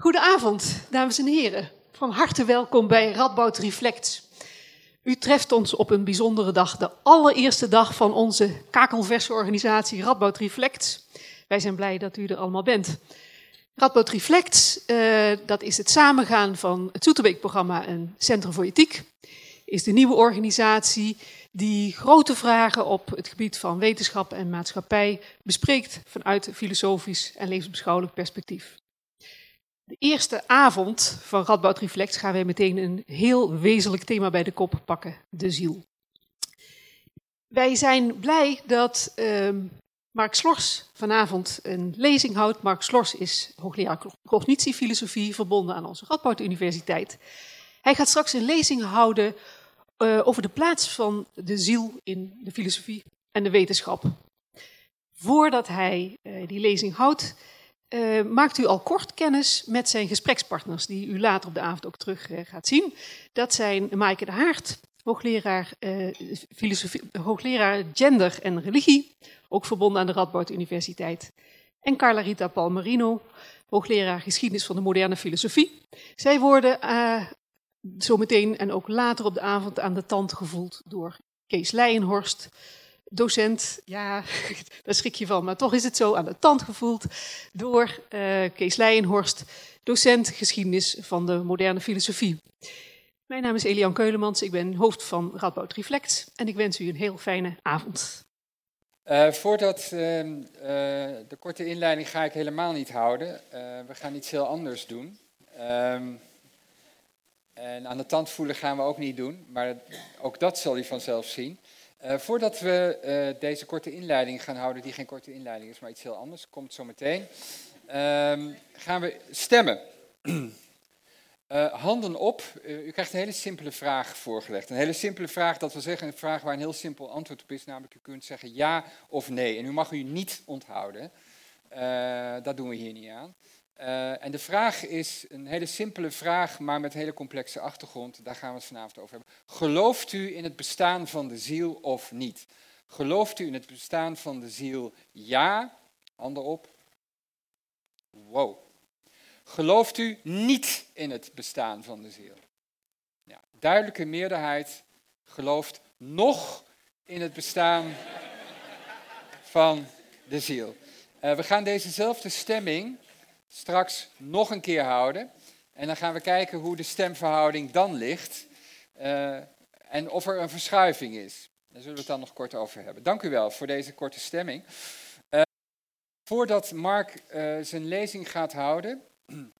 Goedenavond, dames en heren. Van harte welkom bij Radboud Reflects. U treft ons op een bijzondere dag, de allereerste dag van onze kakelverse organisatie Radboud Reflects. Wij zijn blij dat u er allemaal bent. Radboud Reflects, uh, dat is het samengaan van het Zoeterbeek-programma en Centrum voor Ethiek. Is de nieuwe organisatie die grote vragen op het gebied van wetenschap en maatschappij bespreekt vanuit filosofisch en levensbeschouwelijk perspectief. De eerste avond van Radboud Reflex gaan wij meteen een heel wezenlijk thema bij de kop pakken, de ziel. Wij zijn blij dat uh, Mark Slors vanavond een lezing houdt. Mark Slors is hoogleraar cognitiefilosofie verbonden aan onze Radboud Universiteit. Hij gaat straks een lezing houden uh, over de plaats van de ziel in de filosofie en de wetenschap. Voordat hij uh, die lezing houdt, uh, maakt u al kort kennis met zijn gesprekspartners, die u later op de avond ook terug gaat zien. Dat zijn Maaike de Haart, hoogleraar, filosofie, hoogleraar gender en religie, ook verbonden aan de Radboud Universiteit. En Carla Rita Palmerino, hoogleraar geschiedenis van de moderne filosofie. Zij worden zometeen en ook later op de avond aan de tand gevoeld door Kees Leijenhorst, docent, ja, daar schrik je van, maar toch is het zo, aan de tand gevoeld door uh, Kees Leijenhorst, docent geschiedenis van de moderne filosofie. Mijn naam is Elian Keulemans, ik ben hoofd van Radboud Reflect en ik wens u een heel fijne avond. Uh, voordat uh, de korte inleiding ga ik helemaal niet houden. we gaan iets heel anders doen. Ehm, en aan de tand voelen gaan we ook niet doen, maar ook dat zal u vanzelf zien. Uh, voordat we uh, deze korte inleiding gaan houden, die geen korte inleiding is, maar iets heel anders, komt zo meteen, uh, gaan we stemmen. Uh, handen op. u krijgt een hele simpele vraag voorgelegd. Een hele simpele vraag, dat wil zeggen een vraag waar een heel simpel antwoord op is, namelijk u kunt zeggen ja of nee. En u mag u niet onthouden. dat doen we hier niet aan. Uh, en de vraag is een hele simpele vraag, maar met hele complexe achtergrond. Daar gaan we het vanavond over hebben. Gelooft u in het bestaan van de ziel of niet? Gelooft u in het bestaan van de ziel? Ja. Handen op. Wow. Gelooft u niet in het bestaan van de ziel? Ja, duidelijke meerderheid gelooft nog in het bestaan van de ziel. Uh, we gaan dezezelfde stemming straks nog een keer houden. En dan gaan we kijken hoe de stemverhouding dan ligt. Uh, en of er een verschuiving is. Daar zullen we het dan nog kort over hebben. Dank u wel voor deze korte stemming. Uh, voordat Mark uh, zijn lezing gaat houden,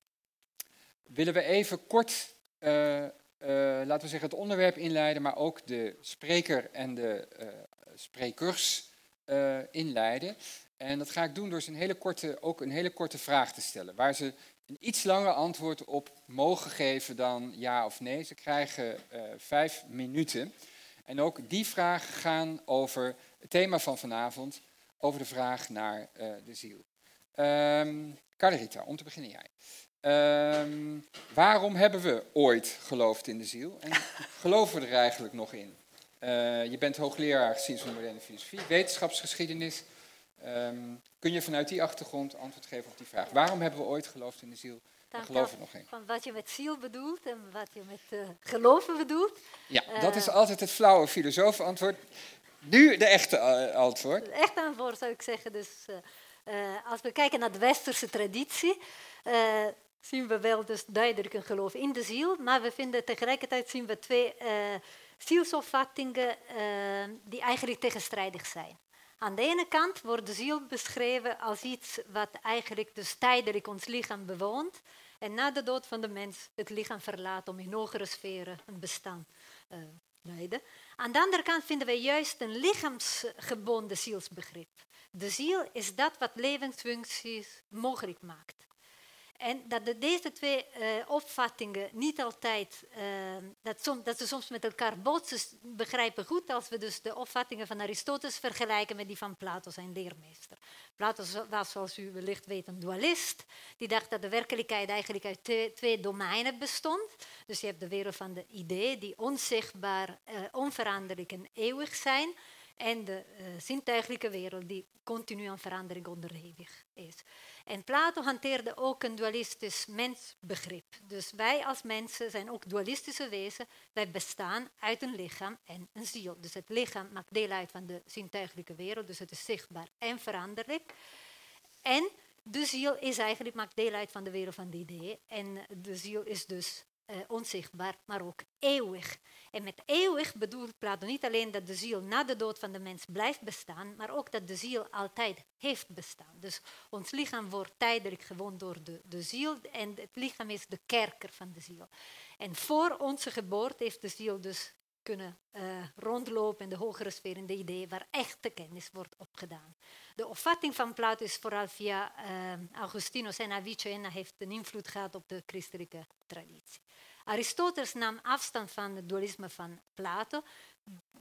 willen we even kort, laten we zeggen, het onderwerp inleiden, maar ook de spreker en de sprekers inleiden. En dat ga ik doen door ze een hele korte, ook een hele korte vraag te stellen, waar ze een iets langer antwoord op mogen geven dan ja of nee. Ze krijgen uh, vijf minuten. En ook die vragen gaan over het thema van vanavond, over de vraag naar uh, de ziel. Um, Carlerita, om te beginnen jij. Um, waarom hebben we ooit geloofd in de ziel? En geloven we er eigenlijk nog in? Uh, je bent hoogleraar geschiedenis van moderne filosofie, wetenschapsgeschiedenis. Um, kun je vanuit die achtergrond antwoord geven op die vraag? Waarom hebben we ooit geloofd in de ziel en geloven we nog in? Van wat je met ziel bedoelt en wat je met uh, geloven bedoelt. Ja, uh, dat is altijd het flauwe filosofenantwoord. Nu de echte uh, antwoord. Het echte antwoord zou ik zeggen. Dus, als we kijken naar de westerse traditie, zien we wel dus duidelijk een geloof in de ziel. Maar we vinden tegelijkertijd zien we twee zielsopvattingen die eigenlijk tegenstrijdig zijn. Aan de ene kant wordt de ziel beschreven als iets wat eigenlijk dus tijdelijk ons lichaam bewoont en na de dood van de mens het lichaam verlaat om in hogere sferen een bestaan uh, leiden. Aan de andere kant vinden we juist een lichaamsgebonden zielsbegrip. De ziel is dat wat levensfuncties mogelijk maakt. En dat de, deze twee uh, opvattingen niet altijd, uh, dat, som, dat, ze soms met elkaar botsen, begrijpen goed als we dus de opvattingen van Aristoteles vergelijken met die van Plato, zijn leermeester. Plato was, zoals u wellicht weet, een dualist. Die dacht dat de werkelijkheid eigenlijk uit twee, twee domeinen bestond. Dus je hebt de wereld van de ideeën, die onzichtbaar, uh, onveranderlijk en eeuwig zijn. En de uh, zintuigelijke wereld die continu aan verandering onderhevig is. En Plato hanteerde ook een dualistisch mensbegrip. Dus wij als mensen zijn ook dualistische wezens. Wij bestaan uit een lichaam en een ziel. Dus het lichaam maakt deel uit van de zintuigelijke wereld, dus het is zichtbaar en veranderlijk. En de ziel is eigenlijk, maakt deel uit van de wereld van de ideeën. En de ziel is dus uh, onzichtbaar, maar ook eeuwig. En met eeuwig bedoelt Plato niet alleen dat de ziel na de dood van de mens blijft bestaan, maar ook dat de ziel altijd heeft bestaan. Dus ons lichaam wordt tijdelijk gewoond door de, de ziel en het lichaam is de kerker van de ziel. En voor onze geboorte heeft de ziel dus kunnen uh, rondlopen in de hogere sfeer, in de ideeën waar echte kennis wordt opgedaan. De opvatting van Plato is vooral via uh, Augustinus en Avicenna heeft een invloed gehad op de christelijke traditie. Aristoteles nam afstand van het dualisme van Plato.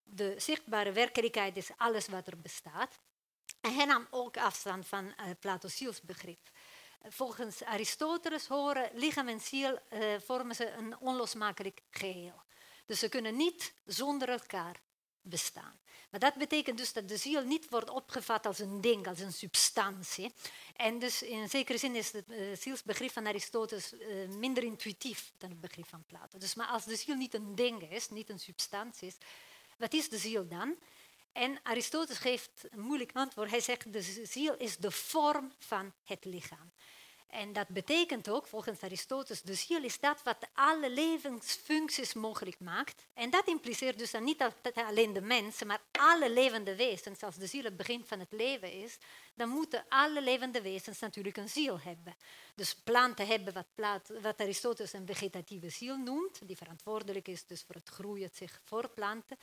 De zichtbare werkelijkheid is alles wat er bestaat. En hij nam ook afstand van uh, Plato's zielsbegrip. Volgens Aristoteles horen lichaam en ziel uh, vormen ze een onlosmakelijk geheel. Dus ze kunnen niet zonder elkaar bestaan. Maar dat betekent dus dat de ziel niet wordt opgevat als een ding, als een substantie. En dus in zekere zin is het uh, zielsbegrip van Aristoteles uh, minder intuïtief dan het begrip van Plato. Dus maar als de ziel niet een ding is, niet een substantie is, wat is de ziel dan? En Aristoteles geeft een moeilijk antwoord. Hij zegt de ziel is de vorm van het lichaam. En dat betekent ook, volgens Aristoteles, de ziel is dat wat alle levensfuncties mogelijk maakt. En dat impliceert dus dan niet alleen de mensen, maar alle levende wezens. Als de ziel het begin van het leven is, dan moeten alle levende wezens natuurlijk een ziel hebben. Dus planten hebben wat, wat Aristoteles een vegetatieve ziel noemt, die verantwoordelijk is dus voor het groeien, het zich voortplanten.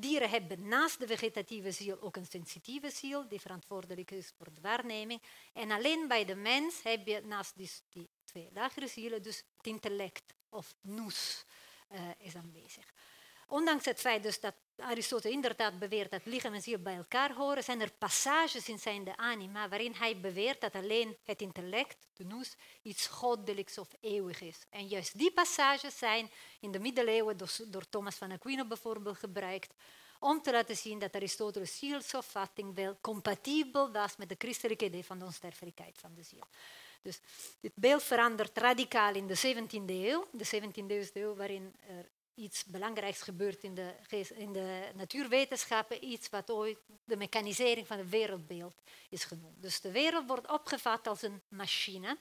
Dieren hebben naast de vegetatieve ziel ook een sensitieve ziel, die verantwoordelijk is voor de waarneming. En alleen bij de mens heb je naast die, twee lagere zielen dus het intellect of nous uh, is aanwezig. Ondanks het feit dus dat Aristoteles inderdaad beweert dat lichaam en ziel bij elkaar horen, zijn er passages in zijn de anima waarin hij beweert dat alleen het intellect, de nous, iets goddelijks of eeuwig is. En juist die passages zijn in de middeleeuwen door, Thomas van Aquino bijvoorbeeld gebruikt om te laten zien dat Aristoteles' zielsopvatting wel compatibel was met de christelijke idee van de onsterfelijkheid van de ziel. Dus dit beeld verandert radicaal in de 17e eeuw. De 17e eeuw waarin er iets belangrijks gebeurt in de, in de natuurwetenschappen, iets wat ooit de mechanisering van het wereldbeeld is genoemd. Dus de wereld wordt opgevat als een machine.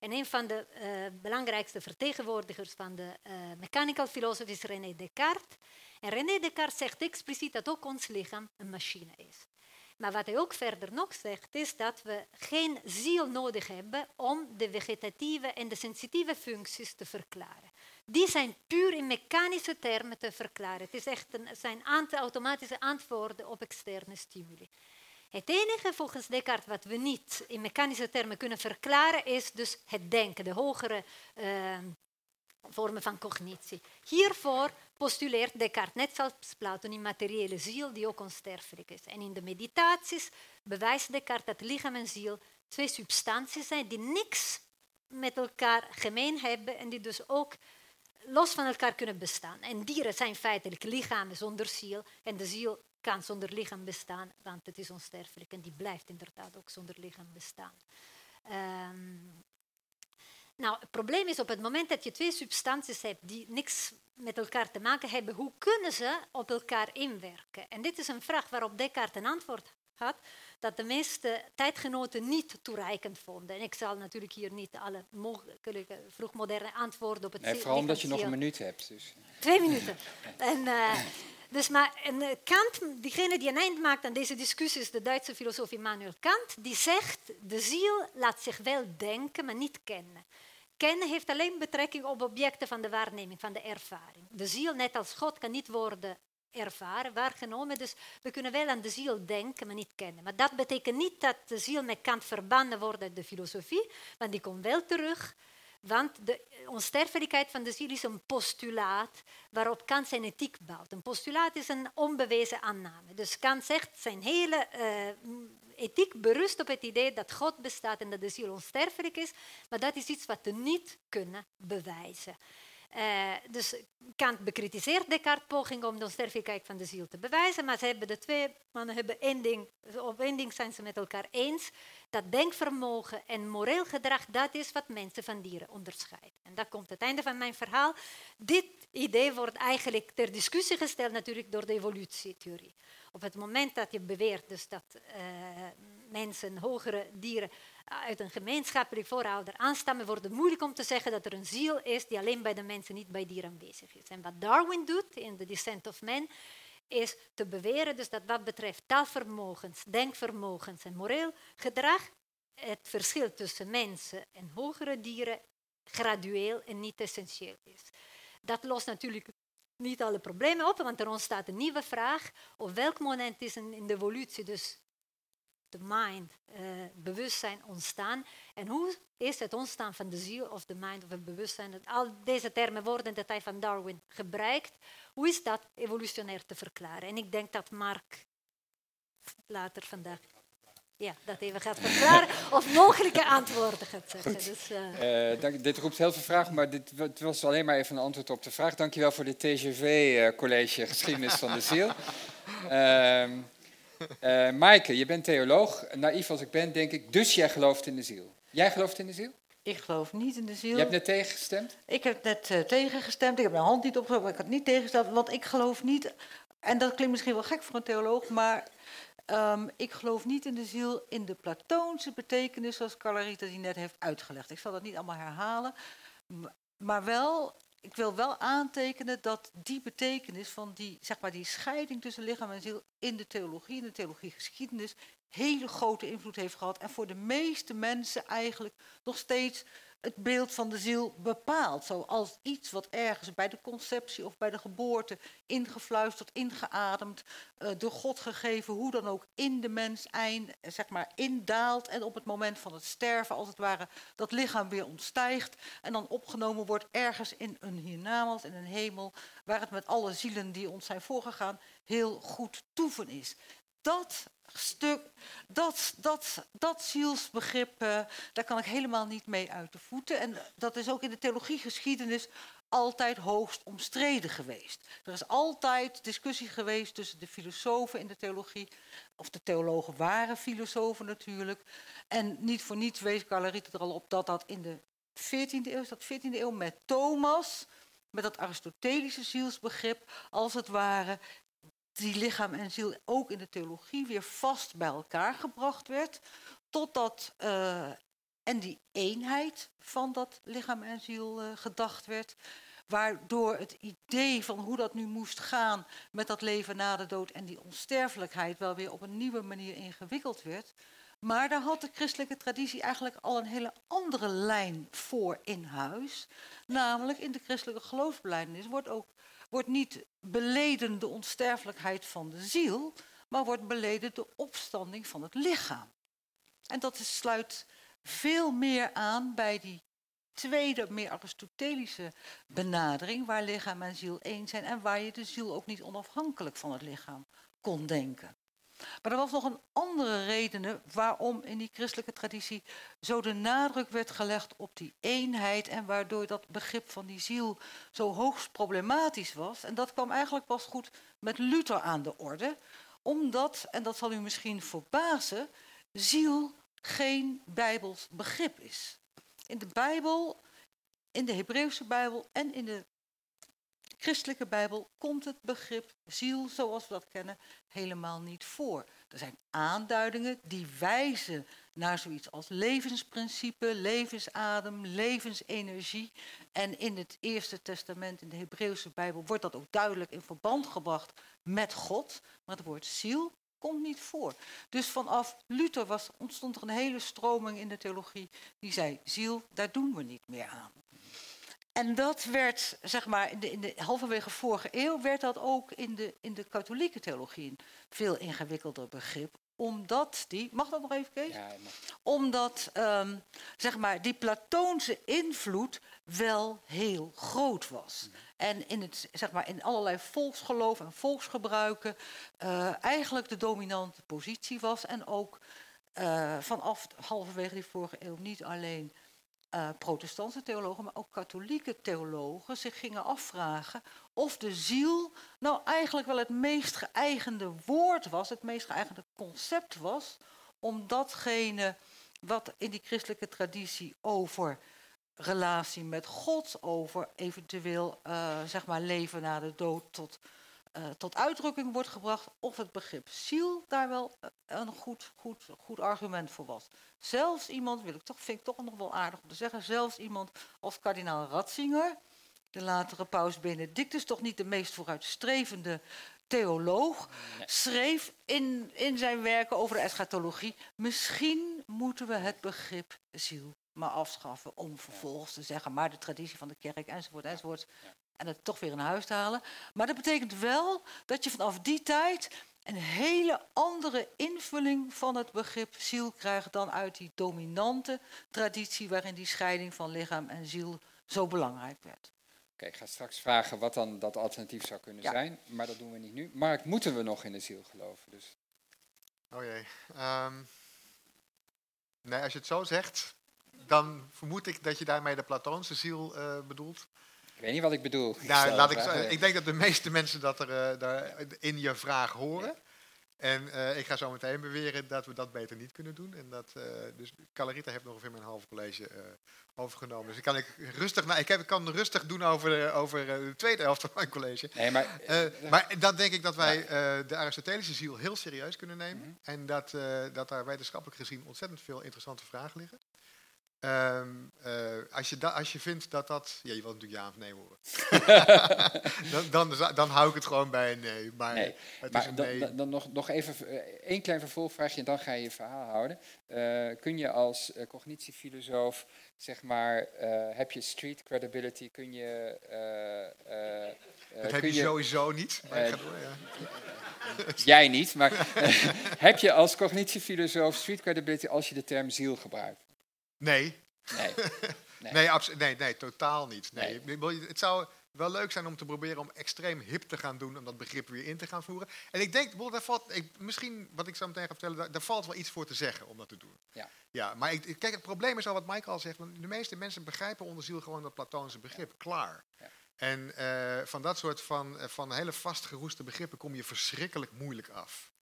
En een van de uh, belangrijkste vertegenwoordigers van de uh, mechanical philosophy is René Descartes. En René Descartes zegt expliciet dat ook ons lichaam een machine is. Maar wat hij ook verder nog zegt, is dat we geen ziel nodig hebben om de vegetatieve en de sensitieve functies te verklaren. Die zijn puur in mechanische termen te verklaren. Het is echt zijn automatische antwoorden op externe stimuli. Het enige volgens Descartes wat we niet in mechanische termen kunnen verklaren is dus het denken, de hogere uh, vormen van cognitie. Hiervoor postuleert Descartes, net zoals Plato, een materiële ziel die ook onsterfelijk is. En in de meditaties bewijst Descartes dat lichaam en ziel twee substanties zijn die niks met elkaar gemeen hebben en die dus ook los van elkaar kunnen bestaan. En dieren zijn feitelijk lichamen zonder ziel en de ziel kan zonder lichaam bestaan, want het is onsterfelijk en die blijft inderdaad ook zonder lichaam bestaan. Um, nou, het probleem is op het moment dat je twee substanties hebt die niks met elkaar te maken hebben, hoe kunnen ze op elkaar inwerken? En dit is een vraag waarop Descartes een antwoord had, dat de meeste tijdgenoten niet toereikend vonden. En ik zal natuurlijk hier niet alle mogelijke vroegmoderne antwoorden op het nee, Vooral omdat je nog een minuut hebt. Dus. Twee minuten. en, uh, dus maar en eh, Kant, diegene die een eind maakt aan deze discussie, is de Duitse filosoof Immanuel Kant, die zegt, de ziel laat zich wel denken, maar niet kennen. Kennen heeft alleen betrekking op objecten van de waarneming, van de ervaring. De ziel, net als God, kan niet worden ervaren, waargenomen. Dus we kunnen wel aan de ziel denken, maar niet kennen. Maar dat betekent niet dat de ziel met Kant verbannen wordt uit de filosofie, want die komt wel terug. Want de onsterfelijkheid van de ziel is een postulaat waarop Kant zijn ethiek bouwt. Een postulaat is een onbewezen aanname. Dus Kant zegt zijn hele uh, ethiek berust op het idee dat God bestaat en dat de ziel onsterfelijk is, maar dat is iets wat we niet kunnen bewijzen. Uh, dus Kant bekritiseert Descartes' poging om de onsterfelijkheid van de ziel te bewijzen, maar ze hebben de twee mannen hebben één ding, op één ding zijn ze met elkaar eens. Dat denkvermogen en moreel gedrag, dat is wat mensen van dieren onderscheidt. En dat komt het einde van mijn verhaal. Dit idee wordt eigenlijk ter discussie gesteld natuurlijk door de evolutietheorie. Op het moment dat je beweert dus dat uh, mensen, hogere dieren, uit een gemeenschappelijk voorouder aanstammen, wordt het moeilijk om te zeggen dat er een ziel is die alleen bij de mensen, niet bij dieren aanwezig is. En wat Darwin doet in The Descent of Man, is te beweren dus dat wat betreft taalvermogens, denkvermogens en moreel gedrag, het verschil tussen mensen en hogere dieren gradueel en niet essentieel is. Dat lost natuurlijk niet alle problemen op, want er ontstaat een nieuwe vraag. Op welk moment is in de evolutie dus de mind, uh, bewustzijn ontstaan? En hoe is het ontstaan van de ziel of de mind of het bewustzijn? Al deze termen worden de tijd van Darwin gebruikt. Hoe is dat evolutionair te verklaren? En ik denk dat Mark later vandaag ja, dat even gaat verklaren of mogelijke antwoorden gaat zeggen. Dus, uh... dit roept heel veel vragen, maar dit was alleen maar even een antwoord op de vraag. Dankjewel voor de TGV-college Geschiedenis van de Ziel. Uh, uh, Maaike, je bent theoloog. Naïef als ik ben, denk ik, dus jij gelooft in de ziel. Jij gelooft in de ziel? Ik geloof niet in de ziel. Je hebt net tegengestemd? Ik heb net uh, tegengestemd. Ik heb mijn hand niet opgehouden, maar ik had niet tegengestemd. Want ik geloof niet, en dat klinkt misschien wel gek voor een theoloog, maar um, ik geloof niet in de ziel in de platoonse betekenis zoals Carlarita die net heeft uitgelegd. Ik zal dat niet allemaal herhalen, maar wel ik wil wel aantekenen dat die betekenis van die, zeg maar, die scheiding tussen lichaam en ziel in de theologie, in de theologiegeschiedenis, hele grote invloed heeft gehad. En voor de meeste mensen eigenlijk nog steeds het beeld van de ziel bepaalt. Zoals iets wat ergens bij de conceptie of bij de geboorte ingefluisterd, ingeademd, uh, door God gegeven, hoe dan ook in de mens eind, zeg maar, indaalt. En op het moment van het sterven, als het ware, dat lichaam weer ontstijgt. En dan opgenomen wordt ergens in een hiernamaals, in een hemel, waar het met alle zielen die ons zijn voorgegaan heel goed toeven is. Dat stuk, dat, dat, dat zielsbegrip, daar kan ik helemaal niet mee uit de voeten. En dat is ook in de theologiegeschiedenis altijd hoogst omstreden geweest. Er is altijd discussie geweest tussen de filosofen in de theologie, of de theologen waren filosofen natuurlijk. En niet voor niets wees Carleriet er al op dat dat in de 14e eeuw, dat 14e eeuw met Thomas, met dat Aristotelische zielsbegrip, als het ware, die lichaam en ziel ook in de theologie weer vast bij elkaar gebracht werd. Totdat, uh, en die eenheid van dat lichaam en ziel uh, gedacht werd. Waardoor het idee van hoe dat nu moest gaan met dat leven na de dood en die onsterfelijkheid wel weer op een nieuwe manier ingewikkeld werd. Maar daar had de christelijke traditie eigenlijk al een hele andere lijn voor in huis. Namelijk in de christelijke geloofsbelijdenis wordt ook wordt niet beleden de onsterfelijkheid van de ziel, maar wordt beleden de opstanding van het lichaam. En dat sluit veel meer aan bij die tweede, meer Aristotelische benadering, waar lichaam en ziel één zijn en waar je de ziel ook niet onafhankelijk van het lichaam kon denken. Maar er was nog een andere reden waarom in die christelijke traditie zo de nadruk werd gelegd op die eenheid en waardoor dat begrip van die ziel zo hoogst problematisch was. En dat kwam eigenlijk pas goed met Luther aan de orde, omdat, en dat zal u misschien verbazen, ziel geen bijbels begrip is. In de Bijbel, in de Hebreeuwse Bijbel en in de christelijke Bijbel komt het begrip ziel zoals we dat kennen helemaal niet voor. Er zijn aanduidingen die wijzen naar zoiets als levensprincipe, levensadem, levensenergie. En in het Eerste Testament, in de Hebreeuwse Bijbel, wordt dat ook duidelijk in verband gebracht met God. Maar het woord ziel komt niet voor. Dus vanaf Luther was, ontstond er een hele stroming in de theologie die zei: ziel, daar doen we niet meer aan. En dat werd, zeg maar, in de, in de halverwege vorige eeuw werd dat ook in de, in de katholieke theologie een veel ingewikkelder begrip. Omdat die, mag dat nog even Kees? Ja, Omdat, um, zeg maar, die Platoonse invloed wel heel groot was. Mm. En in, het, zeg maar, in allerlei volksgeloof en volksgebruiken uh, eigenlijk de dominante positie was. En ook uh, vanaf halverwege die vorige eeuw niet alleen uh, protestantse theologen, maar ook katholieke theologen zich gingen afvragen of de ziel nou eigenlijk wel het meest geëigende woord was, het meest geëigende concept was, om datgene wat in die christelijke traditie over relatie met God, over eventueel uh, zeg maar leven na de dood tot, uh, tot uitdrukking wordt gebracht, of het begrip ziel daar wel een goed, goed, goed argument voor was. Zelfs iemand, wil ik toch, vind ik toch nog wel aardig om te zeggen, zelfs iemand als kardinaal Ratzinger, de latere paus Benedictus, toch niet de meest vooruitstrevende theoloog, schreef in, in zijn werken over de eschatologie, misschien moeten we het begrip ziel maar afschaffen om vervolgens te zeggen, maar de traditie van de kerk enzovoort enzovoort, en het toch weer in huis te halen. Maar dat betekent wel dat je vanaf die tijd een hele andere invulling van het begrip ziel krijgt dan uit die dominante traditie waarin die scheiding van lichaam en ziel zo belangrijk werd. Oké, ik ga straks vragen wat dan dat alternatief zou kunnen zijn, maar dat doen we niet nu. Mark, moeten we nog in de ziel geloven? Dus. Oh jee. Um, nee, als je het zo zegt, dan vermoed ik dat je daarmee de Platoonse ziel uh, bedoelt. Ik weet niet wat ik bedoel. Nou, laat ik, ik denk dat de meeste mensen dat er uh, daar in je vraag horen. En uh, ik ga zo meteen beweren dat we dat beter niet kunnen doen. En dat, uh, dus Calarita heeft nog ongeveer mijn halve college uh, overgenomen. Dus ik kan, ik rustig, nou, ik heb, ik kan rustig doen over, de, over de tweede helft van mijn college. Nee, maar, maar dan denk ik dat wij de Aristotelische ziel heel serieus kunnen nemen. Mm -hmm. En dat, dat daar wetenschappelijk gezien ontzettend veel interessante vragen liggen. Um, uh, als, je da, als je vindt dat dat. Ja, je wilt natuurlijk ja of nee horen. dan, dan, dan, hou ik het gewoon bij een nee. Maar, nee, het maar is een dan, nee. dan, nog, nog even één klein vervolgvraagje en dan ga je je verhaal houden. Uh, kun je als cognitiefilosoof, zeg maar, heb je street credibility? Kun je. dat heb je, je sowieso niet. Maar door, ja. Jij niet, maar heb je als cognitiefilosoof street credibility als je de term ziel gebruikt? Nee. Nee. Nee. nee, nee, nee, totaal niet. Nee. nee. Het zou wel leuk zijn om te proberen om extreem hip te gaan doen, om dat begrip weer in te gaan voeren. En ik denk, daar valt, ik, misschien wat ik zo meteen ga vertellen, daar, daar, valt wel iets voor te zeggen om dat te doen. Ja. Ja, maar ik, kijk, het probleem is al wat Michael al zegt, want de meeste mensen begrijpen onder ziel gewoon dat Platonische begrip, klaar. Ja. En uh, van dat soort van, van hele vastgeroeste begrippen kom je verschrikkelijk moeilijk af.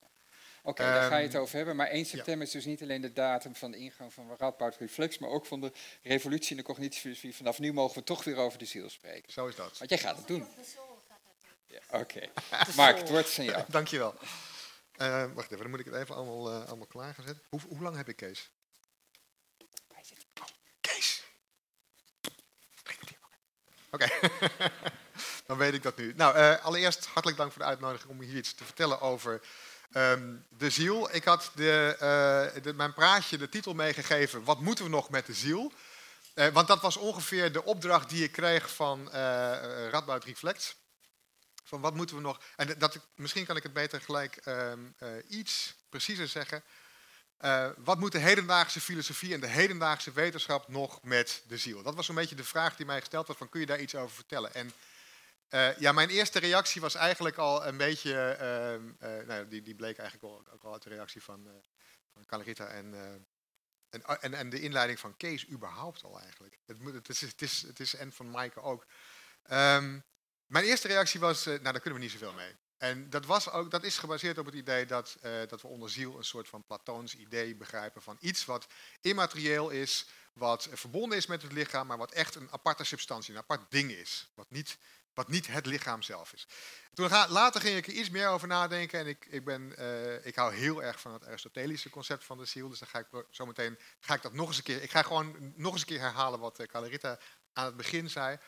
Oké, okay, daar ga je het ehm, over hebben. Maar 1 september is dus niet alleen de datum van de ingang van Radboud Reflex, maar ook van de revolutie in de cognitiefilosofie. Vanaf nu mogen we toch weer over de ziel spreken. Zo is dat. Want jij gaat het doen. Ja, Oké. Okay. Mark, het woord is aan jou. Dankjewel. Uh, wacht even, dan moet ik het even allemaal, uh, allemaal klaargezet. Hoe, hoe lang heb ik Kees? Oh, Kees! Oké, okay. dan weet ik dat nu. Nou, uh, allereerst hartelijk dank voor de uitnodiging om hier iets te vertellen over Um, de ziel. Ik had de, uh, de, mijn praatje de titel meegegeven, wat moeten we nog met de ziel? Uh, want dat was ongeveer de opdracht die ik kreeg van uh, Radboud Reflect. Van wat moeten we nog... En dat, misschien kan ik het beter gelijk um, iets preciezer zeggen. wat moet de hedendaagse filosofie en de hedendaagse wetenschap nog met de ziel? Dat was een beetje de vraag die mij gesteld werd van kun je daar iets over vertellen? En uh, ja, mijn eerste reactie was eigenlijk al een beetje, uh, uh, nou, die, die bleek eigenlijk al, ook al uit de reactie van, van Calarita en, en, en, en, de inleiding van Kees überhaupt al eigenlijk. Het, het, is, het, is, het is en van Maaike ook. Um, mijn eerste reactie was, nou daar kunnen we niet zoveel mee. En dat, was ook, dat is gebaseerd op het idee dat, dat we onder ziel een soort van Platoons idee begrijpen van iets wat immaterieel is, wat verbonden is met het lichaam, maar wat echt een aparte substantie, een apart ding is. Wat niet wat niet het lichaam zelf is. Toen later ging ik er iets meer over nadenken en ik, ik, ben, uh, ik hou heel erg van het Aristotelische concept van de ziel. Dus dan ga ik zo meteen ga ik dat nog eens een keer. Ik ga gewoon nog eens een keer herhalen wat uh, Calarita aan het begin zei.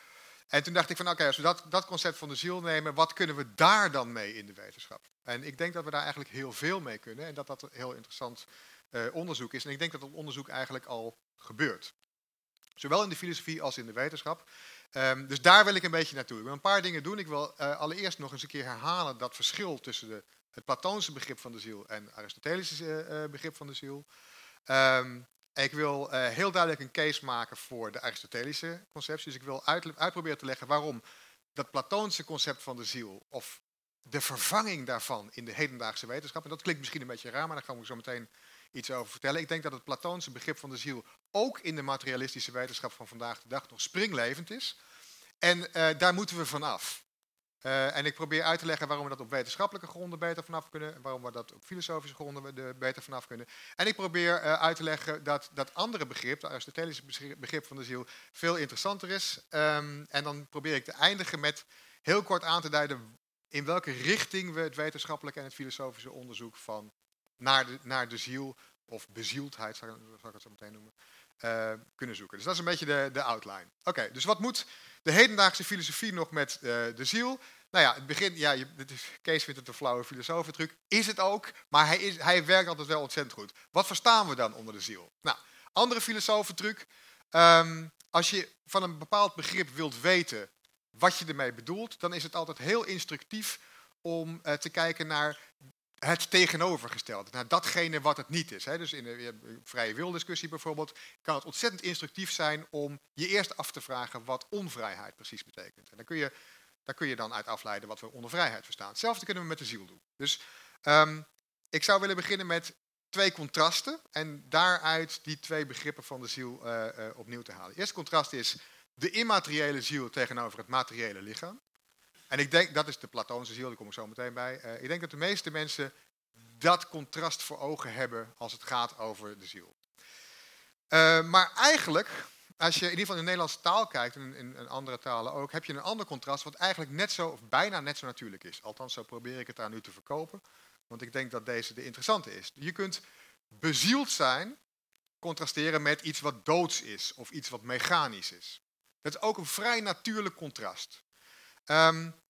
En toen dacht ik van oké, als we dat, dat concept van de ziel nemen, wat kunnen we daar dan mee in de wetenschap? En ik denk dat we daar eigenlijk heel veel mee kunnen en dat dat heel interessant uh, onderzoek is. En ik denk dat dat onderzoek eigenlijk al gebeurt. Zowel in de filosofie als in de wetenschap. Um, dus daar wil ik een beetje naartoe. Ik wil een paar dingen doen. Ik wil uh, allereerst nog eens een keer herhalen dat verschil tussen de, het Platoonse begrip van de ziel en het Aristotelische uh, begrip van de ziel. Um, ik wil heel duidelijk een case maken voor de Aristotelische conceptie. Dus ik wil uit, uitproberen te leggen waarom dat Platoonse concept van de ziel, of de vervanging daarvan in de hedendaagse wetenschap, en dat klinkt misschien een beetje raar, maar daar gaan we zo meteen iets over vertellen. Ik denk dat het Platoonse begrip van de ziel ook in de materialistische wetenschap van vandaag de dag nog springlevend is. En eh, daar moeten we vanaf. Uh, en ik probeer uit te leggen waarom we dat op wetenschappelijke gronden beter vanaf kunnen. En waarom we dat op filosofische gronden beter vanaf kunnen. En ik probeer uh, uit te leggen dat dat andere begrip, het Aristotelische begrip van de ziel, veel interessanter is. Um, en dan probeer ik te eindigen met heel kort aan te duiden in welke richting we het wetenschappelijke en het filosofische onderzoek van naar de, naar de ziel, of bezieldheid zal ik het zo meteen noemen, uh, kunnen zoeken. Dus dat is een beetje de, de outline. Oké, dus wat moet de hedendaagse filosofie nog met uh, de ziel? Nou ja, het begin, ja, je, Kees vindt het een flauwe filosofentruc. Is het ook, maar hij, is, hij werkt altijd wel ontzettend goed. Wat verstaan we dan onder de ziel? Nou, andere filosofentruc. Um, als je van een bepaald begrip wilt weten wat je ermee bedoelt, dan is het altijd heel instructief om uh, te kijken naar het tegenovergestelde, naar datgene wat het niet is. Hè. Dus in de vrije wildiscussie bijvoorbeeld kan het ontzettend instructief zijn om je eerst af te vragen wat onvrijheid precies betekent. En dan kun je, kun je dan uit afleiden wat we onder vrijheid verstaan. Hetzelfde kunnen we met de ziel doen. Dus um, ik zou willen beginnen met twee contrasten en daaruit die twee begrippen van de ziel uh, uh, opnieuw te halen. Het eerste contrast is de immateriële ziel tegenover het materiële lichaam. En ik denk, dat is de Platoonse ziel, daar kom ik zo meteen bij. Uh, ik denk dat de meeste mensen dat contrast voor ogen hebben als het gaat over de ziel. Uh, maar eigenlijk, als je in ieder geval in de Nederlandse taal kijkt, en in, in, andere talen ook, heb je een ander contrast wat eigenlijk net zo, of bijna net zo natuurlijk is. Althans, zo probeer ik het daar nu te verkopen. Want ik denk dat deze de interessante is. Je kunt bezield zijn, contrasteren met iets wat doods is, of iets wat mechanisch is. Dat is ook een vrij natuurlijk contrast. Um,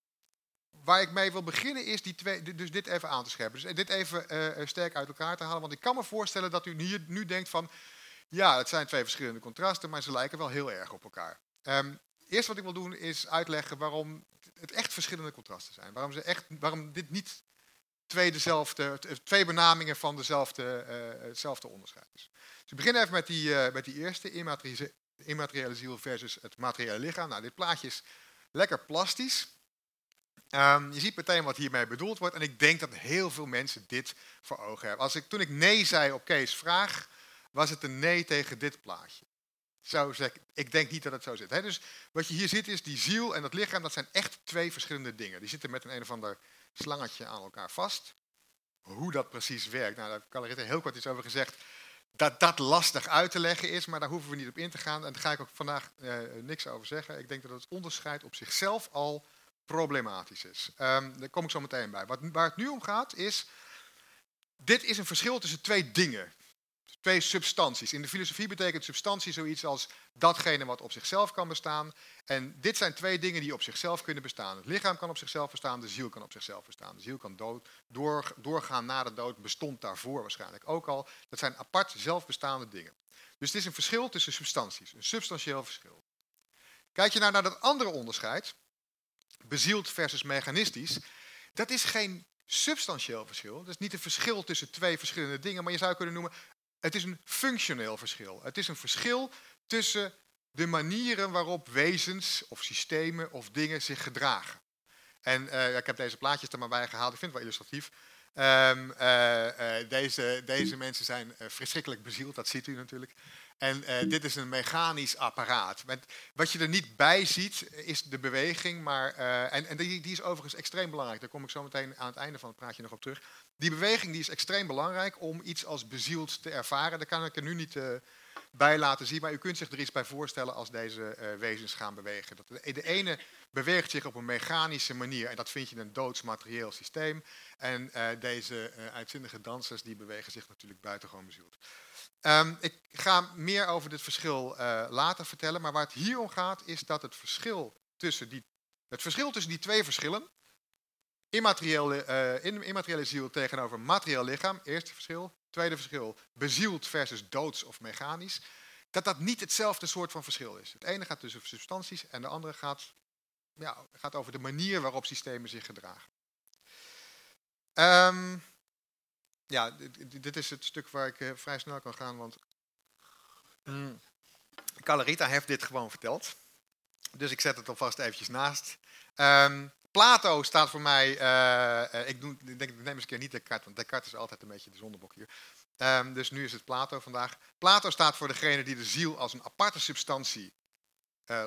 waar ik mee wil beginnen is die twee, dus dit even aan te scherpen. Dus dit even uh, sterk uit elkaar te halen. Want ik kan me voorstellen dat u hier nu denkt van... Ja, het zijn twee verschillende contrasten, maar ze lijken wel heel erg op elkaar. Um, eerst wat ik wil doen is uitleggen waarom het echt verschillende contrasten zijn. Waarom, ze echt, waarom dit niet twee, dezelfde, twee benamingen van dezelfde, uh, hetzelfde onderscheid is. Dus we beginnen even met die, met die eerste, immateriële ziel versus het materiële lichaam. Nou, dit plaatje is lekker plastisch. Um, je ziet meteen wat hiermee bedoeld wordt. En ik denk dat heel veel mensen dit voor ogen hebben. Als ik, toen ik nee zei op Kees' vraag, was het een nee tegen dit plaatje. Zo zeg, ik denk niet dat het zo zit. Dus wat je hier ziet is die ziel en dat lichaam, dat zijn echt twee verschillende dingen. Die zitten met een een of ander slangetje aan elkaar vast. Hoe dat precies werkt, nou, daar kan er heel kort iets over gezegd. Dat dat lastig uit te leggen is, maar daar hoeven we niet op in te gaan. En daar ga ik ook vandaag uh, niks over zeggen. Ik denk dat het onderscheid op zichzelf al problematisch is. Um, daar kom ik zo meteen bij. Wat, waar het nu om gaat is, dit is een verschil tussen twee dingen. Twee substanties. In de filosofie betekent substantie zoiets als datgene wat op zichzelf kan bestaan. En dit zijn twee dingen die op zichzelf kunnen bestaan. Het lichaam kan op zichzelf bestaan, de ziel kan op zichzelf bestaan. De ziel kan dood, door, doorgaan na de dood, bestond daarvoor waarschijnlijk ook al. Dat zijn apart zelfbestaande dingen. Dus het is een verschil tussen substanties, een substantieel verschil. Kijk je nou naar dat andere onderscheid, bezield versus mechanistisch, dat is geen substantieel verschil. Dat is niet een verschil tussen twee verschillende dingen, maar je zou kunnen noemen, het is een functioneel verschil. Het is een verschil tussen de manieren waarop wezens of systemen of dingen zich gedragen. En uh, ik heb deze plaatjes er maar bij gehaald, ik vind het wel illustratief. Um, uh, uh, deze, deze mensen zijn verschrikkelijk bezield, dat ziet u natuurlijk. En uh, dit is een mechanisch apparaat. Wat je er niet bij ziet, is de beweging. Maar, uh, en en die, die, is overigens extreem belangrijk. Daar kom ik zo meteen aan het einde van het praatje nog op terug. Die beweging die is extreem belangrijk om iets als bezield te ervaren. Daar kan ik er nu niet uh, bij laten zien. Maar u kunt zich er iets bij voorstellen als deze wezens gaan bewegen. Dat de, de, ene beweegt zich op een mechanische manier. En dat vind je in een doodsmaterieel systeem. En deze uitzinnige dansers die bewegen zich natuurlijk buitengewoon bezield. Um, ik ga meer over dit verschil uh, later vertellen, maar waar het hier om gaat is dat het verschil tussen die, het verschil tussen die twee verschillen, immateriële, uh, immateriële ziel tegenover materieel lichaam, eerste verschil, tweede verschil, bezield versus doods of mechanisch, dat dat niet hetzelfde soort van verschil is. Het ene gaat tussen substanties en de andere gaat, ja, gaat over de manier waarop systemen zich gedragen. Um, ja, dit, dit, is het stuk waar ik uh, vrij snel kan gaan, want mm, Calarita heeft dit gewoon verteld. Dus ik zet het alvast eventjes naast. Um, Plato staat voor mij, uh, ik, doe, ik denk, ik neem eens een keer niet Descartes, want Descartes is altijd een beetje de zondebok hier. Ehm, dus nu is het Plato vandaag. Plato staat voor degene die de ziel als een aparte substantie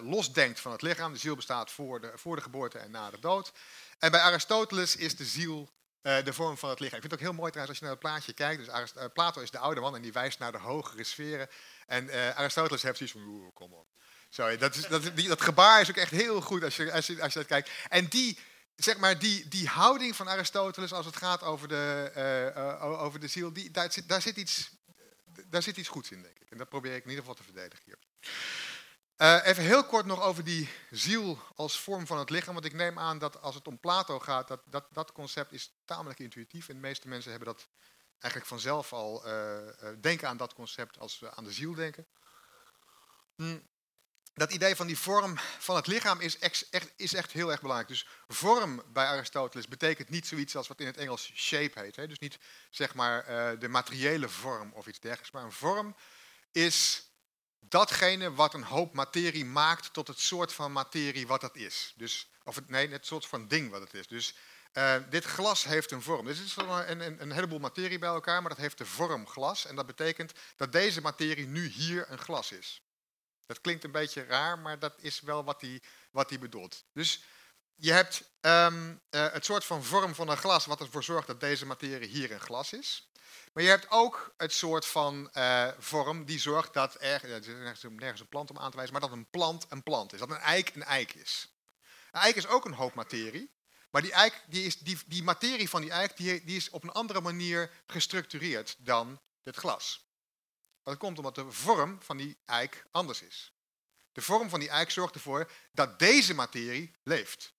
losdenkt van het lichaam. De ziel bestaat voor de, voor de geboorte en na de dood. En bij Aristoteles is de ziel de vorm van het lichaam. Ik vind het ook heel mooi trouwens als je naar het plaatje kijkt. Dus Arist uh, Plato is de oude man en die wijst naar de hogere sferen. En Aristoteles heeft zoiets van, kom op. Sorry, dat, is, dat, die, dat gebaar is ook echt heel goed als je, als je, als je dat kijkt. En die, zeg maar, die, die houding van Aristoteles als het gaat over de, over de ziel, die, daar, zit, daar, zit iets, daar zit iets goeds in, denk ik. En dat probeer ik in ieder geval te verdedigen hier. Uh, even heel kort nog over die ziel als vorm van het lichaam. Want ik neem aan dat als het om Plato gaat, dat, dat, dat concept is tamelijk intuïtief. En de meeste mensen hebben dat eigenlijk vanzelf al uh, denken aan dat concept als we aan de ziel denken. Hm dat idee van die vorm van het lichaam is echt, is echt heel erg belangrijk. Dus vorm bij Aristoteles betekent niet zoiets als wat in het Engels shape heet. Hè? Dus niet zeg maar de materiële vorm of iets dergelijks. Maar een vorm is datgene wat een hoop materie maakt tot het soort van materie wat dat is. Dus, of het, nee, het soort van ding wat het is. Dus uh, dit glas heeft een vorm. Dus het is een, een, een heleboel materie bij elkaar, maar dat heeft de vorm glas. En dat betekent dat deze materie nu hier een glas is. Dat klinkt een beetje raar, maar dat is wel wat hij wat bedoelt. Dus je hebt um, uh, het soort van vorm van een glas, wat ervoor zorgt dat deze materie hier een glas is. Maar je hebt ook het soort van uh, vorm die zorgt dat er, er is nergens, een plant om aan te wijzen, maar dat een plant een plant is. Dat een eik een eik is. Een eik is ook een hoop materie, maar die, eik, die, is, die, die materie van die eik die is op een andere manier gestructureerd dan dit glas. Dat komt omdat de vorm van die eik anders is. De vorm van die eik zorgt ervoor dat deze materie leeft.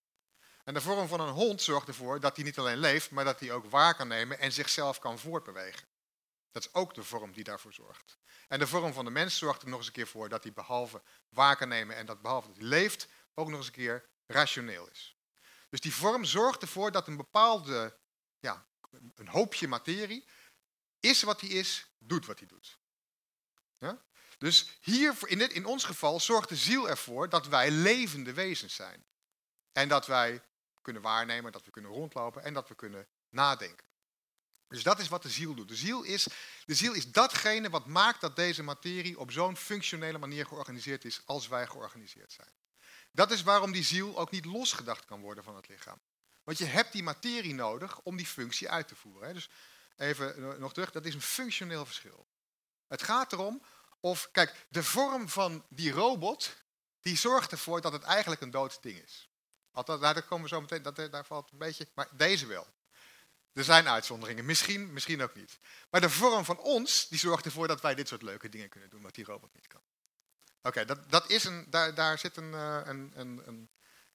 En de vorm van een hond zorgt ervoor dat hij niet alleen leeft, maar dat hij ook waar kan nemen en zichzelf kan voortbewegen. Dat is ook de vorm die daarvoor zorgt. En de vorm van de mens zorgt er nog eens een keer voor dat hij behalve waar kan nemen en dat behalve dat hij leeft, ook nog eens een keer rationeel is. Dus die vorm zorgt ervoor dat een bepaalde, ja, een hoopje materie is wat hij is, doet wat hij doet. Ja? Dus hier, in, dit, in ons geval, zorgt de ziel ervoor dat wij levende wezens zijn. En dat wij kunnen waarnemen, dat we kunnen rondlopen en dat we kunnen nadenken. Dus dat is wat de ziel doet. De ziel is, de ziel is datgene wat maakt dat deze materie op zo'n functionele manier georganiseerd is als wij georganiseerd zijn. Dat is waarom die ziel ook niet losgedacht kan worden van het lichaam. Want je hebt die materie nodig om die functie uit te voeren. Dus even nog terug, dat is een functioneel verschil. Het gaat erom of, kijk, de vorm van die robot, die zorgt ervoor dat het eigenlijk een dood ding is. Althans, daar komen we zo meteen, dat, daar valt een beetje, maar deze wel. Er zijn uitzonderingen, misschien, misschien ook niet. Maar de vorm van ons, die zorgt ervoor dat wij dit soort leuke dingen kunnen doen, wat die robot niet kan. Oké, dat, dat is een, daar, daar zit een, uh, een, een, een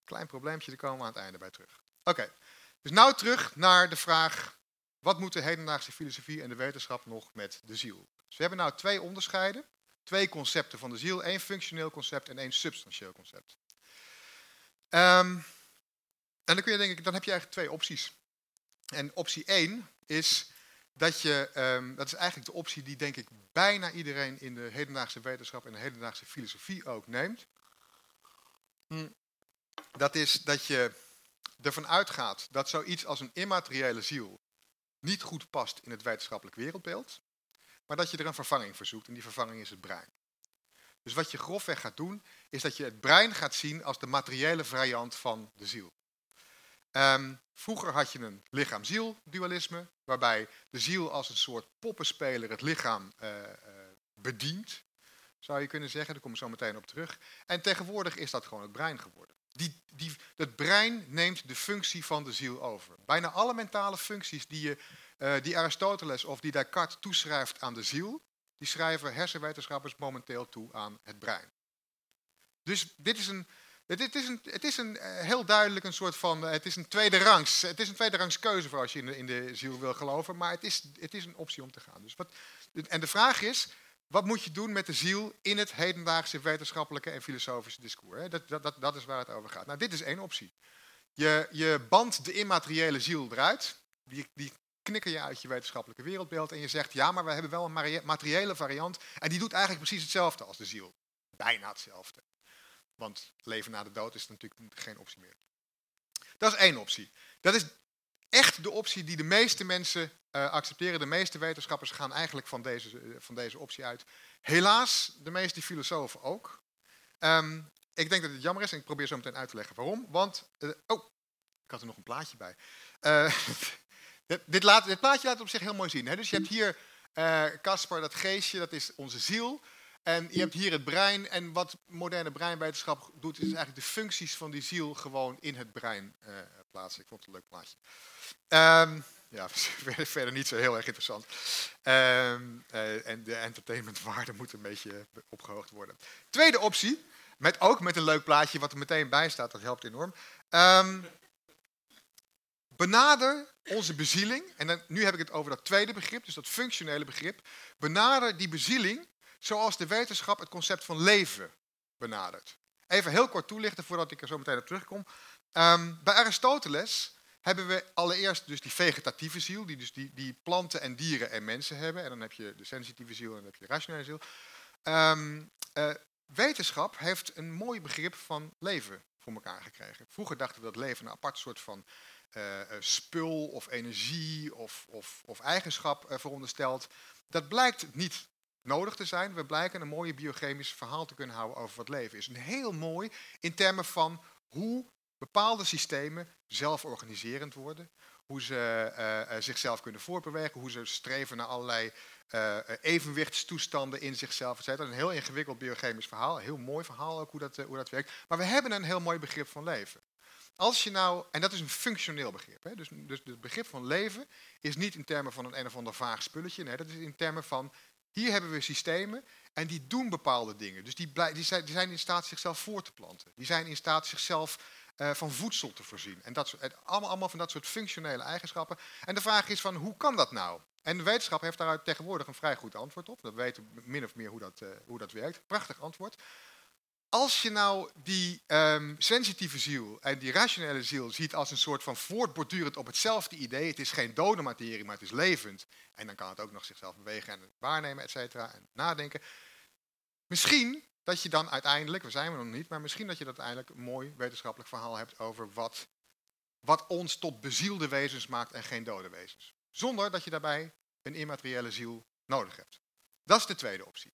klein probleempje, daar komen we aan het einde bij terug. Oké, dus nou terug naar de vraag, wat moet de hedendaagse filosofie en de wetenschap nog met de ziel? Dus we hebben nou twee onderscheiden. Twee concepten van de ziel. één functioneel concept en één substantieel concept. Um, en dan, kun je denk ik, dan heb je eigenlijk twee opties. En optie 1 is dat je, um, dat is eigenlijk de optie die denk ik bijna iedereen in de hedendaagse wetenschap en de hedendaagse filosofie ook neemt. Hm. Dat is dat je ervan uitgaat dat zoiets als een immateriële ziel niet goed past in het wetenschappelijk wereldbeeld maar dat je er een vervanging voor zoekt en die vervanging is het brein. Dus wat je grofweg gaat doen, is dat je het brein gaat zien als de materiële variant van de ziel. Um, vroeger had je een lichaam-ziel dualisme, waarbij de ziel als een soort poppenspeler het lichaam uh, uh, bedient, zou je kunnen zeggen. Daar kom ik zo meteen op terug. En tegenwoordig is dat gewoon het brein geworden. Die, die, het brein neemt de functie van de ziel over. Bijna alle mentale functies die je uh, die Aristoteles of die Descartes toeschrijft aan de ziel, die schrijven hersenwetenschappers momenteel toe aan het brein. Dus dit is een, het, is een, het is een uh, heel duidelijk een soort van, uh, het is een tweede rangs, het is een tweede rangs keuze voor als je in de, in de ziel wil geloven, maar het is, het is een optie om te gaan. Dus wat, en de vraag is, wat moet je doen met de ziel in het hedendaagse wetenschappelijke en filosofische discours? Hè? Dat, dat, dat, dat is waar het over gaat. Nou, dit is één optie. Je, je bandt de immateriële ziel eruit, die, die knikker je uit je wetenschappelijke wereldbeeld en je zegt, ja, maar we hebben wel een materiële variant en die doet eigenlijk precies hetzelfde als de ziel. Bijna hetzelfde. Want leven na de dood is natuurlijk geen optie meer. Dat is één optie. Dat is echt de optie die de meeste mensen uh, accepteren. De meeste wetenschappers gaan eigenlijk van deze, eh, van deze optie uit. Helaas, de meeste filosofen ook. Um, ik denk dat het jammer is en ik probeer zo meteen uit te leggen waarom. Want, uh, oh, ik had er nog een plaatje bij. dit, laat, plaatje laat het op zich heel mooi zien. Hè? Dus je hebt hier Caspar, dat geestje, dat is onze ziel. En je hebt hier het brein. En wat moderne breinwetenschap doet, is eigenlijk de functies van die ziel gewoon in het brein plaatsen. Ik vond het een leuk plaatje. Um, ja, verder niet zo heel erg interessant. Um, uh, en de entertainmentwaarde moet een beetje opgehoogd worden. Tweede optie, met, ook met een leuk plaatje wat er meteen bij staat, dat helpt enorm. Um, benader onze bezieling, en dan, nu heb ik het over dat tweede begrip, dus dat functionele begrip. Benader die bezieling zoals de wetenschap het concept van leven benadert. Even heel kort toelichten voordat ik er zo meteen op terugkom. Um, bij Aristoteles hebben we allereerst dus die vegetatieve ziel, die dus die, die planten en dieren en mensen hebben. En dan heb je de sensitieve ziel en dan heb je de rationele ziel. Um, uh, wetenschap heeft een mooi begrip van leven voor elkaar gekregen. Vroeger dachten we dat leven een apart soort van uh, spul of energie of, of, of eigenschap uh, veronderstelt. Dat blijkt niet nodig te zijn. We blijken een mooie biochemisch verhaal te kunnen houden over wat leven is. Een heel mooi in termen van hoe bepaalde systemen zelforganiserend worden. Hoe ze zichzelf kunnen voortbewegen, hoe ze streven naar allerlei uh, evenwichtstoestanden in zichzelf. Dat is een heel ingewikkeld biochemisch verhaal, een heel mooi verhaal ook hoe dat, hoe dat werkt. Maar we hebben een heel mooi begrip van leven. Als je nou, en dat is een functioneel begrip, hè? Dus, dus het begrip van leven is niet in termen van een een of ander vaag spulletje, dat is in termen van hier hebben we systemen en die doen bepaalde dingen. Dus die, die, zijn, die zijn in staat zichzelf voor te planten. Die zijn in staat zichzelf uh, van voedsel te voorzien. En dat allemaal, allemaal van dat soort functionele eigenschappen. En de vraag is van hoe kan dat nou? En de wetenschap heeft daaruit tegenwoordig een vrij goed antwoord op. We weten min of meer hoe dat, uh, hoe dat werkt. Prachtig antwoord. Als je nou die um, sensitieve ziel en die rationele ziel ziet als een soort van voortbordurend op hetzelfde idee, het is geen dode materie, maar het is levend. En dan kan het ook nog zichzelf bewegen en waarnemen, et cetera, en nadenken. Misschien dat je dan uiteindelijk, we zijn we nog niet, maar misschien dat je dat uiteindelijk een mooi wetenschappelijk verhaal hebt over wat, wat ons tot bezielde wezens maakt en geen dode wezens. Zonder dat je daarbij een immateriële ziel nodig hebt. Dat is de tweede optie.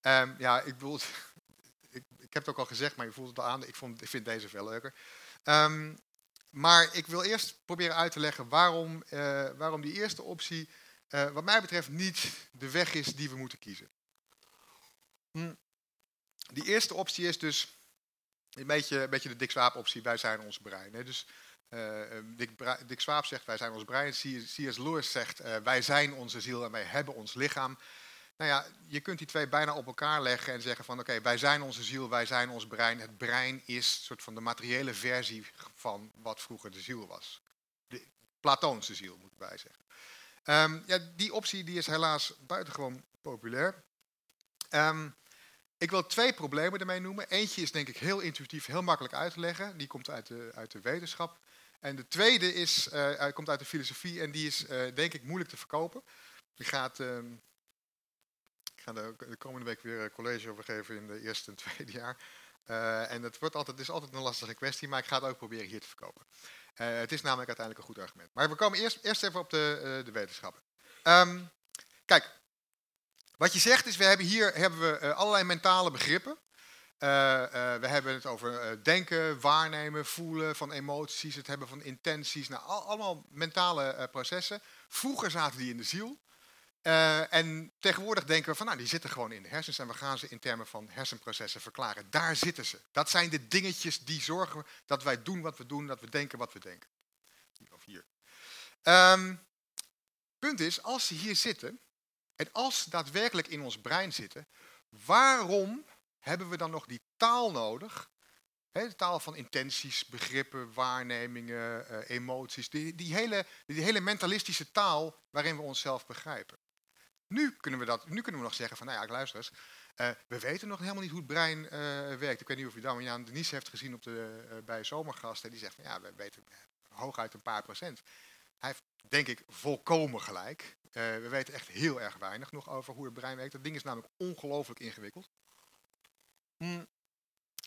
Um, ja, ik, bedoel, ik, ik, heb het ook al gezegd, maar je voelt het al aan. Ik, vond, ik vind deze veel leuker. Um, maar ik wil eerst proberen uit te leggen waarom, uh, waarom die eerste optie, uh, wat mij betreft, niet de weg is die we moeten kiezen. Hm. Die eerste optie is dus een beetje, een beetje de Dick Swaap optie, wij zijn ons brein. Hè. Dus uh, Dick, Dick, Swaap zegt wij zijn ons brein, C.S. Lewis zegt wij zijn onze ziel en wij hebben ons lichaam. Nou ja, je kunt die twee bijna op elkaar leggen en zeggen van oké, wij zijn onze ziel, wij zijn ons brein. Het brein is een soort van de materiële versie van wat vroeger de ziel was. De Platoonse ziel, moet ik bij zeggen. Um, ja, die optie die is helaas buitengewoon populair. Um, ik wil twee problemen ermee noemen. Eentje is denk ik heel intuïtief, heel makkelijk uit te leggen. Die komt uit de, uit de wetenschap. En de tweede is, uh, komt uit de filosofie en die is uh, denk ik moeilijk te verkopen. Ik ga, het, uh, ik ga de, de, komende week weer een college over geven in de eerste en tweede jaar. Uh, en het, wordt altijd, is altijd een lastige kwestie, maar ik ga het ook proberen hier te verkopen. het is namelijk uiteindelijk een goed argument. Maar we komen eerst, eerst even op de, de wetenschappen. Um, kijk, wat je zegt is, we hebben hier hebben we, allerlei mentale begrippen. We hebben het over denken, waarnemen, voelen van emoties, het hebben van intenties. Nou, al, allemaal mentale processen. Vroeger zaten die in de ziel. En tegenwoordig denken we van, nou, die zitten gewoon in de hersens en we gaan ze in termen van hersenprocessen verklaren. Daar zitten ze. Dat zijn de dingetjes die zorgen dat wij doen wat we doen, dat we denken wat we denken. Of hier. Um, punt is, als ze hier zitten, en als ze daadwerkelijk in ons brein zitten, waarom hebben we dan nog die taal nodig? de taal van intenties, begrippen, waarnemingen, uh, emoties. Die, die, hele, die hele mentalistische taal waarin we onszelf begrijpen. Nu kunnen we, dat, nu kunnen we nog zeggen van, nou ja, luister eens. Uh, we weten nog helemaal niet hoe het brein uh, werkt. Ik weet niet of u Damian Denise heeft gezien op de, bij Zomergasten. Die zegt van, ja, we weten hooguit een paar procent. Hij heeft, denk ik, volkomen gelijk. Uh, we weten echt heel erg weinig nog over hoe het brein werkt. Dat ding is namelijk ongelooflijk ingewikkeld. Mm.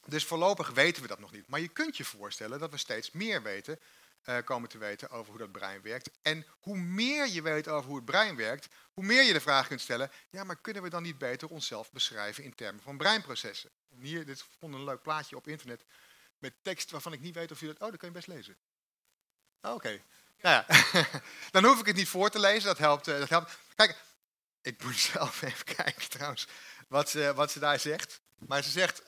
Dus voorlopig weten we dat nog niet. Maar je kunt je voorstellen dat we steeds meer weten eh, komen te weten over hoe dat brein werkt. En hoe meer je weet over hoe het brein werkt, hoe meer je de vraag kunt stellen, ja, maar kunnen we dan niet beter onszelf beschrijven in termen van breinprocessen? hier, dit vond een leuk plaatje op internet met tekst waarvan ik niet weet of je dat, oh, dat kun je best lezen. Oh, Oké. Nou ja, dan hoef ik het niet voor te lezen, dat helpt. eh, dat helpt. Kijk, ik moet zelf even kijken trouwens wat ze, wat ze daar zegt. Maar ze zegt,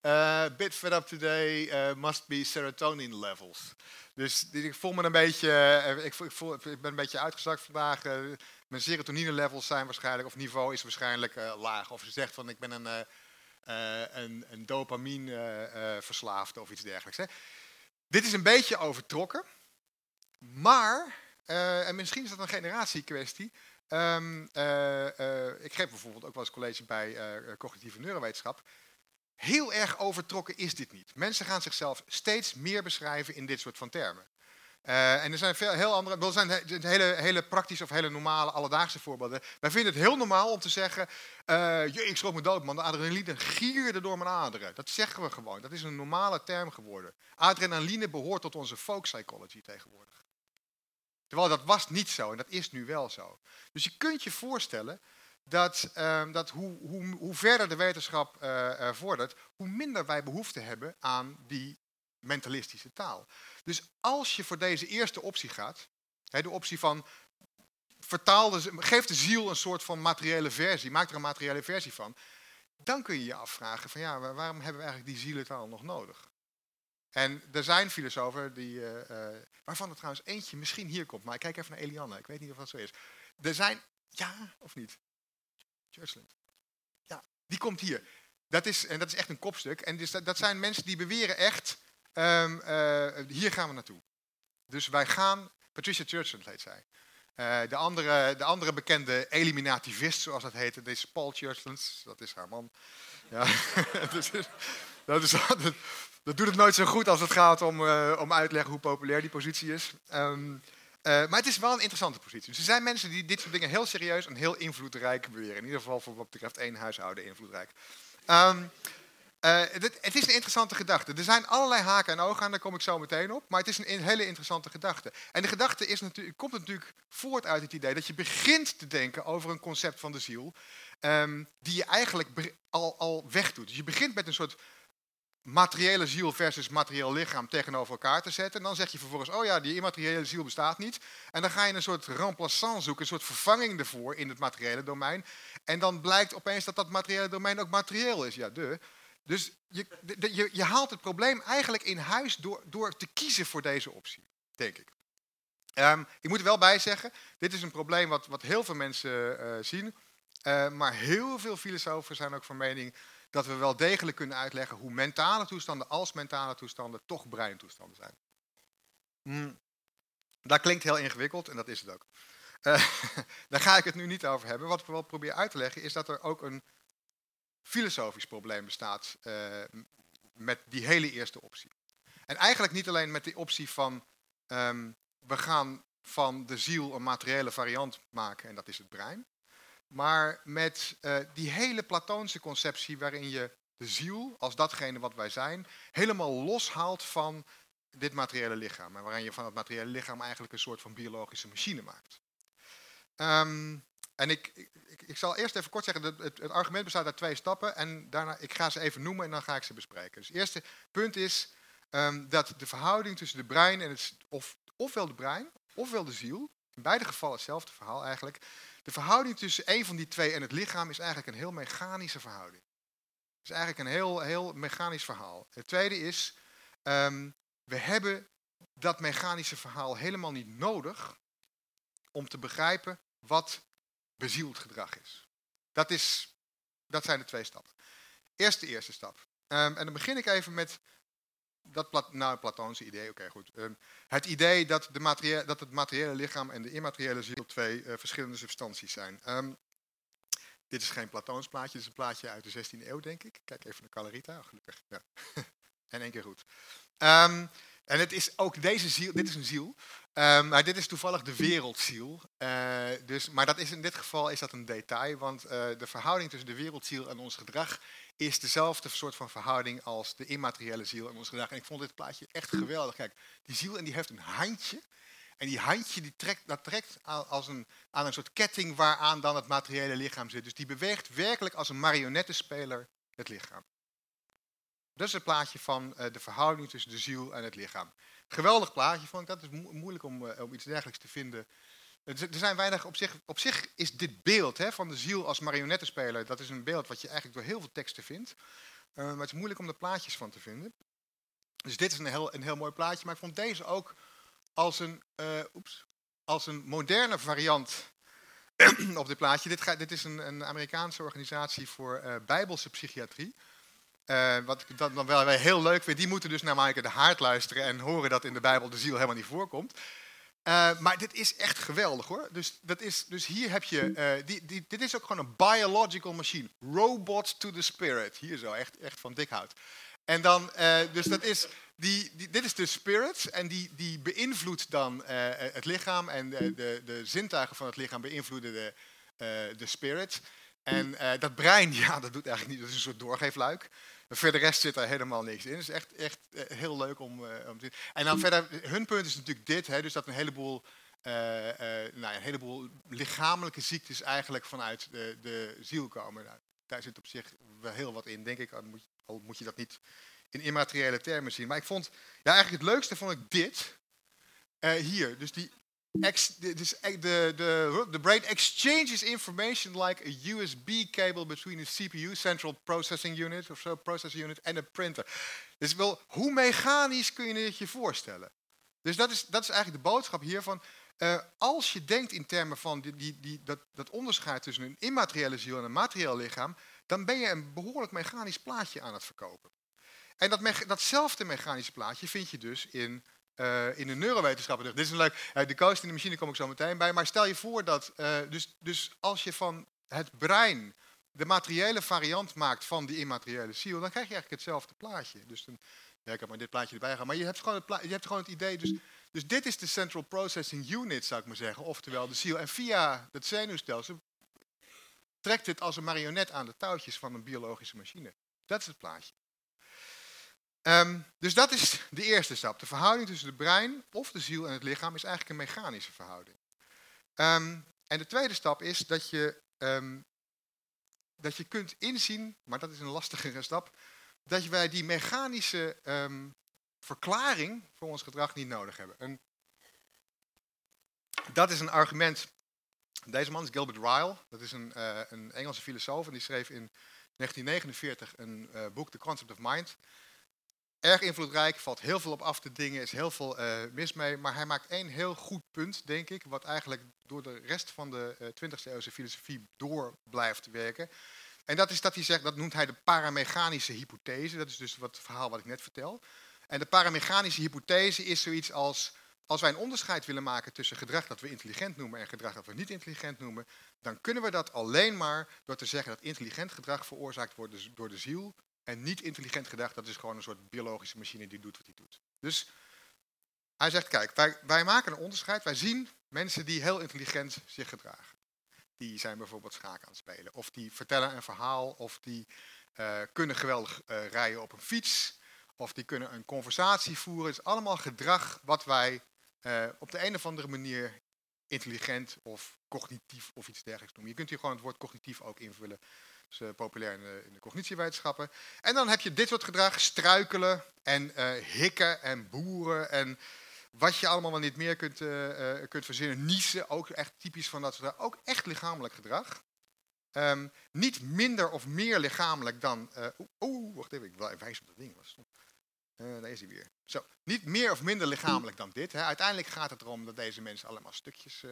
eh bit fed up today must be serotonin levels. Dus ik voel me een beetje, eh, ik, ik, ben een beetje uitgezakt vandaag. eh, mijn serotonine levels zijn waarschijnlijk, of niveau is waarschijnlijk eh, laag. Of ze zegt van ik ben een, eh, een, een dopamine verslaafde of iets dergelijks. Hè. Dit is een beetje overtrokken. Maar, en misschien is dat een generatiekwestie. Eh, ik geef bijvoorbeeld ook wel eens college bij cognitieve neurowetenschap. Heel erg overtrokken is dit niet. Mensen gaan zichzelf steeds meer beschrijven in dit soort van termen. Eh, en er zijn veel heel andere, er zijn he- hele, hele praktische of hele normale alledaagse voorbeelden. Wij vinden het heel normaal om te zeggen, eh jee, ik schrok me dood man, de adrenaline gierde door mijn aderen. Dat zeggen we gewoon, dat is een normale term geworden. Adrenaline behoort tot onze folk psychology tegenwoordig. Terwijl dat was niet zo en dat is nu wel zo. Dus je kunt je voorstellen dat, ehm, dat hoe, hoe, hoe verder de wetenschap eh, eh, vordert, hoe minder wij behoefte hebben aan die mentalistische taal. Dus als je voor deze eerste optie gaat, de optie van vertaal de, geef de ziel een soort van materiële versie, maak er een materiële versie van, dan kun je je afvragen van ja, waar- waarom hebben we eigenlijk die zielentaal nog nodig? En er zijn filosofen die, eh, waarvan er trouwens eentje misschien hier komt, maar ik kijk even naar Eliane, ik weet niet of dat zo is. Er zijn, ja of niet? Churchland. Ja, die komt hier. Dat is, en dat is echt een kopstuk. En dus dat, zijn mensen die beweren echt, ehm, eh, hier gaan we naartoe. Dus wij gaan, Patricia Churchland heet zij. Eh, de, andere, de andere bekende eliminativist, zoals dat heette, dit is Paul Churchland, dat is haar man. Ja, is, dat, is, dat, doet het nooit zo goed als het gaat om, eh, om uit te leggen hoe populair die positie is. Eh, maar het is wel een interessante positie. Dus er zijn mensen die dit soort dingen heel serieus en heel invloedrijk beweren. In ieder geval voor wat betreft één huishouden invloedrijk. Ehm, eh, dit- het is een interessante gedachte. Er zijn allerlei haken en ogen aan, daar kom ik zo meteen op. Maar het is een hele interessante gedachte. En de gedachte is natuurlijk, komt natuurlijk voort uit het idee dat je begint te denken over een concept van de ziel. ehm, die je eigenlijk al, al wegdoet. Dus je begint met een soort materiële ziel versus materieel lichaam tegenover elkaar te zetten. En dan zeg je vervolgens, oh ja, die immateriële ziel bestaat niet. En dan ga je een soort remplaçant zoeken, een soort vervanging ervoor in het materiële domein. En dan blijkt opeens dat dat materiële domein ook materieel is. Ja, de. Dus je, je, je haalt het probleem eigenlijk in huis door, door te kiezen voor deze optie, denk ik. Ehm, ik moet er wel bij zeggen, dit is een probleem wat, wat heel veel mensen eh, zien. Eh, maar heel veel filosofen zijn ook van mening dat we wel degelijk kunnen uitleggen hoe mentale toestanden als mentale toestanden toch breintoestanden zijn. Hmm. Dat klinkt heel ingewikkeld en dat is het ook. Eh, daar ga ik het nu niet over hebben. Wat ik wel probeer uit te leggen is dat er ook een filosofisch probleem bestaat eh, met die hele eerste optie. En eigenlijk niet alleen met die optie van ehm, we gaan van de ziel een materiële variant maken en dat is het brein. Maar met eh, die hele Platoonse conceptie waarin je de ziel, als datgene wat wij zijn, helemaal loshaalt van dit materiële lichaam. En waarin je van het materiële lichaam eigenlijk een soort van biologische machine maakt. Ehm, en ik, ik, ik- zal eerst even kort zeggen, dat het, het argument bestaat uit twee stappen. En daarna, ik ga ze even noemen en dan ga ik ze bespreken. Dus het eerste punt is ehm, dat de verhouding tussen de brein en het, of, ofwel de brein, ofwel de ziel, in beide gevallen hetzelfde verhaal eigenlijk. De verhouding tussen een van die twee en het lichaam is eigenlijk een heel mechanische verhouding. Het is eigenlijk een heel, heel mechanisch verhaal. Het tweede is, ehm, we hebben dat mechanische verhaal helemaal niet nodig om te begrijpen wat bezield gedrag is. Dat, is, dat zijn de twee stappen. Eerst de eerste stap. Ehm, en dan begin ik even met dat Pla nou, Platoonse idee. Oké, goed. Ehm, het idee dat, de materie- dat het materiële lichaam en de immateriële ziel twee eh, verschillende substanties zijn. Ehm, dit is geen Platoons plaatje, dit is een plaatje uit de 16e eeuw, denk ik. Kijk even naar Calarita, oh, gelukkig. Ja. en één keer goed. Ehm, en het is ook deze ziel, dit is een ziel, maar dit is toevallig de wereldziel. Eh, dus, maar dat is in dit geval is dat een detail, want eh, de verhouding tussen de wereldziel en ons gedrag is dezelfde soort van verhouding als de immateriële ziel in ons gedrag. En ik vond dit plaatje echt geweldig. Kijk, die ziel en die heeft een handje. En die handje die trekt, dat trekt als een, aan een soort ketting waaraan dan het materiële lichaam zit. Dus die beweegt werkelijk als een marionettenspeler het lichaam. Dat is het plaatje van uh, de verhouding tussen de ziel en het lichaam. Geweldig plaatje, vond ik dat. Is moeilijk om, uh, om iets dergelijks te vinden. Er zijn weinig, op zich, op zich is dit beeld hè, van de ziel als marionettenspeler, dat is een beeld wat je eigenlijk door heel veel teksten vindt. Uh, maar het is moeilijk om er plaatjes van te vinden. Dus dit is een heel, een heel mooi plaatje, maar ik vond deze ook als een, oeps, als een moderne variant op dit plaatje. Dit, dit is een, een, Amerikaanse organisatie voor bijbelse psychiatrie. Wat ik dan wel heel leuk vind, die moeten dus naar Maaike de Haard luisteren en horen dat in de Bijbel de ziel helemaal niet voorkomt. Uh, maar dit is echt geweldig hoor. Dus, dat is, dus hier heb je, uh, die, die, dit is ook gewoon een biological machine. Robot to the spirit. Hier zo, echt, echt van dik hout. En dan, dus dat is, die, dit is de spirit en die, die beïnvloedt dan het lichaam en de, de, de zintuigen van het lichaam beïnvloeden de, de spirit. En dat brein, ja, dat doet eigenlijk niet, dat is een soort doorgeefluik. Voor de rest zit er helemaal niks in. Het is echt, echt eh, heel leuk om, uh, om te zien. En dan verder, hun punt is natuurlijk dit, hè, dus dat een heleboel, uh, nou, een heleboel lichamelijke ziektes eigenlijk vanuit de, de ziel komen. Nou, daar zit op zich wel heel wat in, denk ik. Al moet, al moet je dat niet in immateriële termen zien. Maar ik vond, ja, eigenlijk het leukste vond ik dit. hier, dus die Ex, the, the brain exchanges information like a USB cable between a CPU, central processing unit of so, processing unit, en een printer. Dus wel, hoe mechanisch kun je het je voorstellen? Dus dat is, dat is eigenlijk de boodschap hiervan. Uh, als je denkt in termen van die, die, dat, dat onderscheid tussen een immateriële ziel en een materieel lichaam, dan ben je een behoorlijk mechanisch plaatje aan het verkopen. En dat datzelfde mechanische plaatje vind je dus in uh, in de neurowetenschappen. Dit is een leuk. Uh, de coast in de machine kom ik zo meteen bij. Maar stel je voor dat. Uh, dus, dus als je van het brein de materiële variant maakt van die immateriële ziel, dan krijg je eigenlijk hetzelfde plaatje. Dus dan, ja, ik heb maar dit plaatje erbij gehad. Maar je hebt gewoon het, je hebt gewoon het idee. Dus, dus dit is de Central Processing Unit, zou ik maar zeggen. Oftewel de ziel. En via het zenuwstelsel trekt het als een marionet aan de touwtjes van een biologische machine. Dat is het plaatje. Um, dus dat is de eerste stap. De verhouding tussen de brein of de ziel en het lichaam is eigenlijk een mechanische verhouding. Um, en de tweede stap is dat je, um, dat je kunt inzien, maar dat is een lastigere stap, dat wij die mechanische verklaring voor ons gedrag niet nodig hebben. En dat is een argument. Deze man is Gilbert Ryle, dat is een, uh, een Engelse filosoof en die schreef in 1949 een uh, boek, The Concept of Mind erg invloedrijk, valt heel veel op af te dingen, is heel veel uh, mis mee. Maar hij maakt één heel goed punt, denk ik, wat eigenlijk door de rest van de uh, eh, 20e eeuwse filosofie door blijft werken. En dat is dat hij zegt, dat noemt hij de paramechanische hypothese. Dat is dus wat, het verhaal wat ik net vertel. En de paramechanische hypothese is zoiets als, als wij een onderscheid willen maken tussen gedrag dat we intelligent noemen en gedrag dat we niet intelligent noemen, dan kunnen we dat alleen maar door te zeggen dat intelligent gedrag veroorzaakt wordt dus door de ziel en niet intelligent gedacht, dat is gewoon een soort biologische machine die doet wat hij doet. Dus hij zegt, kijk, wij, wij maken een onderscheid. Wij zien mensen die heel intelligent zich gedragen. Die zijn bijvoorbeeld schaak aan het spelen. Of die vertellen een verhaal. Of die uh, kunnen geweldig uh, rijden op een fiets. Of die kunnen een conversatie voeren. Het is allemaal gedrag wat wij uh, op de een of andere manier intelligent of cognitief of iets dergelijks noemen. Je kunt hier gewoon het woord cognitief ook invullen uh, populair in de, in de, cognitiewetenschappen. En dan heb je dit soort gedrag, struikelen en uh, hikken en boeren en wat je allemaal wel niet meer kunt, uh, kunt verzinnen. Niezen, ook echt typisch van dat soort Ook echt lichamelijk gedrag. Um, niet minder of meer lichamelijk dan... Oeh, wacht even, ik wijs op dat ding. Was daar is hij weer. Zo, niet meer of minder lichamelijk dan dit. Hè. Uiteindelijk gaat het erom dat deze mensen allemaal stukjes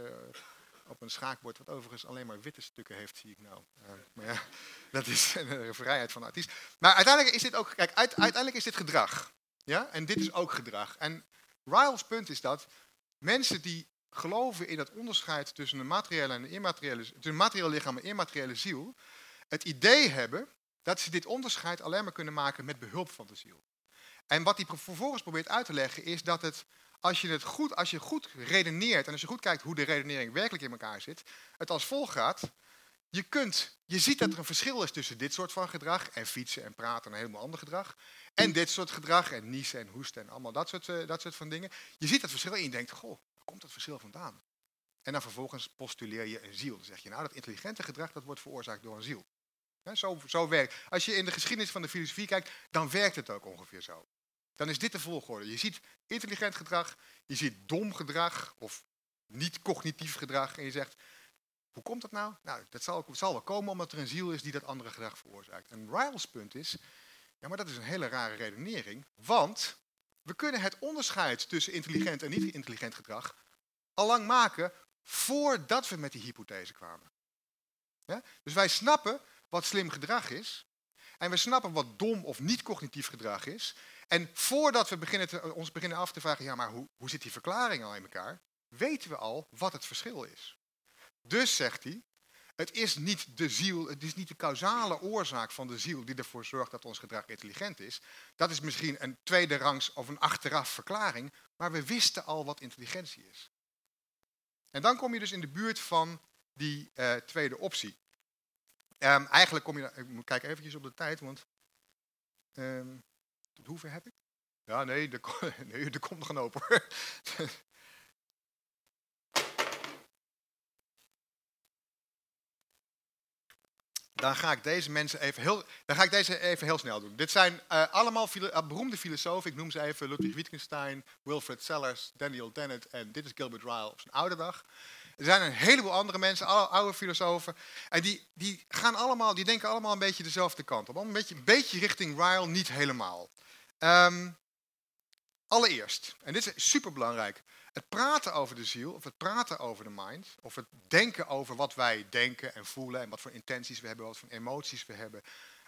op een schaakbord, wat overigens alleen maar witte stukken heeft, zie ik nou. Uh, maar ja, dat is een vrijheid van de artiest. Maar uiteindelijk is dit ook, kijk, uiteindelijk is dit gedrag. Ja? En dit is ook gedrag. En Ryle's punt is dat mensen die geloven in dat onderscheid tussen een materiële en een immateriële, tussen een materieel lichaam en immateriële ziel, het idee hebben dat ze dit onderscheid alleen maar kunnen maken met behulp van de ziel. En wat hij vervolgens probeert uit te leggen is dat het als je, het goed, als je goed redeneert en als je goed kijkt hoe de redenering werkelijk in elkaar zit, het als volgt gaat. je, kunt, je ziet dat er een verschil is tussen dit soort van gedrag en fietsen en praten en een helemaal ander gedrag. En dit soort gedrag en niezen en hoesten en allemaal dat soort, uh, dat soort van dingen. Je ziet dat verschil en je denkt, goh, waar komt dat verschil vandaan? En dan vervolgens postuleer je een ziel. Dan zeg je, nou dat intelligente gedrag dat wordt veroorzaakt door een ziel. zo, zo werkt. Als je in de geschiedenis van de filosofie kijkt, dan werkt het ook ongeveer zo. Dan is dit de volgorde. Je ziet intelligent gedrag, je ziet dom gedrag of niet cognitief gedrag. En je zegt, hoe komt dat nou? Nou, dat zal, zal wel komen omdat er een ziel is die dat andere gedrag veroorzaakt. En Ryle's punt is, ja, maar dat is een hele rare redenering. Want we kunnen het onderscheid tussen intelligent en niet intelligent gedrag allang maken voordat we met die hypothese kwamen. Ja? Dus wij snappen wat slim gedrag is. En we snappen wat dom of niet cognitief gedrag is. En voordat we beginnen te, ons beginnen af te vragen, ja, maar hoe, hoe zit die verklaring al in elkaar? Weten we al wat het verschil is. Dus, zegt hij, het is niet de ziel, het is niet de causale oorzaak van de ziel die ervoor zorgt dat ons gedrag intelligent is. Dat is misschien een tweede rangs of een achteraf verklaring, maar we wisten al wat intelligentie is. En dan kom je dus in de buurt van die uh, tweede optie. Um, eigenlijk kom je, ik moet kijken eventjes op de tijd, want um, hoever heb ik? Ja, nee, er, nee, er komt nog een open. dan ga ik deze mensen even heel, dan ga ik deze even heel snel doen. Dit zijn uh, allemaal uh, beroemde filosofen. Ik noem ze even Ludwig Wittgenstein, Wilfred Sellers, Daniel Dennett en dit is Gilbert Ryle op zijn oude dag. Er zijn een heleboel andere mensen, oude filosofen. En die, die, gaan allemaal, die denken allemaal een beetje dezelfde kant op. Een beetje, een beetje richting Ryle, niet helemaal. Um, allereerst, en dit is superbelangrijk. Het praten over de ziel, of het praten over de mind, of het denken over wat wij denken en voelen en wat voor intenties we hebben, wat voor emoties we hebben.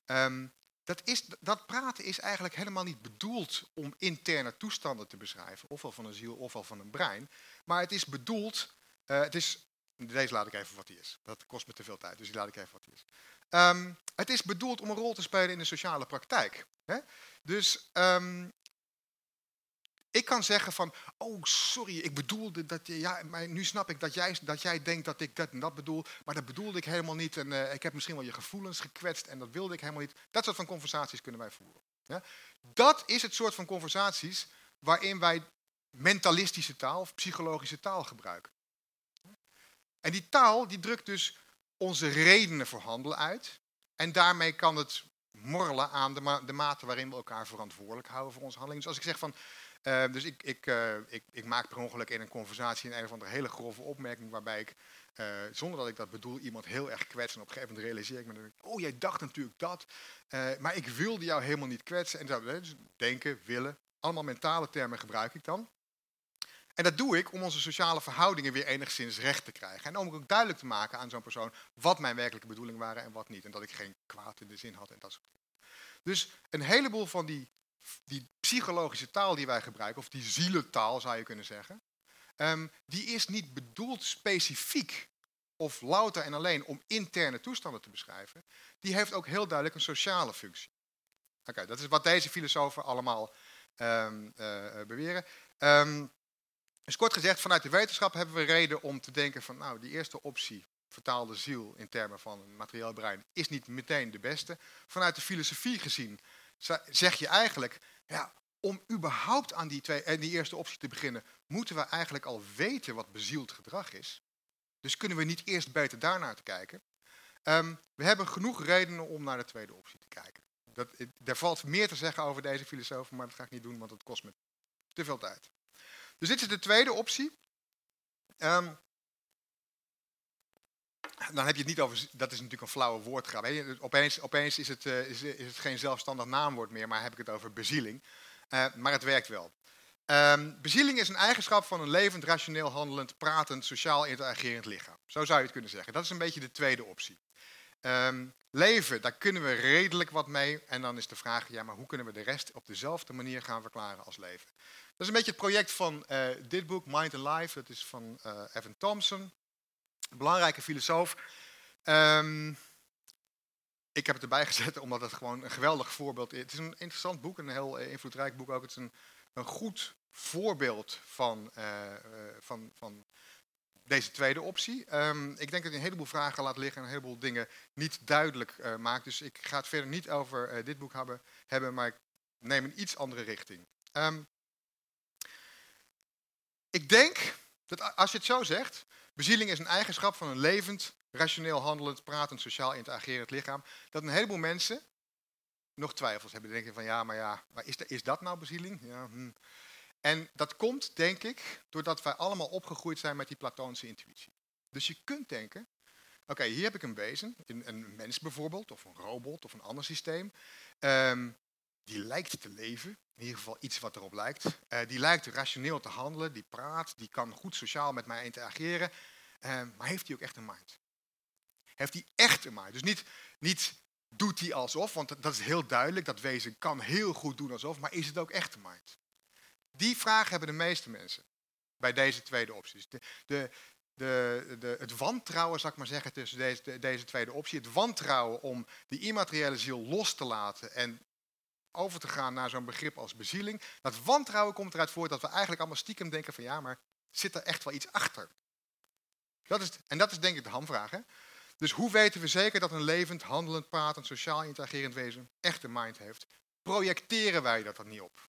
Um, dat, is, dat praten is eigenlijk helemaal niet bedoeld om interne toestanden te beschrijven, ofwel van een ziel ofwel van een brein. Maar het is bedoeld, uh, het is, deze laat ik even wat die is. Dat kost me te veel tijd, dus die laat ik even wat die is. Um, het is bedoeld om een rol te spelen in de sociale praktijk. Hè? Dus um, ik kan zeggen van, oh sorry, ik bedoelde dat, ja, maar nu snap ik dat jij, dat jij denkt dat ik dat en dat bedoel, maar dat bedoelde ik helemaal niet en uh, ik heb misschien wel je gevoelens gekwetst en dat wilde ik helemaal niet. Dat soort van conversaties kunnen wij voeren. Dat is het soort van conversaties waarin wij mentalistische taal of psychologische taal gebruiken. En die taal die drukt dus onze redenen voor handelen uit en daarmee kan het morrelen aan de, de mate waarin we elkaar verantwoordelijk houden voor onze handelingen. Dus als ik zeg van, uh, dus ik, ik, uh, ik, ik, maak per ongeluk in een conversatie een, een of andere hele grove opmerking waarbij ik, uh, zonder dat ik dat bedoel, iemand heel erg kwets. En op een gegeven moment realiseer ik me, oh jij dacht natuurlijk dat, maar ik wilde jou helemaal niet kwetsen. En dat, dus denken, willen, allemaal mentale termen gebruik ik dan. En dat doe ik om onze sociale verhoudingen weer enigszins recht te krijgen. En om ook duidelijk te maken aan zo'n persoon wat mijn werkelijke bedoelingen waren en wat niet. En dat ik geen kwaad in de zin had en dat soort dingen. Dus een heleboel van die die psychologische taal die wij gebruiken, of die zielentaal zou je kunnen zeggen, um, die is niet bedoeld specifiek of louter en alleen om interne toestanden te beschrijven. Die heeft ook heel duidelijk een sociale functie. Oké, dat is wat deze filosofen allemaal um, uh, beweren. Um, dus kort gezegd, vanuit de wetenschap hebben we reden om te denken van, nou, die eerste optie, vertaalde ziel in termen van een materieel brein, is niet meteen de beste. Vanuit de filosofie gezien zeg je eigenlijk, ja, om überhaupt aan die, twee, en eh, die eerste optie te beginnen, moeten we eigenlijk al weten wat bezield gedrag is. Dus kunnen we niet eerst beter daarnaar te kijken. Um, we hebben genoeg redenen om naar de tweede optie te kijken. Dat, er valt meer te zeggen over deze filosofen, maar dat ga ik niet doen, want het kost me te veel tijd. Dus dit is de tweede optie. Um, dan heb je het niet over, dat is natuurlijk een flauwe woordgrap. Opeens, opeens is, het, uh, is, het geen zelfstandig naamwoord meer, maar heb ik het over bezieling. Uh, maar het werkt wel. Um, bezieling is een eigenschap van een levend, rationeel handelend, pratend, sociaal interagerend lichaam. Zo zou je het kunnen zeggen. Dat is een beetje de tweede optie. Um, leven, daar kunnen we redelijk wat mee. En dan is de vraag, ja, maar hoe kunnen we de rest op dezelfde manier gaan verklaren als leven? Dat is een beetje het project van uh, dit boek, Mind and Life. Dat is van Evan Thompson belangrijke filosoof. Um, ik heb het erbij gezet omdat het gewoon een geweldig voorbeeld is. Het is een interessant boek, een heel eh, invloedrijk boek ook. Het is een, een goed voorbeeld van, van, van deze tweede optie. Ehm, ik denk dat ik een heleboel vragen laat liggen en een heleboel dingen niet duidelijk uh, maakt. Dus ik ga het verder niet over uh, dit boek hebben, hebben, maar ik neem een iets andere richting. Um, ik denk dat als je het zo zegt, bezieling is een eigenschap van een levend, rationeel handelend, pratend, sociaal interagerend lichaam, dat een heleboel mensen nog twijfels hebben. Denken van ja, maar ja, maar is, is dat nou bezieling? Ja, hm. En dat komt, denk ik, doordat wij allemaal opgegroeid zijn met die Platoonse intuïtie. Dus je kunt denken, oké, hier heb ik een wezen, een, mens bijvoorbeeld, of een robot, of een ander systeem, um, die lijkt te leven, in ieder geval iets wat erop lijkt. Uh, die lijkt rationeel te handelen, die praat, die kan goed sociaal met mij interageren, uh, maar heeft hij ook echt een mind? Heeft hij echt een mind? Dus niet, niet doet hij alsof, want dat is heel duidelijk, dat wezen kan heel goed doen alsof, maar is het ook echt een mind? Die vraag hebben de meeste mensen bij deze tweede opties. De, de, de, de, het wantrouwen, zal ik maar zeggen, tussen deze, deze tweede optie. Het wantrouwen om die immateriële ziel los te laten en over te gaan naar zo'n begrip als bezieling. Dat wantrouwen komt eruit voort dat we eigenlijk allemaal stiekem denken van ja, maar zit er echt wel iets achter? Dat is, en dat is denk ik de hamvraag. Hè? Dus hoe weten we zeker dat een levend, handelend, pratend, sociaal interagerend wezen echt een mind heeft? Projecteren wij dat dan niet op?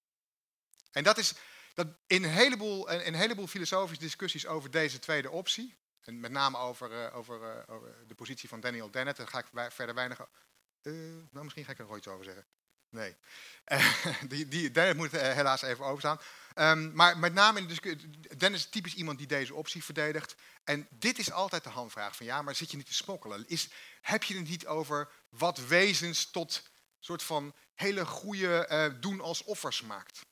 En dat is dat in, een heleboel, in een heleboel filosofische discussies over deze tweede optie, en met name over, over, uh, over, de positie van Daniel Dennett, daar ga ik verder weinig. Uh, nou, misschien ga ik er ooit over zeggen. Nee. die, die, Dennis moet helaas even overstaan. Um, maar met name in de discussie. Dennis is typisch iemand die deze optie verdedigt. En dit is altijd de handvraag: van ja, maar zit je niet te smokkelen? Is, heb je het niet over wat wezens tot soort van hele goede doen als offers maakt?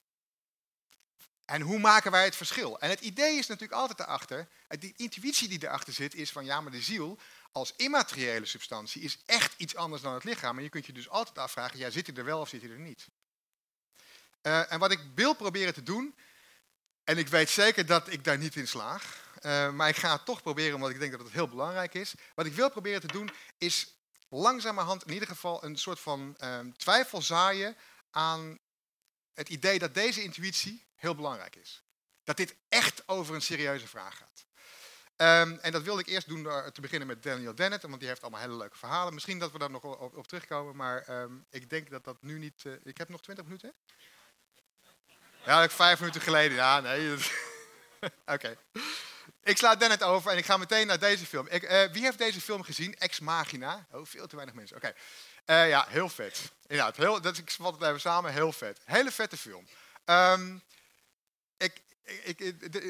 En hoe maken wij het verschil? En het idee is natuurlijk altijd erachter, die intuïtie die erachter zit, is van ja, maar de ziel als immateriële substantie is echt iets anders dan het lichaam. En je kunt je dus altijd afvragen, ja, zit hij er wel of zit hij er niet? Uh, en wat ik wil proberen te doen, en ik weet zeker dat ik daar niet in slaag, uh, maar ik ga het toch proberen omdat ik denk dat het heel belangrijk is. Wat ik wil proberen te doen, is langzamerhand in ieder geval een soort van uh, twijfel zaaien aan het idee dat deze intuïtie heel belangrijk is. Dat dit echt over een serieuze vraag gaat. Um, en dat wilde ik eerst doen door te beginnen met Daniel Dennett, want die heeft allemaal hele leuke verhalen. Misschien dat we daar nog op, terugkomen, maar um, ik denk dat dat nu niet... Uh, ik heb nog 20 minuten? Ja, vijf minuten geleden. Ja, nee. Oké. Ik sla Dennett over en ik ga meteen naar deze film. Ik, uh, wie heeft deze film gezien? Ex Machina. Oh, veel te weinig mensen. Oké. Uh, ja, heel vet. Inderdaad, heel, dat, ik vat het even samen. Heel vet. Hele vette film. Um, ik,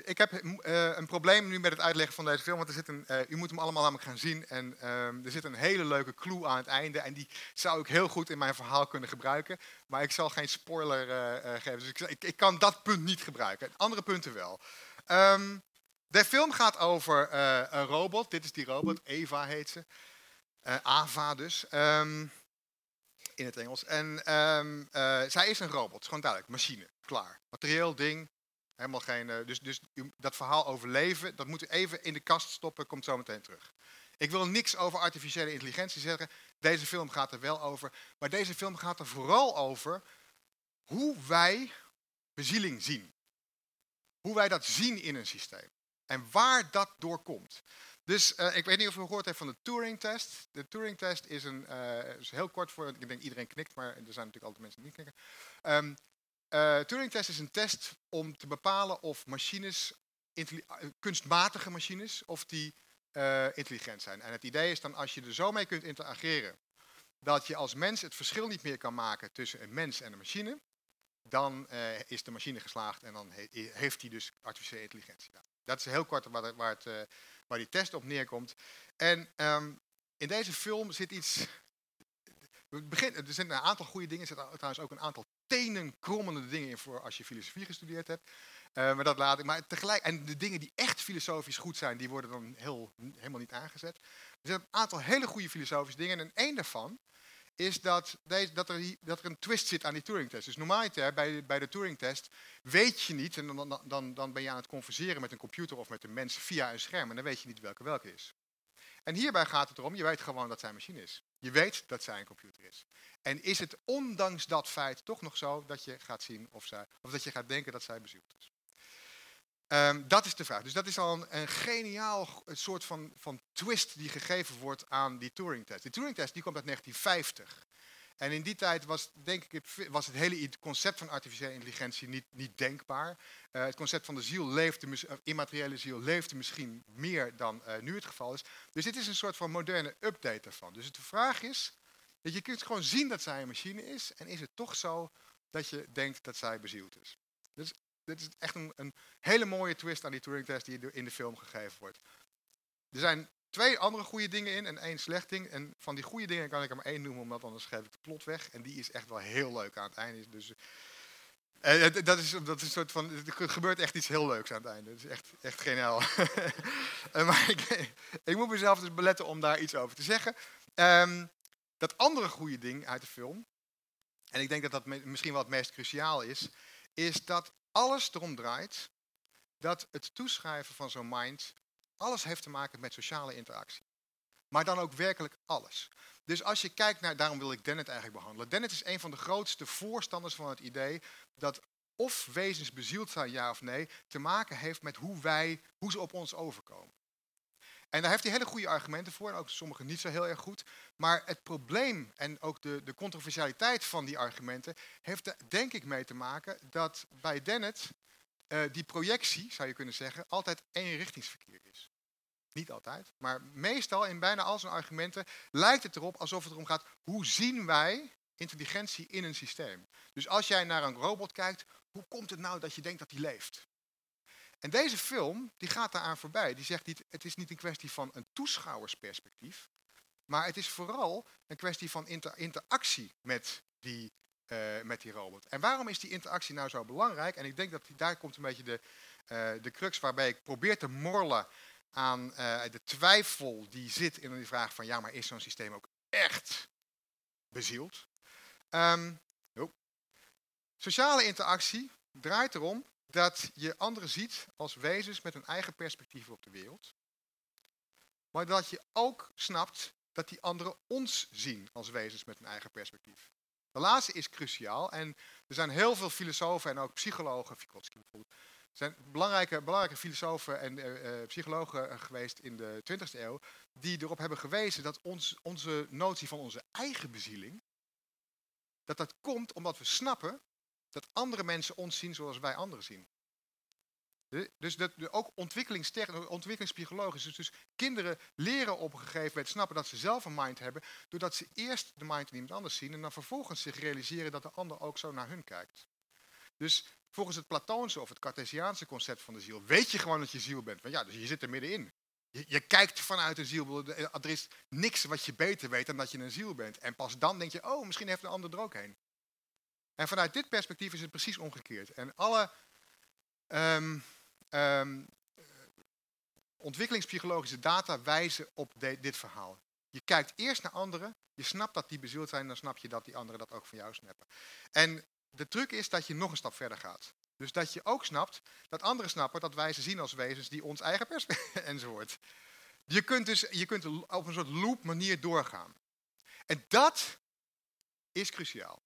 ik, heb uh, een probleem nu met het uitleggen van deze film, want er zit een, uh, u moet hem allemaal namelijk gaan zien. En uh, er zit een hele leuke clue aan het einde. En die zou ik heel goed in mijn verhaal kunnen gebruiken. Maar ik zal geen spoiler eh, geven. Dus ik, ik, kan dat punt niet gebruiken. Andere punten wel. Um, de film gaat over een robot. Dit is die robot. Eva heet ze. Ava dus. Um, in het Engels. En zij is een robot. Gewoon duidelijk. Machine. Klaar. Materieel ding Helemaal geen, uh, dus, dus dat verhaal over leven, dat moet u even in de kast stoppen, komt zo meteen terug. Ik wil niks over artificiële intelligentie zeggen. Deze film gaat er wel over. Maar deze film gaat er vooral over hoe wij bezieling zien. Hoe wij dat zien in een systeem. En waar dat door komt. Dus uh, ik weet niet of u gehoord heeft van de Turing-test. De Turing-test is een, is heel kort voor, ik denk iedereen knikt, maar er zijn natuurlijk altijd mensen die niet knikken. Um, uh, Turing-test is een test om te bepalen of machines, eh, kunstmatige machines, of die uh, intelligent zijn. En het idee is dan als je er zo mee kunt interageren dat je als mens het verschil niet meer kan maken tussen een mens en een machine, dan is de machine geslaagd en dan he heeft hij dus artificiële intelligentie. Dat is heel kort waar, waar, het, waar die test op neerkomt. En um, in deze film zit iets Begin, er zijn een aantal goede dingen, er zitten trouwens ook een aantal tenenkrommende dingen in voor als je filosofie gestudeerd hebt. Uh, maar dat laat ik. Maar tegelijk, en de dingen die echt filosofisch goed zijn, die worden dan heel, helemaal niet aangezet. Er zijn een aantal hele goede filosofische dingen. En één daarvan is dat, deze, dat, er, dat er een twist zit aan die Turing-test. Dus normaliter bij, bij de Turing-test weet je niet, en dan, dan, dan ben je aan het converseren met een computer of met een mens via een scherm, en dan weet je niet welke welke is. En hierbij gaat het erom, je weet gewoon dat zij een machine is. Je weet dat zij een computer is. En is het ondanks dat feit toch nog zo dat je gaat zien of, zij, of dat je gaat denken dat zij bezield is. Ehm, dat is de vraag. Dus dat is al een, een geniaal soort van, van twist die gegeven wordt aan die Turing-test. Die Turing-test die komt uit 1950. En in die tijd was, denk ik, het, was het hele concept van artificiële intelligentie niet, niet denkbaar. Eh, het concept van de ziel leefde, eh, immateriële ziel leefde misschien meer dan eh, nu het geval is. Dus dit is een soort van moderne update daarvan. Dus de vraag is, dat je kunt gewoon zien dat zij een machine is. En is het toch zo dat je denkt dat zij bezield is. Dus dit is echt een, een hele mooie twist aan die Turing-test die in de film gegeven wordt. Er zijn twee andere goede dingen in en één slecht ding. En van die goede dingen kan ik er maar één noemen, omdat anders geef ik de plot weg. En die is echt wel heel leuk aan het einde. Dus, eh, het- dat, is, dat is een soort van, er gebeurt echt iets heel leuks aan het einde. Het is echt, echt geniaal. Eh, maar ik, ik moet mezelf dus beletten om daar iets over te zeggen. Ehm, dat andere goede ding uit de film, en ik denk dat dat misschien wel het meest cruciaal is, is dat alles erom draait dat het toeschrijven van zo'n mind alles heeft te maken met sociale interactie. Maar dan ook werkelijk alles. Dus als je kijkt naar, daarom wil ik Dennett eigenlijk behandelen. Dennett is een van de grootste voorstanders van het idee dat of wezens bezield zijn, ja of nee, te maken heeft met hoe wij, hoe ze op ons overkomen. En daar heeft hij hele goede argumenten voor, en ook sommige niet zo heel erg goed. Maar het probleem en ook de, de controversialiteit van die argumenten heeft er denk ik mee te maken dat bij Dennett eh, die projectie, zou je kunnen zeggen, altijd eenrichtingsverkeer is. Niet altijd, maar meestal in bijna al zijn argumenten lijkt het erop alsof het erom gaat, hoe zien wij intelligentie in een systeem? Dus als jij naar een robot kijkt, hoe komt het nou dat je denkt dat die leeft? En deze film, die gaat daaraan voorbij. Die zegt niet, het is niet een kwestie van een toeschouwersperspectief, maar het is vooral een kwestie van inter- interactie met die, eh, met die robot. En waarom is die interactie nou zo belangrijk? En ik denk dat daar komt een beetje de, eh, de crux waarbij ik probeer te morrelen aan eh, de twijfel die zit in die vraag van ja, maar is zo'n systeem ook echt bezield? Ehm, nope. Sociale interactie draait erom dat je anderen ziet als wezens met een eigen perspectief op de wereld. Maar dat je ook snapt dat die anderen ons zien als wezens met een eigen perspectief. De laatste is cruciaal en er zijn heel veel filosofen en ook psychologen, Vygotsky bijvoorbeeld, er zijn belangrijke, belangrijke filosofen en eh, eh, psychologen eh, geweest in de 20e eeuw die erop hebben gewezen dat ons, onze notie van onze eigen bezieling, dat dat komt omdat we snappen dat andere mensen ons zien zoals wij anderen zien. Dus dat, ook ontwikkelingspsychologisch. Dus, dus kinderen leren op een gegeven moment snappen dat ze zelf een mind hebben, doordat ze eerst de mind van iemand anders zien en dan vervolgens zich realiseren dat de ander ook zo naar hun kijkt. Dus volgens het Platoonse of het Cartesiaanse concept van de ziel weet je gewoon dat je ziel bent. Want ja, dus je zit er middenin. Je, je kijkt vanuit een ziel. Bedoel, Er is niks wat je beter weet dan dat je een ziel bent. En pas dan denk je, oh, misschien heeft een ander er ook heen. En vanuit dit perspectief is het precies omgekeerd. En alle ehm, ehm, eh, ontwikkelingspsychologische data wijzen op dit verhaal. Je kijkt eerst naar anderen, je snapt dat die bezield zijn, dan snap je dat die anderen dat ook van jou snappen. En de truc is dat je nog een stap verder gaat. Dus dat je ook snapt dat anderen snappen dat wij ze zien als wezens die ons eigen perspectief enzovoort. Je kunt dus je kunt op een soort loop manier doorgaan. En dat is cruciaal.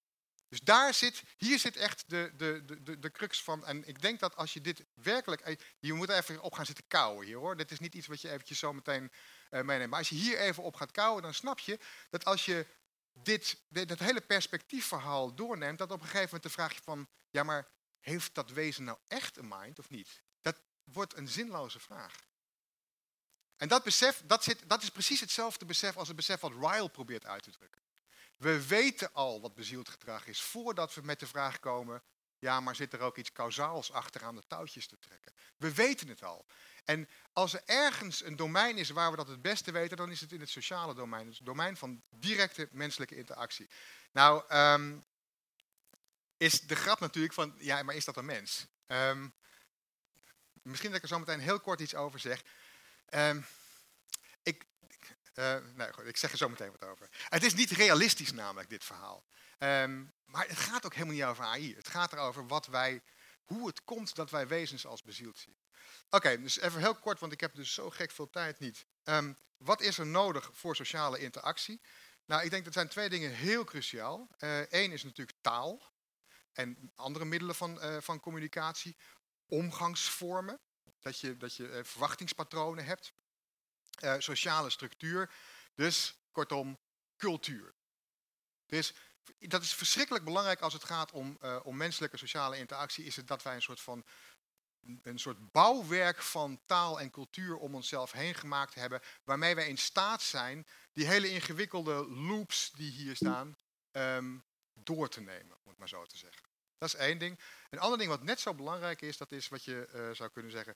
Dus daar zit, hier zit echt de, de, de, de, crux van. En ik denk dat als je dit werkelijk. eh, Je moet even op gaan zitten kouwen hier hoor. Dit is niet iets wat je eventjes zo meteen eh, meeneemt. Maar als je hier even op gaat kouwen, dan snap je dat als je dit, dit, dat hele perspectiefverhaal doorneemt, dat op een gegeven moment de vraag je van. Ja, maar heeft dat wezen nou echt een mind of niet? Dat wordt een zinloze vraag. En dat besef, dat, zit, dat is precies hetzelfde besef als het besef wat Ryle probeert uit te drukken. We weten al wat bezield gedrag is voordat we met de vraag komen, ja, maar zit er ook iets kausaals achter aan de touwtjes te trekken? We weten het al. En als er ergens een domein is waar we dat het beste weten, dan is het in het sociale domein. Dus het domein van directe menselijke interactie. Nou, ehm, is de grap natuurlijk van, ja, maar is dat een mens? Ehm, misschien dat ik er zo meteen heel kort iets over zeg. Ik, eh, nee, goed, ik zeg er zo meteen wat over. Het is niet realistisch namelijk, dit verhaal. Ehm, maar het gaat ook helemaal niet over AI. Het gaat erover wat wij, hoe het komt dat wij wezens als bezield zien. Oké, dus even heel kort, want ik heb dus zo gek veel tijd niet. Ehm, wat is er nodig voor sociale interactie? Nou, ik denk dat zijn twee dingen heel cruciaal. Eén is natuurlijk taal en andere middelen van, eh, van communicatie, omgangsvormen. dat je, dat je verwachtingspatronen hebt, sociale structuur, dus kortom cultuur. Dus dat is verschrikkelijk belangrijk als het gaat om, om menselijke sociale interactie, is het dat wij een soort van een soort bouwwerk van taal en cultuur om onszelf heen gemaakt hebben, waarmee wij in staat zijn die hele ingewikkelde loops die hier staan um, door te nemen, om het maar zo te zeggen. Dat is één ding. Een ander ding wat net zo belangrijk is, dat is wat je uh, zou kunnen zeggen,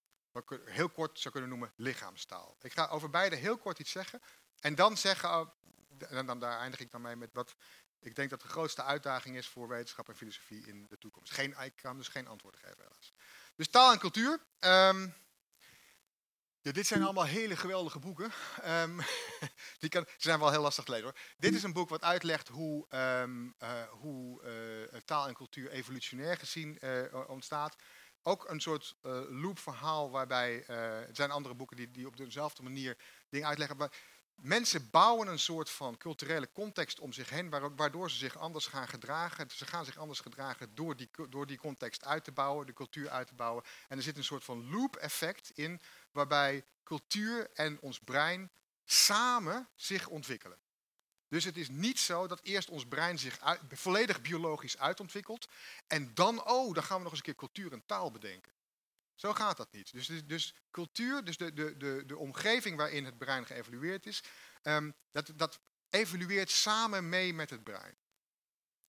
heel kort zou kunnen noemen lichaamstaal. Ik ga over beide heel kort iets zeggen en dan zeggen, oh, en dan, daar eindig ik dan mee met wat ik denk dat de grootste uitdaging is voor wetenschap en filosofie in de toekomst. Geen, ik kan dus geen antwoorden geven helaas. Dus taal en cultuur. Ja, dit zijn allemaal hele geweldige boeken. Um, die kan, ze zijn wel heel lastig te lezen hoor. Dit is een boek wat uitlegt hoe, um, uh, hoe uh, taal en cultuur evolutionair gezien uh, ontstaat. Ook een soort loopverhaal waarbij, er zijn andere boeken die, die op dezelfde manier dingen uitleggen. Maar Mensen bouwen een soort van culturele context om zich heen, waardoor ze zich anders gaan gedragen. Ze gaan zich anders gedragen door die, door die context uit te bouwen, de cultuur uit te bouwen. En er zit een soort van loop-effect in, waarbij cultuur en ons brein samen zich ontwikkelen. Dus het is niet zo dat eerst ons brein zich volledig biologisch uitontwikkelt en dan, oh, dan gaan we nog eens een keer cultuur en taal bedenken. Zo gaat dat niet. Dus, dus, dus cultuur, dus de, de, de, omgeving waarin het brein geëvalueerd is, um, dat, dat evolueert samen mee met het brein.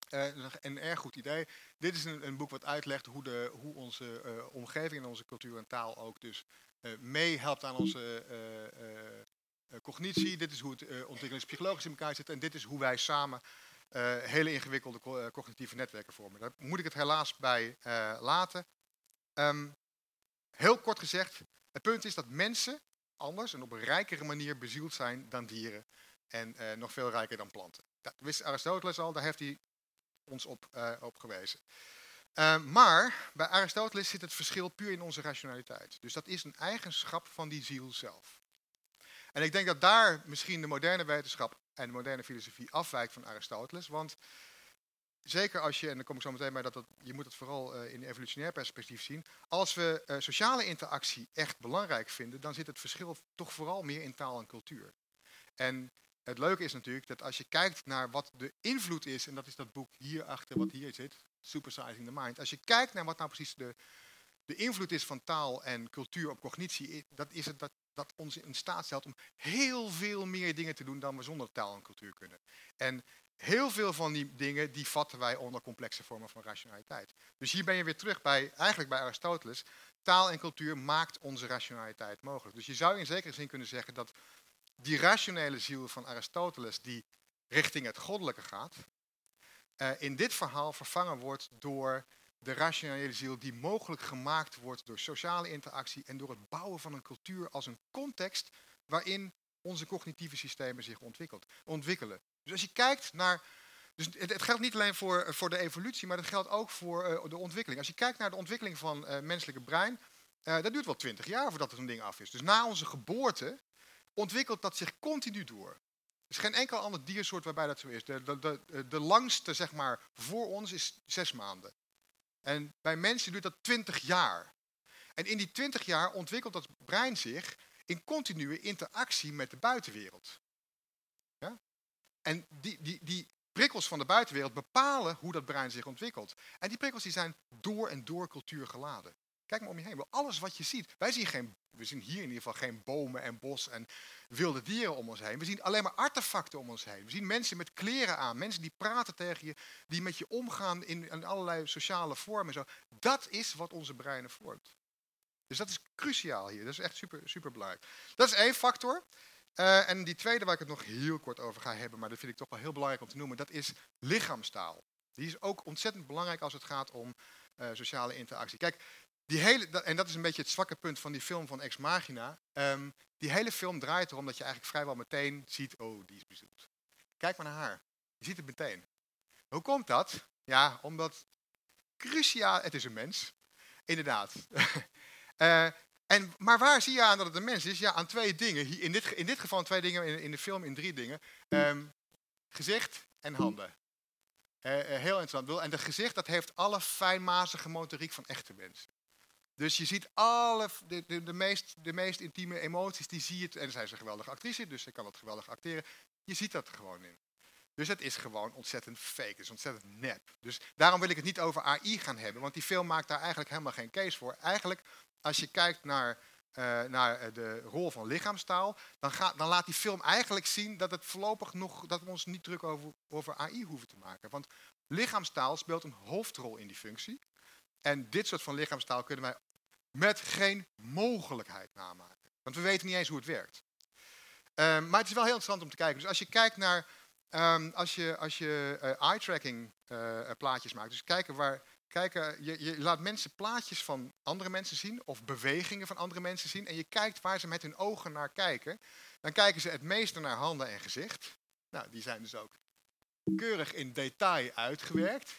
Uh, een erg goed idee. Dit is een, een, boek wat uitlegt hoe, de, hoe onze uh, omgeving en onze cultuur en taal ook dus uh, meehelpt aan onze cognitie. Dit is hoe het ontwikkelingspsychologisch in elkaar zit. En dit is hoe wij samen hele ingewikkelde cognitieve netwerken vormen. Daar moet ik het helaas bij laten. Um, Heel kort gezegd, het punt is dat mensen anders en op een rijkere manier bezield zijn dan dieren. En nog veel rijker dan planten. Dat wist Aristoteles al, daar heeft hij ons op, uh, op gewezen. Uh, maar bij Aristoteles zit het verschil puur in onze rationaliteit. Dus dat is een eigenschap van die ziel zelf. En ik denk dat daar misschien de moderne wetenschap en de moderne filosofie afwijkt van Aristoteles. Want zeker als je, en dan kom ik zo meteen bij dat, dat je moet het vooral uh, in evolutionair perspectief zien. Als we uh, sociale interactie echt belangrijk vinden, dan zit het verschil toch vooral meer in taal en cultuur. En het leuke is natuurlijk dat als je kijkt naar wat de invloed is, en dat is dat boek hierachter wat hier zit, Supersizing the Mind. Als je kijkt naar wat nou precies de, de invloed is van taal en cultuur op cognitie, dat is het dat, dat ons in staat stelt om heel veel meer dingen te doen dan we zonder taal en cultuur kunnen. En heel veel van die dingen die vatten wij onder complexe vormen van rationaliteit. Dus hier ben je weer terug bij, eigenlijk bij Aristoteles. Taal en cultuur maakt onze rationaliteit mogelijk. Dus je zou in zekere zin kunnen zeggen dat die rationele ziel van Aristoteles, die richting het goddelijke gaat, uh, in dit verhaal vervangen wordt door de rationele ziel die mogelijk gemaakt wordt door sociale interactie en door het bouwen van een cultuur als een context waarin onze cognitieve systemen zich ontwikkelen. Dus als je kijkt naar. Dus het, geldt niet alleen voor, eh, voor de evolutie, maar het geldt ook voor uh, de ontwikkeling. Als je kijkt naar de ontwikkeling van uh, menselijke brein, uh, dat duurt wel twintig jaar voordat er een ding af is. Dus na onze geboorte ontwikkelt dat zich continu door. Er is geen enkel ander diersoort waarbij dat zo is. De, de, de, de langste, zeg maar, voor ons is zes maanden. En bij mensen duurt dat twintig jaar. En in die twintig jaar ontwikkelt dat brein zich in continue interactie met de buitenwereld. Ja? En die, die, die prikkels van de buitenwereld bepalen hoe dat brein zich ontwikkelt. En die prikkels die zijn door en door cultuur geladen. Kijk maar om je heen. Alles wat je ziet. Wij zien, geen, we zien hier in ieder geval geen bomen en bos en wilde dieren om ons heen. We zien alleen maar artefacten om ons heen. We zien mensen met kleren aan. Mensen die praten tegen je. Die met je omgaan in, allerlei sociale vormen. Zo. Dat is wat onze breinen vormt. Dus dat is cruciaal hier. Dat is echt super, super belangrijk. Dat is één factor. Uh, en die tweede waar ik het nog heel kort over ga hebben, maar dat vind ik toch wel heel belangrijk om te noemen, dat is lichaamstaal. Die is ook ontzettend belangrijk als het gaat om uh, sociale interactie. Kijk, die hele, en dat is een beetje het zwakke punt van die film van Ex Machina. Um, die hele film draait erom dat je eigenlijk vrijwel meteen ziet, oh, die is bezoekt. Kijk maar naar haar. Je ziet het meteen. Hoe komt dat? Ja, omdat cruciaal, het is een mens. Inderdaad. uh, En, maar waar zie je aan dat het een mens is? Ja, aan twee dingen. In dit, in dit geval twee dingen, in, in de film in drie dingen. Um, gezicht en handen. Uh, uh, heel interessant. En dat gezicht dat heeft alle fijnmazige motoriek van echte mensen. Dus je ziet alle, de, de, de, meest, de meest intieme emoties, die zie je. En zij is een geweldige actrice, dus ze kan dat geweldig acteren. Je ziet dat er gewoon in. Dus het is gewoon ontzettend fake, het is ontzettend nep. Dus daarom wil ik het niet over AI gaan hebben, want die film maakt daar eigenlijk helemaal geen case voor. Eigenlijk, als je kijkt naar, uh, naar de rol van lichaamstaal, dan, gaat, dan laat die film eigenlijk zien dat het voorlopig nog, dat we ons niet druk over, over AI hoeven te maken. Want lichaamstaal speelt een hoofdrol in die functie. En dit soort van lichaamstaal kunnen wij met geen mogelijkheid namaken. Want we weten niet eens hoe het werkt. Um, maar het is wel heel interessant om te kijken. Dus als je kijkt naar, um, als je, als je uh, eye-tracking uh, plaatjes maakt, dus kijken waar, kijken, je, je, laat mensen plaatjes van andere mensen zien of bewegingen van andere mensen zien en je kijkt waar ze met hun ogen naar kijken, dan kijken ze het meeste naar handen en gezicht. Nou, die zijn dus ook keurig in detail uitgewerkt.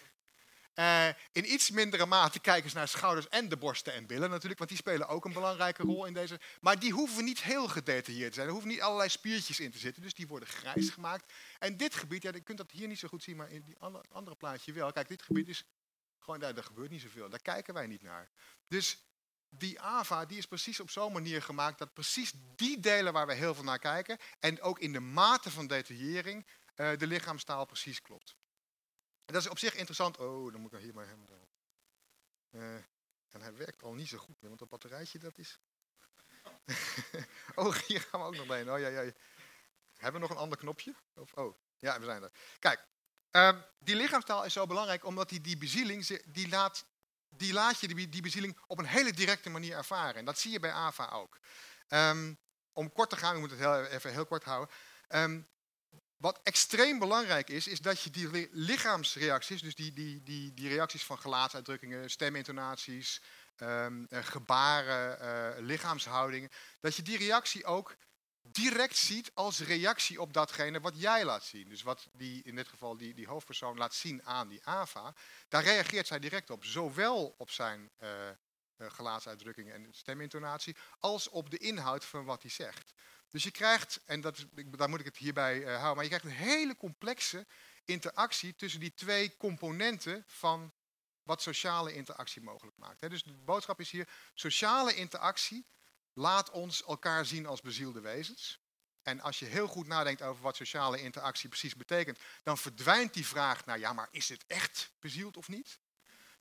Uh, in iets mindere mate kijken ze naar schouders en de borsten en billen natuurlijk, want die spelen ook een belangrijke rol in deze. Maar die hoeven niet heel gedetailleerd te zijn. Er hoeven niet allerlei spiertjes in te zitten, dus die worden grijs gemaakt. En dit gebied, ja, je kunt dat hier niet zo goed zien, maar in die andere, plaatje wel. Kijk, dit gebied is gewoon, daar, daar gebeurt niet zoveel. Daar kijken wij niet naar. Dus die AVA die is precies op zo'n manier gemaakt dat precies die delen waar we heel veel naar kijken en ook in de mate van detaillering uh, de lichaamstaal precies klopt. En dat is op zich interessant. Oh, dan moet ik hier maar helemaal. Uh, en hij werkt al niet zo goed meer, want dat batterijtje dat is. oh, hier gaan we ook nog bij. Oh ja, ja. Hebben we nog een ander knopje? Of, oh, ja, we zijn er. Kijk, uh, die lichaamstaal is zo belangrijk omdat die, die bezieling, die laat, die laat je die, die bezieling op een hele directe manier ervaren. En dat zie je bij AVA ook. Um, om kort te gaan, we moeten het heel, even heel kort houden. Um, wat extreem belangrijk is, is dat je die lichaamsreacties, dus die, die, die, die reacties van gelaatsuitdrukkingen, stemintonaties, um, gebaren, uh, lichaamshoudingen, dat je die reactie ook direct ziet als reactie op datgene wat jij laat zien. Dus wat die, in dit geval die, die hoofdpersoon laat zien aan die AVA, daar reageert zij direct op. Zowel op zijn uh, gelaatsuitdrukkingen en stemintonatie, als op de inhoud van wat hij zegt. Dus je krijgt, en dat daar moet ik het hierbij uh, houden, maar je krijgt een hele complexe interactie tussen die twee componenten van wat sociale interactie mogelijk maakt. Dus de boodschap is hier, sociale interactie laat ons elkaar zien als bezielde wezens. En als je heel goed nadenkt over wat sociale interactie precies betekent, dan verdwijnt die vraag naar, ja, maar is het echt bezield of niet?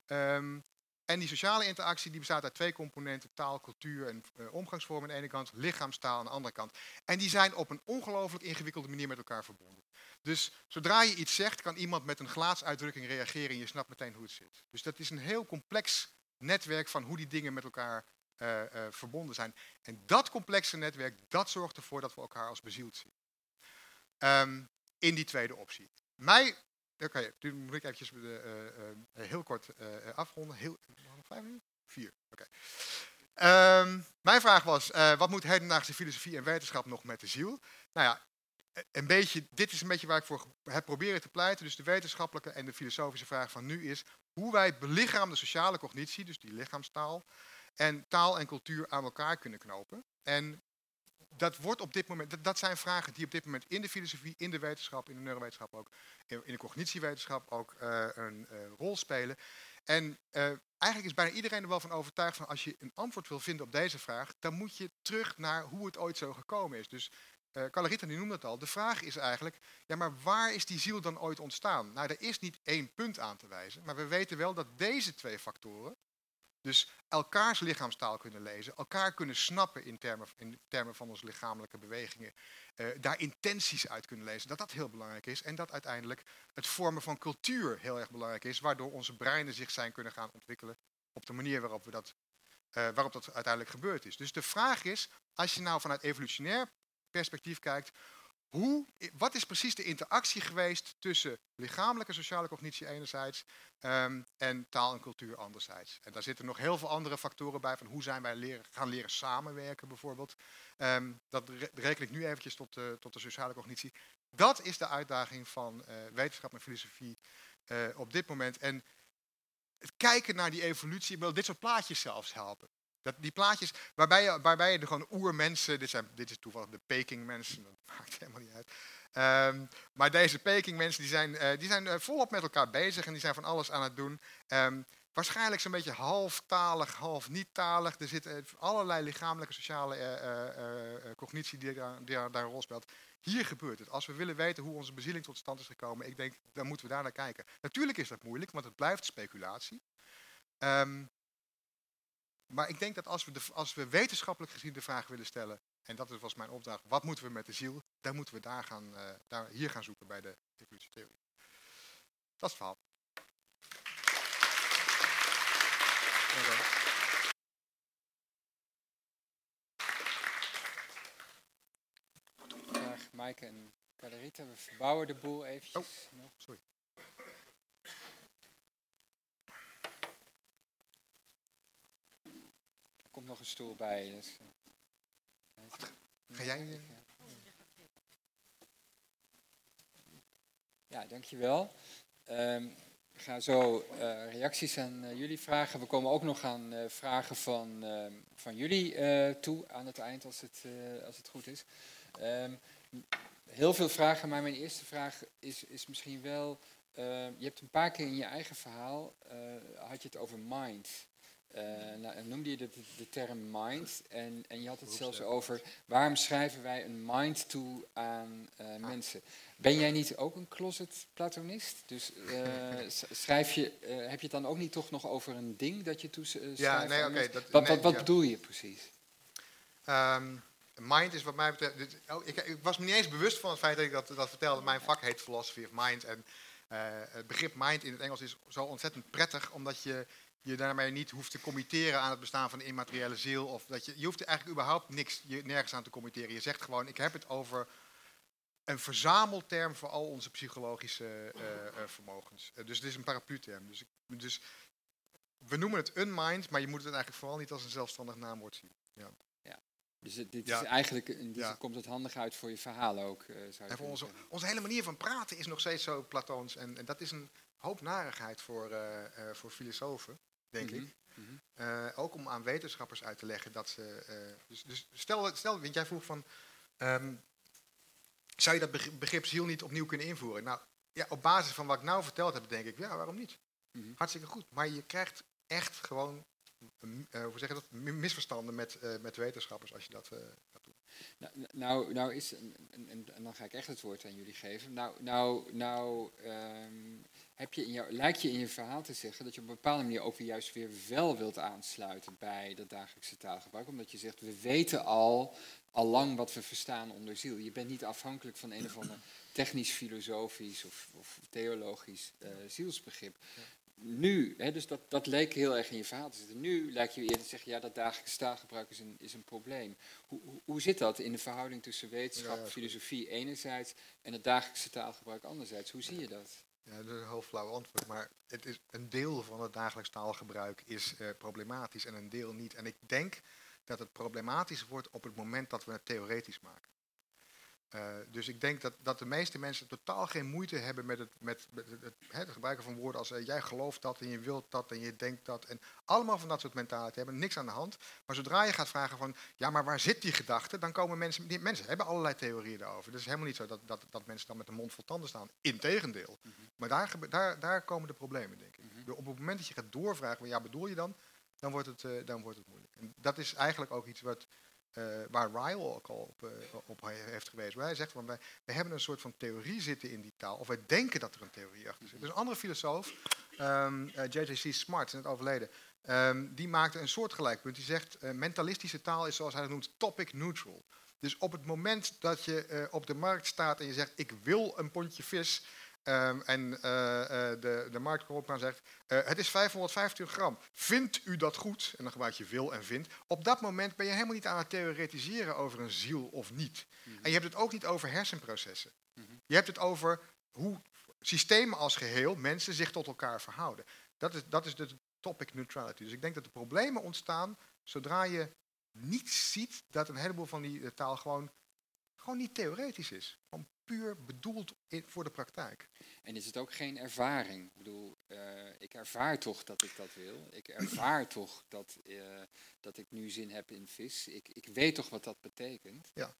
Um, en die sociale interactie die bestaat uit twee componenten, taal, cultuur en uh, omgangsvorm aan de ene kant, lichaamstaal aan de andere kant. En die zijn op een ongelooflijk ingewikkelde manier met elkaar verbonden. Dus zodra je iets zegt, kan iemand met een glaatsuitdrukking reageren en je snapt meteen hoe het zit. Dus dat is een heel complex netwerk van hoe die dingen met elkaar uh, uh, verbonden zijn. En dat complexe netwerk, dat zorgt ervoor dat we elkaar als bezield zien. Um, in die tweede optie. Mij Oké, okay, nu moet ik eventjes uh, uh, heel kort afronden. Heel, nog vijf minuten? Vier, oké. Um, mijn vraag was, wat moet hedendaagse filosofie en wetenschap nog met de ziel? Nou ja, een beetje, dit is een beetje waar ik voor heb proberen te pleiten. Dus de wetenschappelijke en de filosofische vraag van nu is hoe wij belichaamde sociale cognitie, dus die lichaamstaal, en taal en cultuur aan elkaar kunnen knopen. En dat wordt op dit moment, dat, zijn vragen die op dit moment in de filosofie, in de wetenschap, in de neurowetenschap ook, in de cognitiewetenschap ook uh, een uh, rol spelen. En uh, eigenlijk is bijna iedereen er wel van overtuigd van als je een antwoord wil vinden op deze vraag, dan moet je terug naar hoe het ooit zo gekomen is. Dus uh, Calarita die noemde het al. De vraag is eigenlijk, ja, maar waar is die ziel dan ooit ontstaan? Nou, er is niet één punt aan te wijzen, maar we weten wel dat deze twee factoren, dus elkaars lichaamstaal kunnen lezen, elkaar kunnen snappen in termen, in termen van onze lichamelijke bewegingen, uh, daar intenties uit kunnen lezen, dat dat heel belangrijk is. En dat uiteindelijk het vormen van cultuur heel erg belangrijk is, waardoor onze breinen zich zijn kunnen gaan ontwikkelen op de manier waarop, we dat, uh, waarop dat uiteindelijk gebeurd is. Dus de vraag is, als je nou vanuit evolutionair perspectief kijkt, hoe, wat is precies de interactie geweest tussen lichamelijke sociale cognitie enerzijds um, en taal en cultuur anderzijds? En daar zitten nog heel veel andere factoren bij, van hoe zijn wij leren, gaan leren samenwerken bijvoorbeeld. Um, dat reken ik nu eventjes tot de, tot de sociale cognitie. Dat is de uitdaging van uh, wetenschap en filosofie uh, op dit moment. En het kijken naar die evolutie wil dit soort plaatjes zelfs helpen. Dat, die plaatjes waarbij je, waarbij je de gewoon oermensen, dit, zijn, dit is toevallig de Peking mensen, dat maakt helemaal niet uit. Um, maar deze Peking mensen die zijn, uh, die zijn uh, volop met elkaar bezig en die zijn van alles aan het doen. Um, waarschijnlijk zo'n beetje halftalig, half niet-talig. Er zitten allerlei lichamelijke, sociale cognitie die, daar, die daar een rol speelt. Hier gebeurt het. Als we willen weten hoe onze bezieling tot stand is gekomen, ik denk, dan moeten we daar naar kijken. Natuurlijk is dat moeilijk, want het blijft speculatie. Um, maar ik denk dat als we, de, als we wetenschappelijk gezien de vraag willen stellen, en dat was mijn opdracht, wat moeten we met de ziel, dan moeten we daar gaan, uh, daar, hier gaan zoeken bij de evolutietheorie. Dat is het verhaal. Graag Maaike en Caderita, we verbouwen de boel eventjes. Oh, sorry. Komt nog een stoel bij. Dus, uh, Ga jij? Uh... Ja, dankjewel. Um, ik ga zo uh, reacties aan jullie vragen. We komen ook nog aan vragen van, ehm, van jullie toe aan het eind, als het, als het goed is. Um, heel veel vragen, maar mijn eerste vraag is, is misschien wel... je hebt een paar keer in je eigen verhaal, had je het over mind... Uh, nou, noemde je de, de, term mind en, en je had het zelfs over waarom schrijven wij een mind toe aan uh, mensen. Ben jij niet ook een closet platonist? Dus uh, schrijf je, heb je het dan ook niet toch nog over een ding dat je toe schrijft? Ja, nee, oké. wat wat, wat bedoel je precies? Um, mind is wat mij betreft. Dit, oh, ik, ik, was me niet eens bewust van het feit dat ik dat, dat vertelde. Mijn vak heet Philosophy of Mind. En het begrip mind in het Engels is zo ontzettend prettig, omdat je je daarmee niet hoeft te committeren aan het bestaan van de immateriële ziel. Of dat je, je hoeft eigenlijk überhaupt niks, je, nergens aan te committeren. Je zegt gewoon, ik heb het over een verzamelterm voor al onze psychologische uh, uh, vermogens. Uh, dus het is een paraplu-term. Dus, dus, we noemen het unmind, maar je moet het eigenlijk vooral niet als een zelfstandig naamwoord zien. Ja. ja. Dus dit ja. is eigenlijk, ja. komt het handig uit voor je verhaal ook. zou en voor onze, onze hele manier van praten is nog steeds zo platoons. En, en dat is een hoop narigheid voor, voor filosofen denk mhm. ik. Mhm. Uh, ook om aan wetenschappers uit te leggen dat ze. Uh, dus, dus, stel, stel, want jij vroeg van. Um, zou je dat begrip ziel niet opnieuw kunnen invoeren? Nou, ja, op basis van wat ik nou verteld heb, denk ik, ja, waarom niet? Mm -hmm. Hartstikke goed. Maar je krijgt echt gewoon, uh, hoe zeg je dat, misverstanden met, met wetenschappers als je dat gaat doen. Nou, nou, nou is, en, en, en, dan ga ik echt het woord aan jullie geven. Nou, nou, nou um, heb je in jou, lijkt je in je verhaal te zeggen dat je op een bepaalde manier ook weer juist weer wel wilt aansluiten bij dat dagelijkse taalgebruik. Omdat je zegt, we weten al, al lang wat we verstaan onder ziel. Je bent niet afhankelijk van een of ander technisch-filosofisch of, of, theologisch uh, zielsbegrip. Nu, hè, dus dat, dat leek heel erg in je verhaal te zitten. Nu lijkt je eerder te zeggen, ja, dat dagelijkse taalgebruik is een, is een probleem. Hoe, hoe, hoe zit dat in de verhouding tussen wetenschap, ja, filosofie enerzijds en het dagelijkse taalgebruik anderzijds? Hoe zie je dat? Ja, dat is een heel flauw antwoord, maar het is, een deel van het dagelijks taalgebruik is uh, problematisch en een deel niet. En ik denk dat het problematisch wordt op het moment dat we het theoretisch maken. Uh, dus ik denk dat, dat de meeste mensen totaal geen moeite hebben met het, met, met het, het, gebruiken van woorden als uh, jij gelooft dat en je wilt dat en je denkt dat. En allemaal van dat soort mentaliteit hebben, niks aan de hand. Maar zodra je gaat vragen van, ja maar waar zit die gedachte, dan komen mensen, die, mensen hebben allerlei theorieën daarover. Dus het is helemaal niet zo dat, dat, dat mensen dan met een mond vol tanden staan. Integendeel. Mm -hmm. Maar daar, daar, daar komen de problemen denk ik. Mm -hmm. Op het moment dat je gaat doorvragen, ja bedoel je dan, dan wordt het, uh, dan wordt het moeilijk. En dat is eigenlijk ook iets wat uh, waar Ryle ook al op, op heeft gewezen. Hij zegt van wij, hebben een soort van theorie zitten in die taal, of wij denken dat er een theorie achter zit. Dus een andere filosoof, um, uh, J.J.C. Smart, in het overleden, um, die maakte een soortgelijk punt. Die zegt mentalistische taal is zoals hij het noemt topic neutral. Dus op het moment dat je op de markt staat en je zegt ik wil een pondje vis, Um, en uh, uh, de, de marktkoopman zegt, uh, het is 550 gram. Vindt u dat goed? En dan gebruik je wil en vindt. Op dat moment ben je helemaal niet aan het theoretiseren over een ziel of niet. Mm -hmm. En je hebt het ook niet over hersenprocessen. Mm -hmm. Je hebt het over hoe systemen als geheel, mensen zich tot elkaar verhouden. Dat is, dat is de topic neutrality. Dus ik denk dat de problemen ontstaan zodra je niet ziet dat een heleboel van die taal gewoon, gewoon niet theoretisch is. Gewoon puur bedoeld in, voor de praktijk. En is het ook geen ervaring? Ik bedoel, uh, ik ervaar toch dat ik dat wil. Ik ervaar toch dat, uh, dat ik nu zin heb in vis. Ik, ik weet toch wat dat betekent. Ja,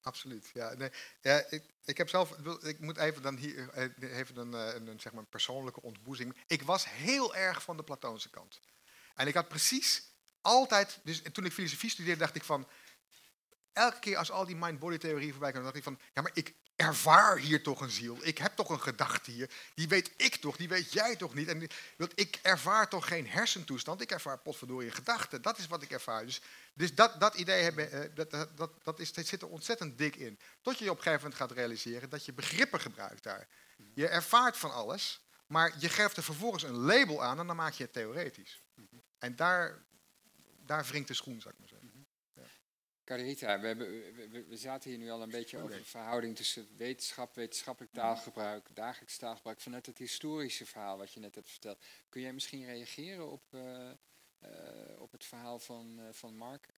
absoluut. Ja, nee, ja, ik, ik heb zelf, ik moet even dan hier eh, even een, eh, een, een, zeg maar een persoonlijke ontboezing. Ik was heel erg van de Platoonse kant. En ik had precies altijd, dus toen ik filosofie studeerde, dacht ik van, elke keer als al die mind-body theorieën voorbij kwamen, dacht ik van, ja, maar ik ervaar hier toch een ziel. Ik heb toch een gedachte hier. Die weet ik toch, die weet jij toch niet. En ik ervaar toch geen hersentoestand, ik ervaar potverdorie gedachten. Dat is wat ik ervaar. Dus, dus dat, dat idee eh, dat, dat, dat, dat zit er ontzettend dik in. Tot je op een gegeven moment gaat realiseren dat je begrippen gebruikt daar. Je ervaart van alles, maar je geeft er vervolgens een label aan en dan maak je het theoretisch. En daar, daar wringt de schoen, zou ik maar zeggen. Carita, we, we, we, zaten hier nu al een beetje over de verhouding tussen wetenschap, wetenschappelijk taalgebruik, dagelijks taalgebruik, vanuit het historische verhaal wat je net hebt verteld. Kun jij misschien reageren op, uh, uh, op het verhaal van, uh, van Mark?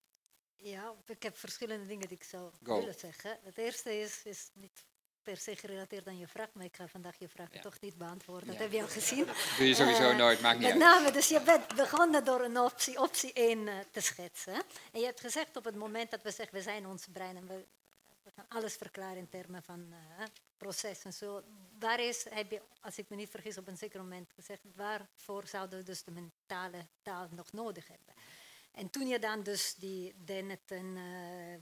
Ja, ik heb verschillende dingen die ik zou Go. willen zeggen. Het eerste is, is niet per se gerelateerd aan je vraag, maar ik ga vandaag je vraag toch niet beantwoorden. Dat heb je al gezien. Dat doe je sowieso uh, nooit, maakt niet Met name, dus je bent begonnen door een optie, optie 1 uh, te schetsen. En je hebt gezegd op het moment dat we zeggen, we zijn ons brein en we, we gaan alles verklaren in termen van uh, proces en zo. Daar is, heb je, als ik me niet vergis, op een zeker moment gezegd, waarvoor zouden we dus de mentale taal nog nodig hebben? En toen je dan dus die Dennett en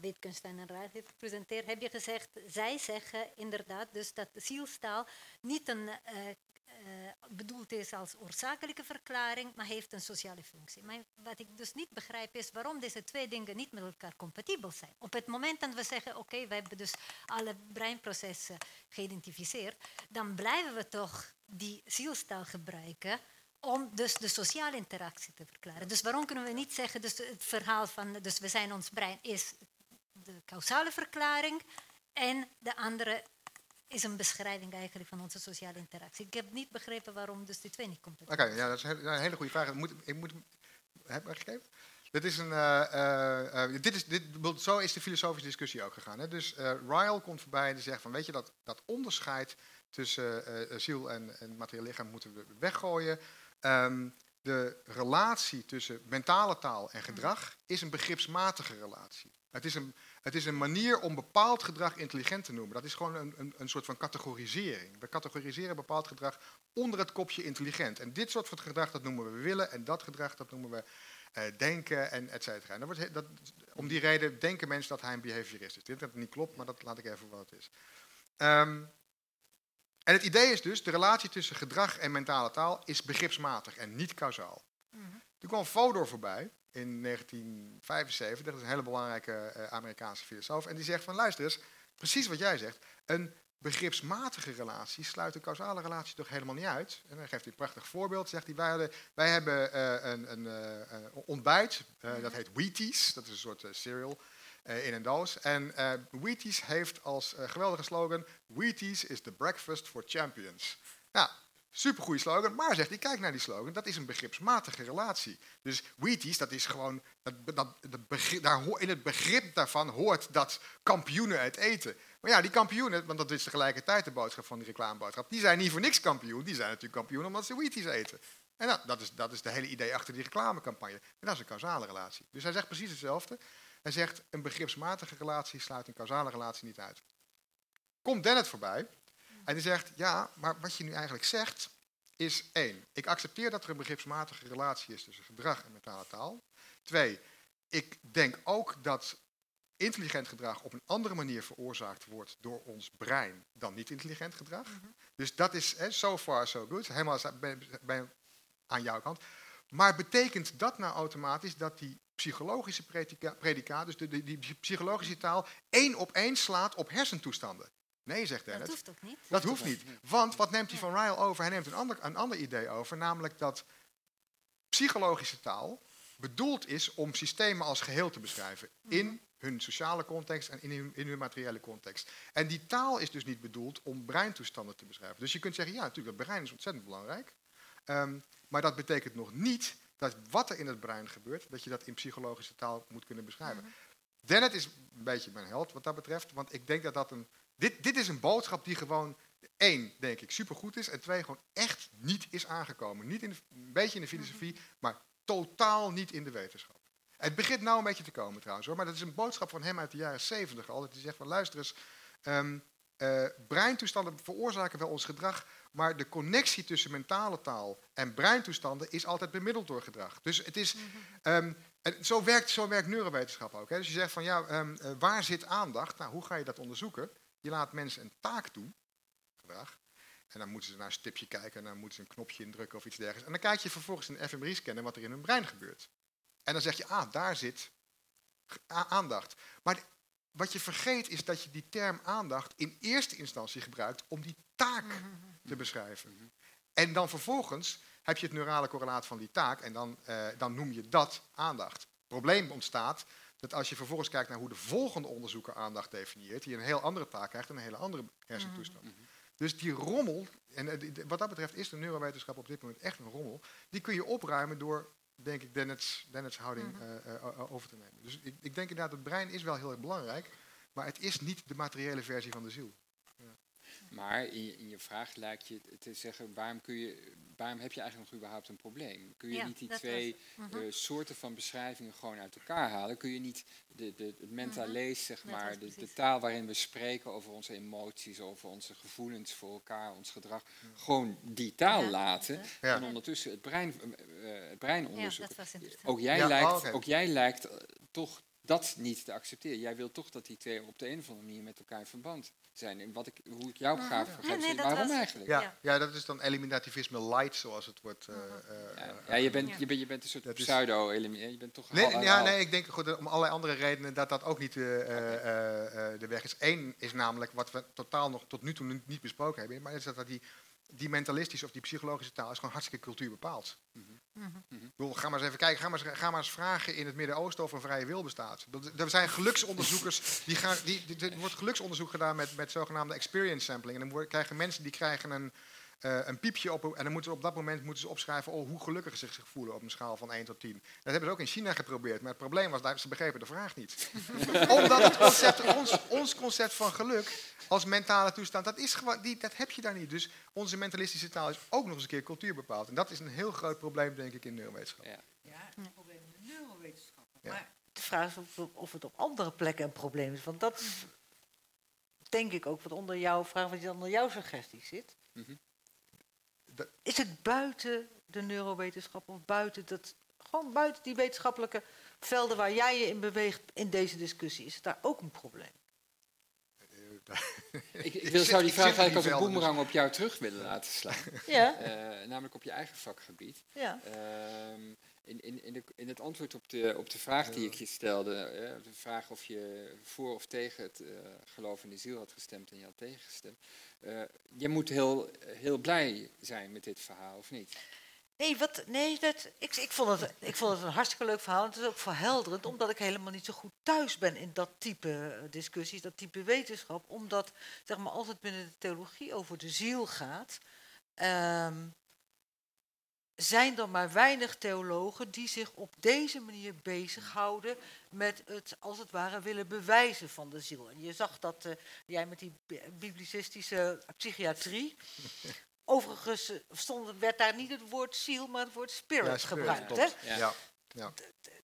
uh, en Raad heeft gepresenteerd, heb je gezegd, zij zeggen inderdaad dus dat de zielstaal niet een, uh, uh, bedoeld is als oorzakelijke verklaring, maar heeft een sociale functie. Maar wat ik dus niet begrijp is waarom deze twee dingen niet met elkaar compatibel zijn. Op het moment dat we zeggen, oké, we hebben dus alle breinprocessen geïdentificeerd, dan blijven we toch die zielstaal gebruiken om dus de sociale interactie te verklaren. Dus waarom kunnen we niet zeggen, dus het verhaal van dus we zijn ons brein is de causale verklaring en de andere is een beschrijving eigenlijk van onze sociale interactie. Ik heb niet begrepen waarom dus die twee niet komt. Oké, ja, dat is een hele goede vraag. Ik moet, ik moet, heb ik gegeven? Dit is een, uh, uh, dit is, dit, zo is de filosofische discussie ook gegaan. Hè? Dus Ryle komt voorbij en zegt van, weet je, dat, dat onderscheid tussen ziel en, en materieel lichaam moeten we weggooien. Um, de relatie tussen mentale taal en gedrag is een begripsmatige relatie. Het is een, het is een manier om bepaald gedrag intelligent te noemen. Dat is gewoon een, een, een soort van categorisering. We categoriseren bepaald gedrag onder het kopje intelligent. En dit soort van gedrag, dat noemen we willen. En dat gedrag, dat noemen we uh, denken en et cetera. dat om die reden denken mensen dat hij een behaviorist is. Dit dat niet klopt, maar dat laat ik even wat het is. Um, en het idee is dus, de relatie tussen gedrag en mentale taal is begripsmatig en niet kausaal. Mm -hmm. Toen kwam Fodor voorbij in 1975, dat is een hele belangrijke uh, Amerikaanse filosoof, en die zegt van luister eens, precies wat jij zegt, een begripsmatige relatie sluit een causale relatie toch helemaal niet uit. En dan geeft hij een prachtig voorbeeld, zegt hij, wij, hadden, wij hebben uh, een, een uh, ontbijt, dat mhm. heet Wheaties, dat is een soort cereal, in een doos. En uh, Wheaties heeft als uh, geweldige slogan: Wheaties is the breakfast for champions. Nou, supergoeie slogan, maar zegt hij: kijk naar die slogan, dat is een begripsmatige relatie. Dus Wheaties, dat is gewoon, dat, dat, begrip, daar, in het begrip daarvan hoort dat kampioenen het eten. Maar ja, die kampioenen, want dat is tegelijkertijd de boodschap van die reclameboodschap, die zijn niet voor niks kampioen, die zijn natuurlijk kampioen omdat ze Wheaties eten. En dat, is, dat is de hele idee achter die reclamecampagne. En dat is een causale relatie. Dus hij zegt precies hetzelfde. Hij zegt, een begripsmatige relatie sluit een causale relatie niet uit. Komt Dennett voorbij en die zegt, ja, maar wat je nu eigenlijk zegt is één, ik accepteer dat er een begripsmatige relatie is tussen gedrag en mentale taal. Twee, ik denk ook dat intelligent gedrag op een andere manier veroorzaakt wordt door ons brein dan niet-intelligent gedrag. Mhm. Dus dat is so far so good, helemaal bij, aan jouw kant. Maar betekent dat nou automatisch dat die psychologische predicaat, dus de, die psychologische taal, één op één slaat op hersentoestanden. Nee, zegt Dennett. Dat hoeft toch niet? Dat hoeft niet. Want wat neemt hij van Ryle over? Hij neemt een ander, een ander idee over, namelijk dat psychologische taal bedoeld is om systemen als geheel te beschrijven. In mhm. hun sociale context en in hun, in hun materiële context. En die taal is dus niet bedoeld om breintoestanden te beschrijven. Dus je kunt zeggen, ja, natuurlijk, dat brein is ontzettend belangrijk. Um, maar dat betekent nog niet dat wat er in het brein gebeurt, dat je dat in psychologische taal moet kunnen beschrijven. Mm Dennett is een beetje mijn held wat dat betreft, want ik denk dat dat een... Dit, dit is een boodschap die gewoon, één, denk ik, supergoed is, en twee, gewoon echt niet is aangekomen. Niet in een beetje in de filosofie, mhm. maar totaal niet in de wetenschap. Het begint nou een beetje te komen trouwens hoor, maar dat is een boodschap van hem uit de jaren 70 al. Dat hij zegt van luister eens, eh, breintoestanden veroorzaken wel ons gedrag, maar de connectie tussen mentale taal en breintoestanden is altijd bemiddeld door gedrag. Dus het is, ehm, en zo, werkt, zo werkt neurowetenschap ook. Hè. Dus je zegt van ja, ehm, eh, waar zit aandacht? Nou, hoe ga je dat onderzoeken? Je laat mensen een taak doen, gedrag, en dan moeten ze naar een stipje kijken en dan moeten ze een knopje indrukken of iets dergelijks. En dan kijk je vervolgens in fMRI-scanner wat er in hun brein gebeurt. En dan zeg je, ah, daar zit aandacht. Maar wat je vergeet is dat je die term aandacht in eerste instantie gebruikt om die taak te beschrijven. En dan vervolgens heb je het neurale correlaat van die taak en dan, eh, dan noem je dat aandacht. Het probleem ontstaat dat als je vervolgens kijkt naar hoe de volgende onderzoeker aandacht definieert, die een heel andere taak krijgt en een hele andere hersentoestand. Dus die rommel, en eh, wat dat betreft is de neurowetenschap op dit moment echt een rommel, die kun je opruimen door, denk ik, Dennett's, Dennett's houding Mhm. eh, over te nemen. Dus ik, ik denk inderdaad, het brein is wel heel erg belangrijk, maar het is niet de materiële versie van de ziel. Maar in je, in je vraag lijkt je te zeggen, waarom, kun je, waarom heb je eigenlijk nog überhaupt een probleem? Kun je Ja, niet die twee was- mhm. eh, soorten van beschrijvingen gewoon uit elkaar halen? Kun je niet de, de, het mentalees, zeg Mhm. Dat maar, de, de taal waarin we spreken over onze emoties, over onze gevoelens voor elkaar, ons gedrag, gewoon die taal Ja, laten Ja. en ondertussen het brein, eh, eh, het brein Ja, onderzoeken? dat was interessant. Ook jij Ja, lijkt, oh, ook jij lijkt eh, toch dat niet te accepteren. Jij wil toch dat die twee op de een of andere manier met elkaar in verband zijn. En wat ik, hoe ik jou Mhm. ga Ja, begrijpen, nee, is dat waarom was- eigenlijk? Ja, Ja. ja. dat is dan eliminativisme light, zoals het wordt. eh, eh, Ja, eh, ja, je, bent, Ja. je, bent, je bent een soort Dat is- pseudo eliminatie Je bent toch Nee, al- ja, al- nee, ik denk goed, om allerlei andere redenen dat dat ook niet eh, eh, eh, eh, de weg is. Eén is namelijk wat we totaal nog tot nu toe niet- niet besproken hebben, maar is dat dat die, die mentalistische of die psychologische taal is gewoon hartstikke cultuurbepaald. Ik bedoel, ga maar eens even kijken, ga maar eens, ga maar eens vragen in het Midden-Oosten of er vrije wil bestaat. Dat- Er zijn geluksonderzoekers, die gaan, die, er wordt geluksonderzoek gedaan met, met zogenaamde experience sampling. En dan krijgen mensen die krijgen een, eh, een piepje op en dan moeten ze op dat moment moeten ze opschrijven oh, hoe gelukkig ze zich voelen op een schaal van 1 tot 10. Dat hebben ze ook in China geprobeerd, maar het probleem was dat ze begrepen de vraag niet. Omdat het concept, ons, ons concept van geluk als mentale toestand, dat, is gewoon, die, dat heb je daar niet. Dus onze mentalistische taal is ook nog eens een keer cultuur bepaald. En dat is een heel groot probleem, denk ik, in neurowetenschap. Ja. Ja, het probleem in de neurowetenschappen. Ja. Maar de vraag is of, of het op andere plekken een probleem is. Want dat is, denk ik ook wat onder jouw vraag, wat onder jouw suggestie zit. Mhm. Dat- Is het buiten de neurowetenschap of buiten dat, gewoon buiten die wetenschappelijke velden waar jij je in beweegt in deze discussie, is het daar ook een probleem? Ik, ik Ik wil, zou die ik vraag eigenlijk als een dus- boemerang op jou terug willen laten slaan. Ja, Eh, namelijk op je eigen vakgebied. ja. Ehm, in, in, in, de, in het antwoord op de, op de vraag die ik je stelde, eh, de vraag of je voor of tegen het eh, geloof in de ziel had gestemd en je had tegengestemd. eh, je moet heel, heel blij zijn met dit verhaal, of niet? Nee, wat, nee dat, ik, ik, vond het, ik vond het een hartstikke leuk verhaal. Het is ook verhelderend, omdat ik helemaal niet zo goed thuis ben in dat type eh, discussies, dat type wetenschap. Omdat, zeg maar, als het binnen de theologie over de ziel gaat, ehm, zijn er maar weinig theologen die zich op deze manier bezighouden met het, als het ware, willen bewijzen van de ziel. En je zag dat eh, jij met die bi- biblicistische psychiatrie. Overigens eh, stond, werd daar niet het woord ziel, maar het woord spirit, Ja, spirit, gebruikt. Hè? Ja. Ja. Ja.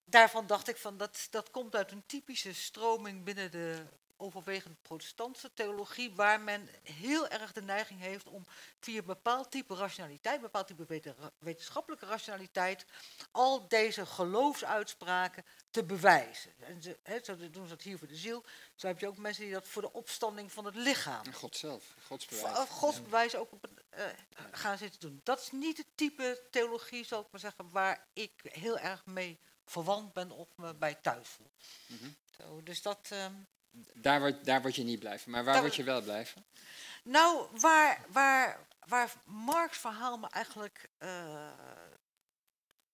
Daarvan dacht ik van dat, dat komt uit een typische stroming binnen de overwegend protestantse theologie, waar men heel erg de neiging heeft om via een bepaald type rationaliteit, een bepaald type weten- wetenschappelijke rationaliteit, al deze geloofsuitspraken te bewijzen. En ze, zo doen ze dat hier voor de ziel. Zo heb je ook mensen die dat voor de opstanding van het lichaam En God zelf, Gods Voor- bewijs. of godsbewijs ook op eh, gaan zitten doen. Dat is niet het type theologie, zal ik maar zeggen, waar ik heel erg mee verwant ben of me bij thuis voel. Mhm. Zo, dus dat. ehm, Daar word, daar word je niet blij van. Maar waar Daar word je wel blij van? nou, waar, waar, waar Marks verhaal me eigenlijk eh,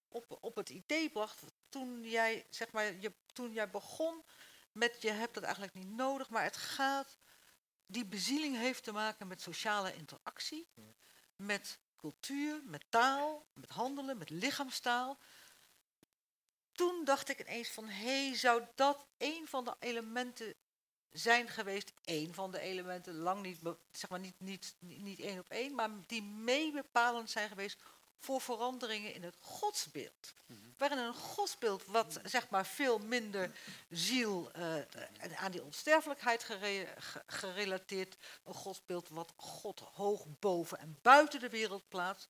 op, op het idee bracht, toen jij, zeg maar, je, toen jij begon met je hebt dat eigenlijk niet nodig, maar het gaat, die bezieling heeft te maken met sociale interactie, met cultuur, met taal, met handelen, met lichaamstaal. Toen dacht ik ineens van, hé, hey, zou dat een van de elementen zijn geweest, één van de elementen, lang niet, zeg maar niet, niet, niet, niet één op één, maar die mee bepalend zijn geweest voor veranderingen in het godsbeeld. Waarin een godsbeeld wat zeg maar veel minder ziel uh, aan die onsterfelijkheid gere gerelateerd, een godsbeeld wat God hoog boven en buiten de wereld plaatst,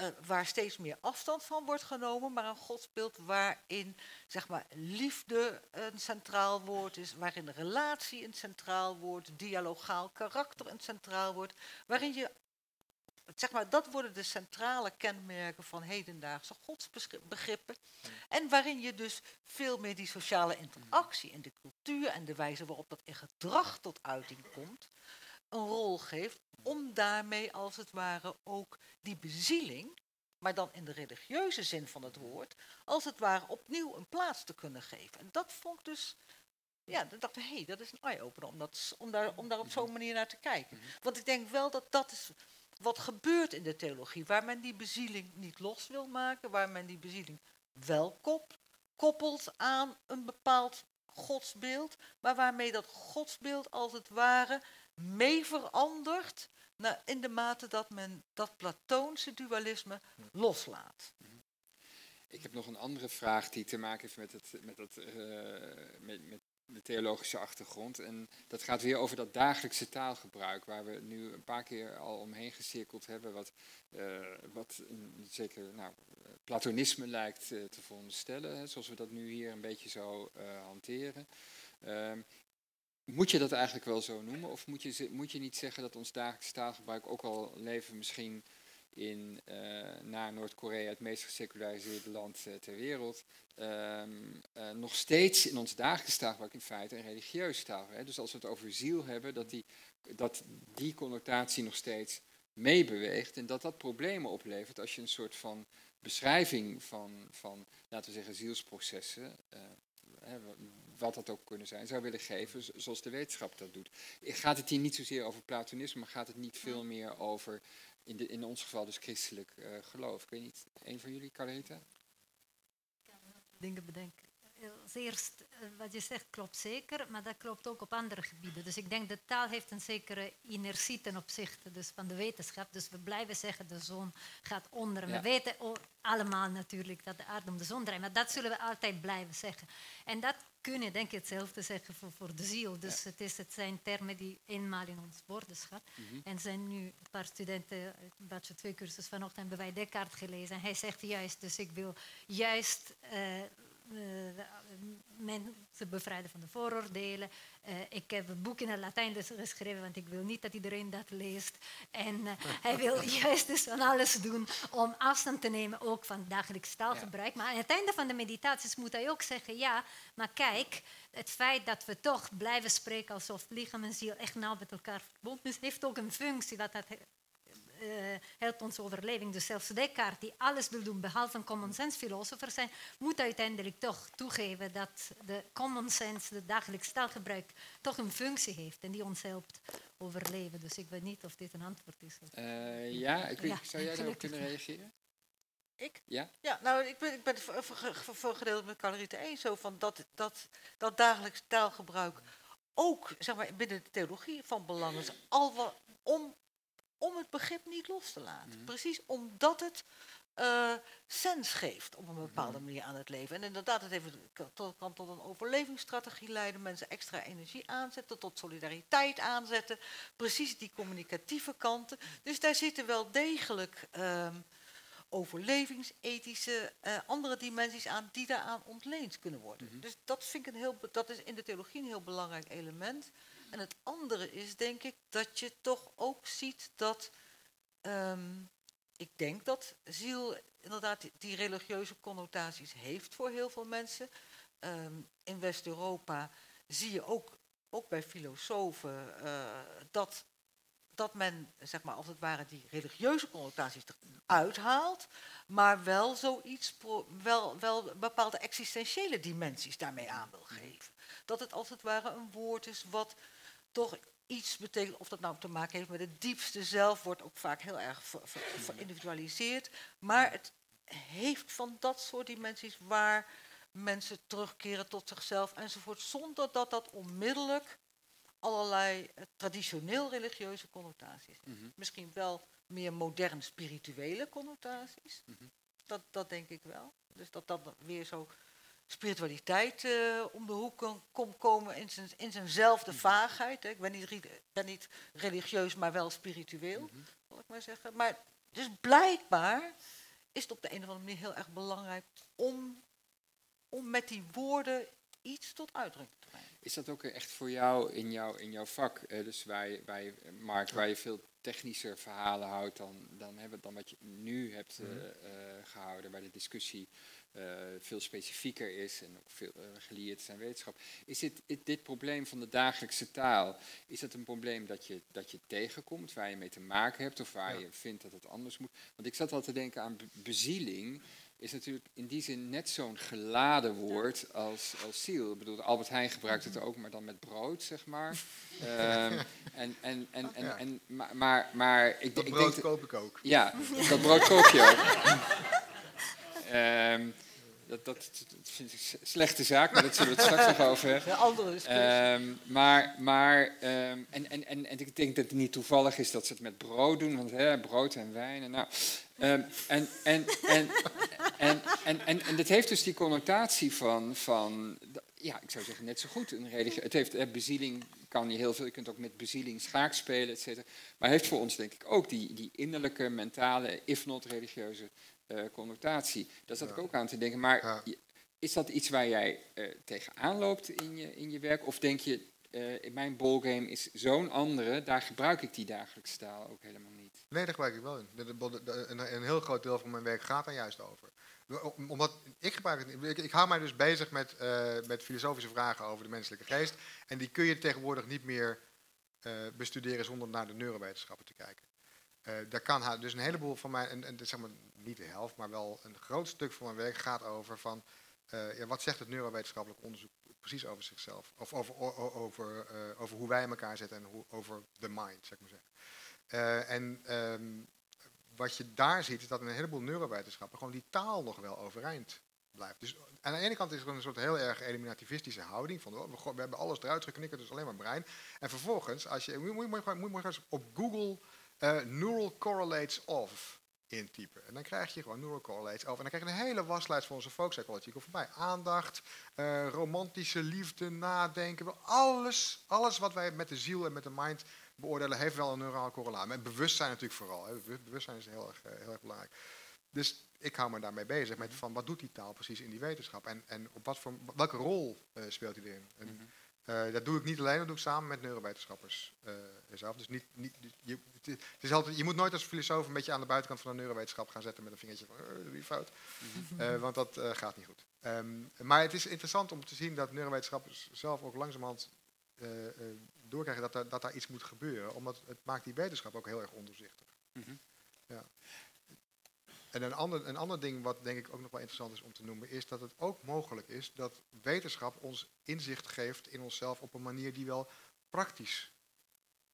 uh, waar steeds meer afstand van wordt genomen, maar een godsbeeld waarin zeg maar, liefde een centraal woord is, waarin relatie een centraal woord, dialogaal karakter een centraal woord, waarin je zeg maar, dat worden de centrale kenmerken van hedendaagse godsbegrippen. En waarin je dus veel meer die sociale interactie in de cultuur en de wijze waarop dat in gedrag tot uiting komt, een rol geeft om daarmee als het ware ook die bezieling, maar dan in de religieuze zin van het woord, als het ware opnieuw een plaats te kunnen geven. En dat vond ik dus, ja, dan dacht ik, hé, hey, dat is een eye-opener om, om, daar, om daar op zo'n manier naar te kijken. Want ik denk wel dat dat is wat gebeurt in de theologie, waar men die bezieling niet los wil maken, waar men die bezieling wel koppelt aan een bepaald godsbeeld, maar waarmee dat godsbeeld als het ware mee verandert in de mate dat men dat platoonse dualisme loslaat. Ik heb nog een andere vraag die te maken heeft met, het, met, het, uh, met, met de theologische achtergrond. En dat gaat weer over dat dagelijkse taalgebruik, waar we nu een paar keer al omheen gecirkeld hebben, wat, uh, wat een, zeker nou, platonisme lijkt uh, te veronderstellen, hè, zoals we dat nu hier een beetje zo hanteren. Ehm, moet je dat eigenlijk wel zo noemen? Of moet je, moet je niet zeggen dat ons dagelijks taalgebruik, ook al leven misschien in, uh, na Noord-Korea het meest geseculariseerde land uh, ter wereld, um, uh, nog steeds in ons dagelijks taalgebruik in feite een religieus taalgebruik. Dus als we het over ziel hebben, dat die, dat die connotatie nog steeds meebeweegt en dat dat problemen oplevert als je een soort van beschrijving van, van laten we zeggen, zielsprocessen, wat dat ook kunnen zijn, zou willen geven zoals de wetenschap dat doet. Gaat het hier niet zozeer over platonisme, maar gaat het niet veel meer over in, de, in ons geval dus christelijk uh, geloof. Ik weet niet, een van jullie, kan dingen bedenken. Als eerst, eh, wat je zegt klopt zeker, maar dat klopt ook op andere gebieden. Dus ik denk dat taal heeft een zekere inertie ten opzichte dus van de wetenschap. Dus we blijven zeggen de zon gaat onder. Ja. We weten allemaal natuurlijk dat de aarde om de zon draait, maar dat zullen we altijd blijven zeggen. En dat kunnen denk ik hetzelfde zeggen voor, voor de ziel. Dus het, is, het zijn termen die eenmaal in ons woordenschap. Mm -hmm. En zijn nu een paar studenten, bachelor twee cursus vanochtend, hebben wij Descartes gelezen. En hij zegt juist, dus ik wil juist uh, uh, mensen bevrijden van de vooroordelen. Uh, ik heb een boek in het Latijn dus geschreven, want ik wil niet dat iedereen dat leest. En uh, hij wil juist dus van alles doen om afstand te nemen, ook van dagelijks taalgebruik. Ja. Maar aan het einde van de meditaties moet hij ook zeggen, ja, maar kijk, het feit dat we toch blijven spreken alsof lichaam en ziel echt nauw met elkaar verbonden is, heeft ook een functie, wat dat helpt onze overleving. Dus zelfs Descartes, die alles wil doen behalve een common sense filosoof zijn, moet uiteindelijk toch toegeven dat de common sense, de dagelijks taalgebruik, toch een functie heeft en die ons helpt overleven. Dus ik weet niet of dit een antwoord is. Uh, ja, ik weet, ja, zou jij daarop kunnen reageren? Ik? Ja? Ja, nou, ik ben, ik ben voor, voor, voor gedeelte met Calorite eens zo van dat, dat, dat dagelijks taalgebruik ook zeg maar, binnen de theologie van belang is. Al om om het begrip niet los te laten. Mm. Precies omdat het uh, sens geeft op een bepaalde mm. manier aan het leven. En inderdaad, het tot, kan tot een overlevingsstrategie leiden, mensen extra energie aanzetten, tot solidariteit aanzetten, precies die communicatieve kanten. Dus daar zitten wel degelijk um, overlevingsethische, uh, andere dimensies aan die daaraan ontleend kunnen worden. Mm -hmm. Dus dat vind ik een heel, dat is in de theologie een heel belangrijk element. En het andere is, denk ik, dat je toch ook ziet dat. Um, ik denk dat ziel inderdaad die, die, religieuze connotaties heeft voor heel veel mensen. Um, in West-Europa zie je ook, ook bij filosofen uh, dat, dat men, zeg maar, als het ware, die religieuze connotaties eruit haalt, maar wel zoiets, wel, wel bepaalde existentiële dimensies daarmee aan wil geven. Dat het als het ware een woord is wat toch iets betekent, of dat nou te maken heeft met het diepste zelf, wordt ook vaak heel erg verindividualiseerd. Maar het heeft van dat soort dimensies waar mensen terugkeren tot zichzelf enzovoort, zonder dat dat onmiddellijk allerlei traditioneel religieuze connotaties heeft. Misschien wel meer modern spirituele connotaties. Mhm. dat, dat denk ik wel. Dus dat dat weer zo spiritualiteit eh, om de hoek komt komen in, zijn, in zijnzelfde Mhm. vaagheid. Hè. Ik ben niet, ben niet religieus, maar wel spiritueel, Mhm. zal ik maar zeggen. Maar dus blijkbaar is het op de een of andere manier heel erg belangrijk om, om met die woorden iets tot uitdrukking te brengen. Is dat ook echt voor jou in, jou, in jouw vak? eh, dus waar je, waar je, eh, Mark, waar je veel technischer verhalen houdt dan, dan, hebben, dan wat je nu hebt eh, Mhm. eh, gehouden, waar de discussie eh, veel specifieker is en ook veel uh, gelieerd is aan wetenschap. Is dit, dit probleem van de dagelijkse taal, is dat een probleem dat je, dat je tegenkomt, waar je mee te maken hebt of waar Ja. je vindt dat het anders moet? Want ik zat al te denken aan be- bezieling is natuurlijk in die zin net zo'n geladen woord als, als ziel. Ik bedoel, Albert Heijn gebruikt het ook, maar dan met brood, zeg maar. Ehm, en, en, en, en, en, maar, maar, maar ik, Dat ik brood denk... koop ik ook. ja, dat brood koop je ook. Ehm, dat, dat, dat vind ik een slechte zaak, maar dat zullen we het straks nog over hebben. Andere. Ehm, maar, maar ehm, en, en, en, en ik denk dat het niet toevallig is dat ze het met brood doen, want hè, brood en wijn. En, nou, en, en, en, en, en, en, en dat heeft dus die connotatie van, van ja, ik zou zeggen net zo goed een religie. Het heeft, hè, bezieling kan je heel veel, je kunt ook met bezieling schaak spelen, et cetera. Maar heeft voor ons denk ik ook die, die innerlijke, mentale, if not religieuze eh, connotatie. Daar zat ik ook aan te denken. Maar Ja. is dat iets waar jij eh, tegenaan loopt in je, in je werk? Of denk je, eh, in mijn ballgame is zo'n andere, daar gebruik ik die dagelijkse taal ook helemaal niet? Nee, daar gebruik ik wel in. De- de- de- de- een, een heel groot deel van mijn werk gaat daar juist over. Om- Omdat ik gebruik het. Ik, ik hou mij dus bezig met, eh, met filosofische vragen over de menselijke geest. En die kun je tegenwoordig niet meer eh, bestuderen zonder naar de neurowetenschappen te kijken. Eh, daar kan dus een heleboel van mijn, en, en zeg maar niet de helft, maar wel een groot stuk van mijn werk gaat over van, wat zegt het neurowetenschappelijk onderzoek precies over zichzelf? Of over, over, eh, over hoe wij in elkaar zitten en hoe, over de mind, zeg maar zeggen. En ehm, wat je daar ziet, is dat een heleboel neurowetenschappen gewoon die taal nog wel overeind blijft. Dus aan de ene kant is er een soort heel erg eliminativistische houding van oh, we, hebben alles eruit geknikkerd, dus alleen maar brein. En vervolgens, als je, moet, moet, eens op Google eh, neural correlates of intypen. En dan krijg je gewoon neural correlates of. En dan krijg je een hele waslijst van onze folk psychology voorbij. Aandacht, eh, romantische liefde, nadenken. Alles, alles wat wij met de ziel en met de mind beoordelen, heeft wel een neurale correlatie. Met bewustzijn natuurlijk vooral. Hè. Bewust- Bewustzijn is heel erg, eh, heel erg belangrijk. Dus ik hou me daarmee bezig met van wat doet die taal precies in die wetenschap en, en op wat voor, welke rol eh, speelt hij erin. En, Mhm. eh, dat doe ik niet alleen, dat doe ik samen met neurowetenschappers zelf. Dus niet, niet, je, het is- altijd, je moet nooit als filosoof een beetje aan de buitenkant van een neurowetenschap gaan zetten met een vingertje van je fout. Eh, want dat gaat niet goed. Ehm, maar het is interessant om te zien dat neurowetenschappers zelf ook langzamerhand doorkrijgen dat, daar- dat daar iets moet gebeuren. Omdat het maakt die wetenschap ook heel erg ondoorzichtig. Mhm. Ja. En een ander, een ander ding wat denk ik ook nog wel interessant is om te noemen, is dat het ook mogelijk is dat wetenschap ons inzicht geeft in onszelf op een manier die wel praktisch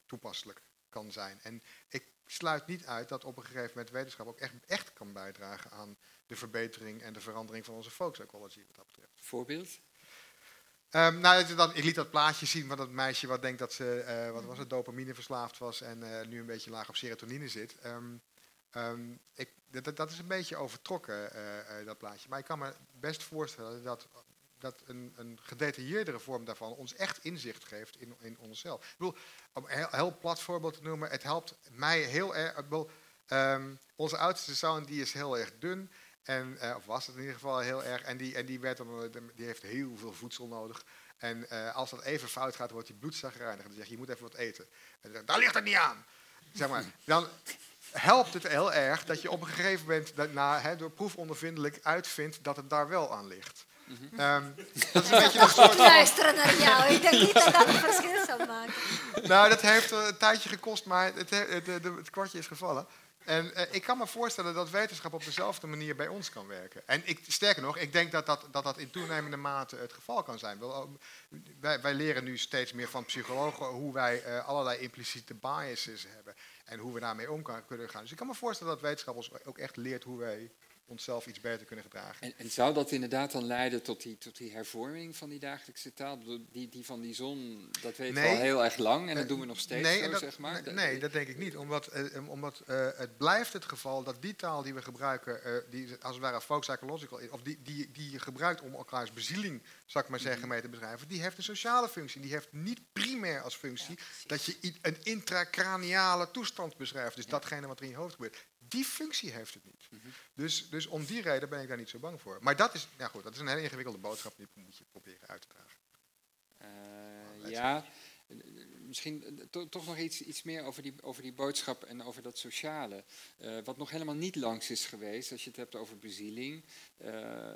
toepasselijk kan zijn. En ik sluit niet uit dat op een gegeven moment wetenschap ook echt, echt kan bijdragen aan de verbetering en de verandering van onze folk psychology wat dat betreft. Voorbeeld? Ehm, nou, dan, ik liet dat plaatje zien van dat meisje wat denkt dat ze, eh, wat was het, dopamine verslaafd was en eh, nu een beetje laag op serotonine zit. Ehm, ehm, ik, dat- dat, is een beetje overtrokken, eh, dat plaatje. Maar ik kan me best voorstellen dat, dat een, een gedetailleerdere vorm daarvan ons echt inzicht geeft in, in onszelf. Ik bedoel, om een heel, plat voorbeeld te noemen, het helpt mij heel erg. onze oudste zoon die is heel erg dun. En, eh, of was het in ieder geval heel erg. En die, en die, werd dan, eh, die heeft heel veel voedsel nodig. En eh, als dat even fout gaat, wordt hij bloedzagrijnig. En dan zeg je, je moet even wat eten. En dan zegt, daar ligt het niet aan. Zeg maar, dan helpt het heel erg dat je op een gegeven moment daarna, hè, door proefondervindelijk uitvindt dat het daar wel aan ligt. Ehm, dat is een beetje een soort naar jou. Ik denk niet dat dat een verschil zou maken. Nou, dat heeft een tijdje gekost, maar het, he- het, het, het kwartje is gevallen. En eh, ik kan me voorstellen dat wetenschap op dezelfde manier bij ons kan werken. En ik, sterker nog, ik denk dat dat, dat dat in toenemende mate het geval kan zijn. Ook- wij, wij leren nu steeds meer van psychologen hoe wij eh, allerlei impliciete biases hebben. En hoe we daarmee om kunnen gaan. Dus ik kan me voorstellen dat wetenschap ons ook echt leert hoe wij onszelf iets beter kunnen gedragen. En, en, zou dat inderdaad dan leiden tot die, tot die hervorming van die dagelijkse taal? Die, die van die zon, dat weten we al heel erg lang en dat doen we nog steeds nee, zo, dat, zeg maar. Nee, nee, dat denk ik niet. Omdat, uh, omdat uh, het blijft het geval dat die taal die we gebruiken, uh, die als het ware folk psychological is, of die, die, die je gebruikt om elkaars bezieling, zou ik maar zeggen, mm -hmm. mee te beschrijven, die heeft een sociale functie. Die heeft niet primair als functie ja, dat je een intracraniale toestand beschrijft. Dus ja. datgene wat er in je hoofd gebeurt. Die functie heeft het niet. Mm -hmm. dus, dus om die reden ben ik daar niet zo bang voor. Maar dat is, ja goed, dat is een hele ingewikkelde boodschap die moet je proberen uit te dragen. Uh, ja, misschien to, toch nog iets, iets meer over die, over die boodschap en over dat sociale. Uh, wat nog helemaal niet langs is geweest, als je het hebt over bezieling, uh,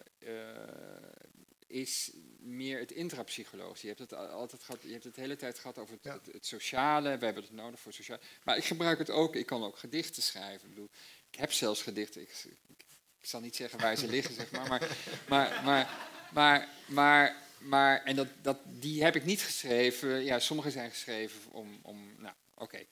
is meer het intrapsychologische. Je hebt het altijd gehad, je hebt het de hele tijd gehad over het, ja. het, het, sociale. We hebben het nodig voor sociaal. Maar ik gebruik het ook. Ik kan ook gedichten schrijven. Ik, bedoel, ik heb zelfs gedichten. Ik, ik, ik, zal niet zeggen waar ze liggen, zeg maar. Maar, maar, maar, maar, maar, maar en dat, dat, die heb ik niet geschreven. Ja, sommige zijn geschreven om, om nou, oké.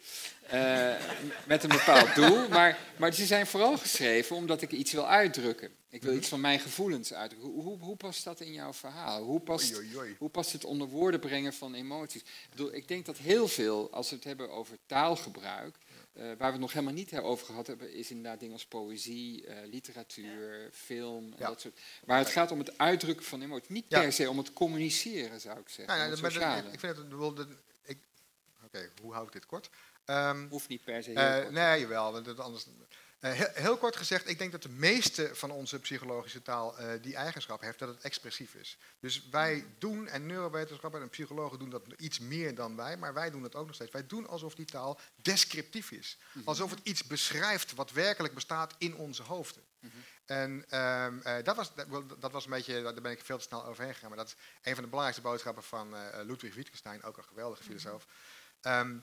Okay. Uh, met een bepaald doel. Maar, maar ze zijn vooral geschreven omdat ik iets wil uitdrukken. Ik wil iets van mijn gevoelens uitdrukken. Hoe, hoe, hoe past dat in jouw verhaal? Hoe past, oei, oei, oei. hoe past het onder woorden brengen van emoties? Ik, bedoel, ik denk dat heel veel, als we het hebben over taalgebruik, uh, waar we het nog helemaal niet over gehad hebben, is inderdaad dingen als poëzie, uh, literatuur, ja. film en ja. dat soort. Maar het gaat om het uitdrukken van emoties. Niet Ja. per se om het communiceren, zou ik zeggen. Nou, ja, maar dat- ik vind het Oké, hoe hou ik dit kort? Ehm, Hoeft niet per se heel Eh, kort. nee, jawel. want het anders, Eh, heel, heel kort gezegd, ik denk dat de meeste van onze psychologische taal eh, die eigenschap heeft dat het expressief is. Dus wij doen, en neurowetenschappers en psychologen doen dat iets meer dan wij, maar wij doen het ook nog steeds. Wij doen alsof die taal descriptief is. Alsof het iets beschrijft wat werkelijk bestaat in onze hoofden. En ehm, eh, dat, was, dat, was een beetje, daar ben ik veel te snel overheen gegaan, maar dat is een van de belangrijkste boodschappen van Ludwig Wittgenstein, ook een geweldige filosoof. Ehm,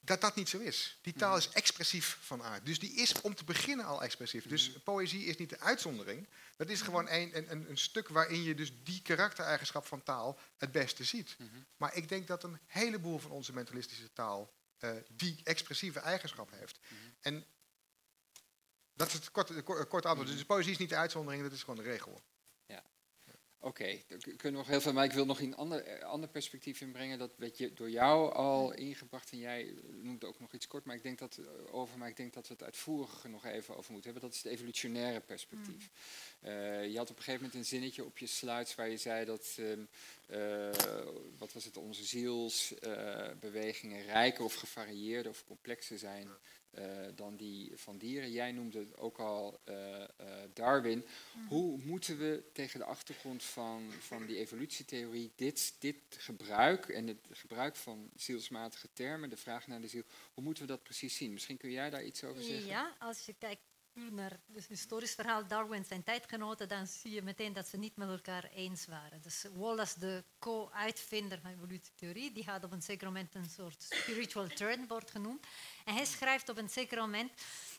dat dat niet zo is. Die taal is expressief van aard. Dus die is om te beginnen al expressief. Dus poëzie is niet de uitzondering. Dat is gewoon een, een, een stuk waarin je dus die karaktereigenschap van taal het beste ziet. Maar ik denk dat een heleboel van onze mentalistische taal eh, die expressieve eigenschap heeft. En dat is het korte, kort, korte antwoord. Dus poëzie is niet de uitzondering, dat is gewoon de regel. Oké, daar k- kunnen we nog heel veel, maar ik wil nog een ander, eh, ander perspectief inbrengen. Dat werd je door jou al ingebracht en jij noemt ook nog iets kort, maar ik denk dat, eh, over, maar ik denk dat we het uitvoeriger nog even over moeten hebben. Dat is het evolutionaire perspectief. Eh, je had op een gegeven moment een zinnetje op je slides waar je zei dat, ehm, eh, wat was het, onze zielsbewegingen rijker of gevarieerder of complexer zijn eh, dan die van dieren. Jij noemde het ook al eh, eh, Darwin. Hoe moeten we tegen de achtergrond van, van die evolutietheorie dit, dit gebruik en het gebruik van zielsmatige termen, de vraag naar de ziel, hoe moeten we dat precies zien? Misschien kun jij daar iets over zeggen? Ja, als je kijkt puur naar het historisch verhaal Darwin zijn tijdgenoten, dan zie je meteen dat ze niet met elkaar eens waren. Dus Wallace, de co-uitvinder van evolutietheorie, die had op een zeker moment een soort spiritual turn wordt genoemd. En hij schrijft op een zeker moment,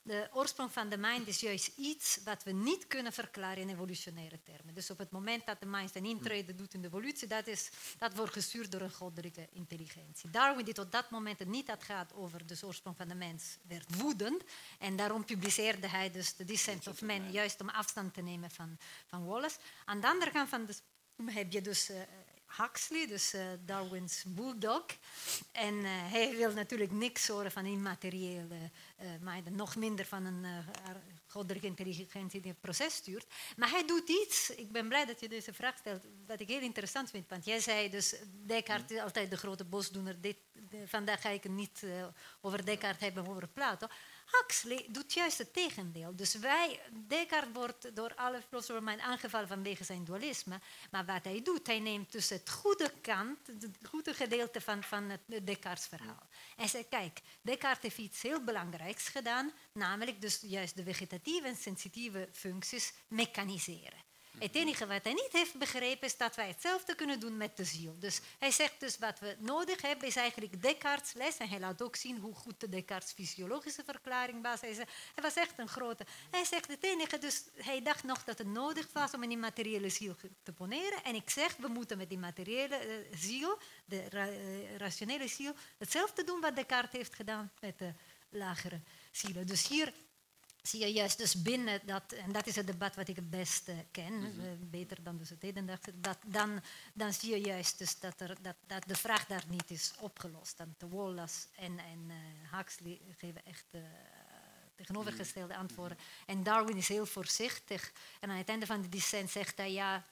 de oorsprong van de mind is juist iets wat we niet kunnen verklaren in evolutionaire termen. Dus op het moment dat de mind zijn intrede doet in de evolutie, dat, is, dat wordt gestuurd door een goddelijke intelligentie. Darwin, die tot dat moment het niet had gehad over de oorsprong van de mens, werd woedend. En daarom publiceerde hij dus The Descent of Man, juist om afstand te nemen van, van Wallace. Aan de andere kant van de heb je dus eh, Huxley, dus eh, Darwin's bulldog. En eh, hij wil natuurlijk niks horen van immateriële uh, maar nog minder van een uh, goddelijke intelligentie die het proces stuurt. Maar hij doet iets, ik ben blij dat je deze vraag stelt, wat ik heel interessant vind. Want jij zei dus, Descartes is altijd de grote bosdoener. Dit, vandaag ga ik het niet over Descartes hebben, over Plato. Huxley doet juist het tegendeel. Dus wij, Descartes wordt door alle filosofen aangevallen vanwege zijn dualisme. Maar wat hij doet, hij neemt dus het goede kant, het goede gedeelte van, van het Descartes verhaal. En zegt, kijk, Descartes heeft iets heel belangrijks gedaan, namelijk dus juist de vegetatieve en sensitieve functies mechaniseren. Het enige wat hij niet heeft begrepen is dat wij hetzelfde kunnen doen met de ziel. Dus hij zegt dus wat we nodig hebben is eigenlijk Descartes' les. En hij laat ook zien hoe goed de Descartes' fysiologische verklaring was. Hij, hij was echt een grote. Hij zegt het enige, dus hij dacht nog dat het nodig was om een immateriële ziel te poneren. En ik zeg, we moeten met die materiële uh, ziel, de uh, rationele ziel, hetzelfde doen wat Descartes heeft gedaan met de lagere zielen. Dus hier zie je juist dus binnen dat, en dat is het debat wat ik het beste ken, Mhm. eh, beter dan dus het hedendaagse debat, dan, dan zie je juist dus dat, er, dat, dat de vraag daar niet is opgelost. De Wallace en, en eh, Huxley geven echt eh, tegenovergestelde antwoorden. En Darwin is heel voorzichtig. En aan het einde van de dissent zegt hij, ja,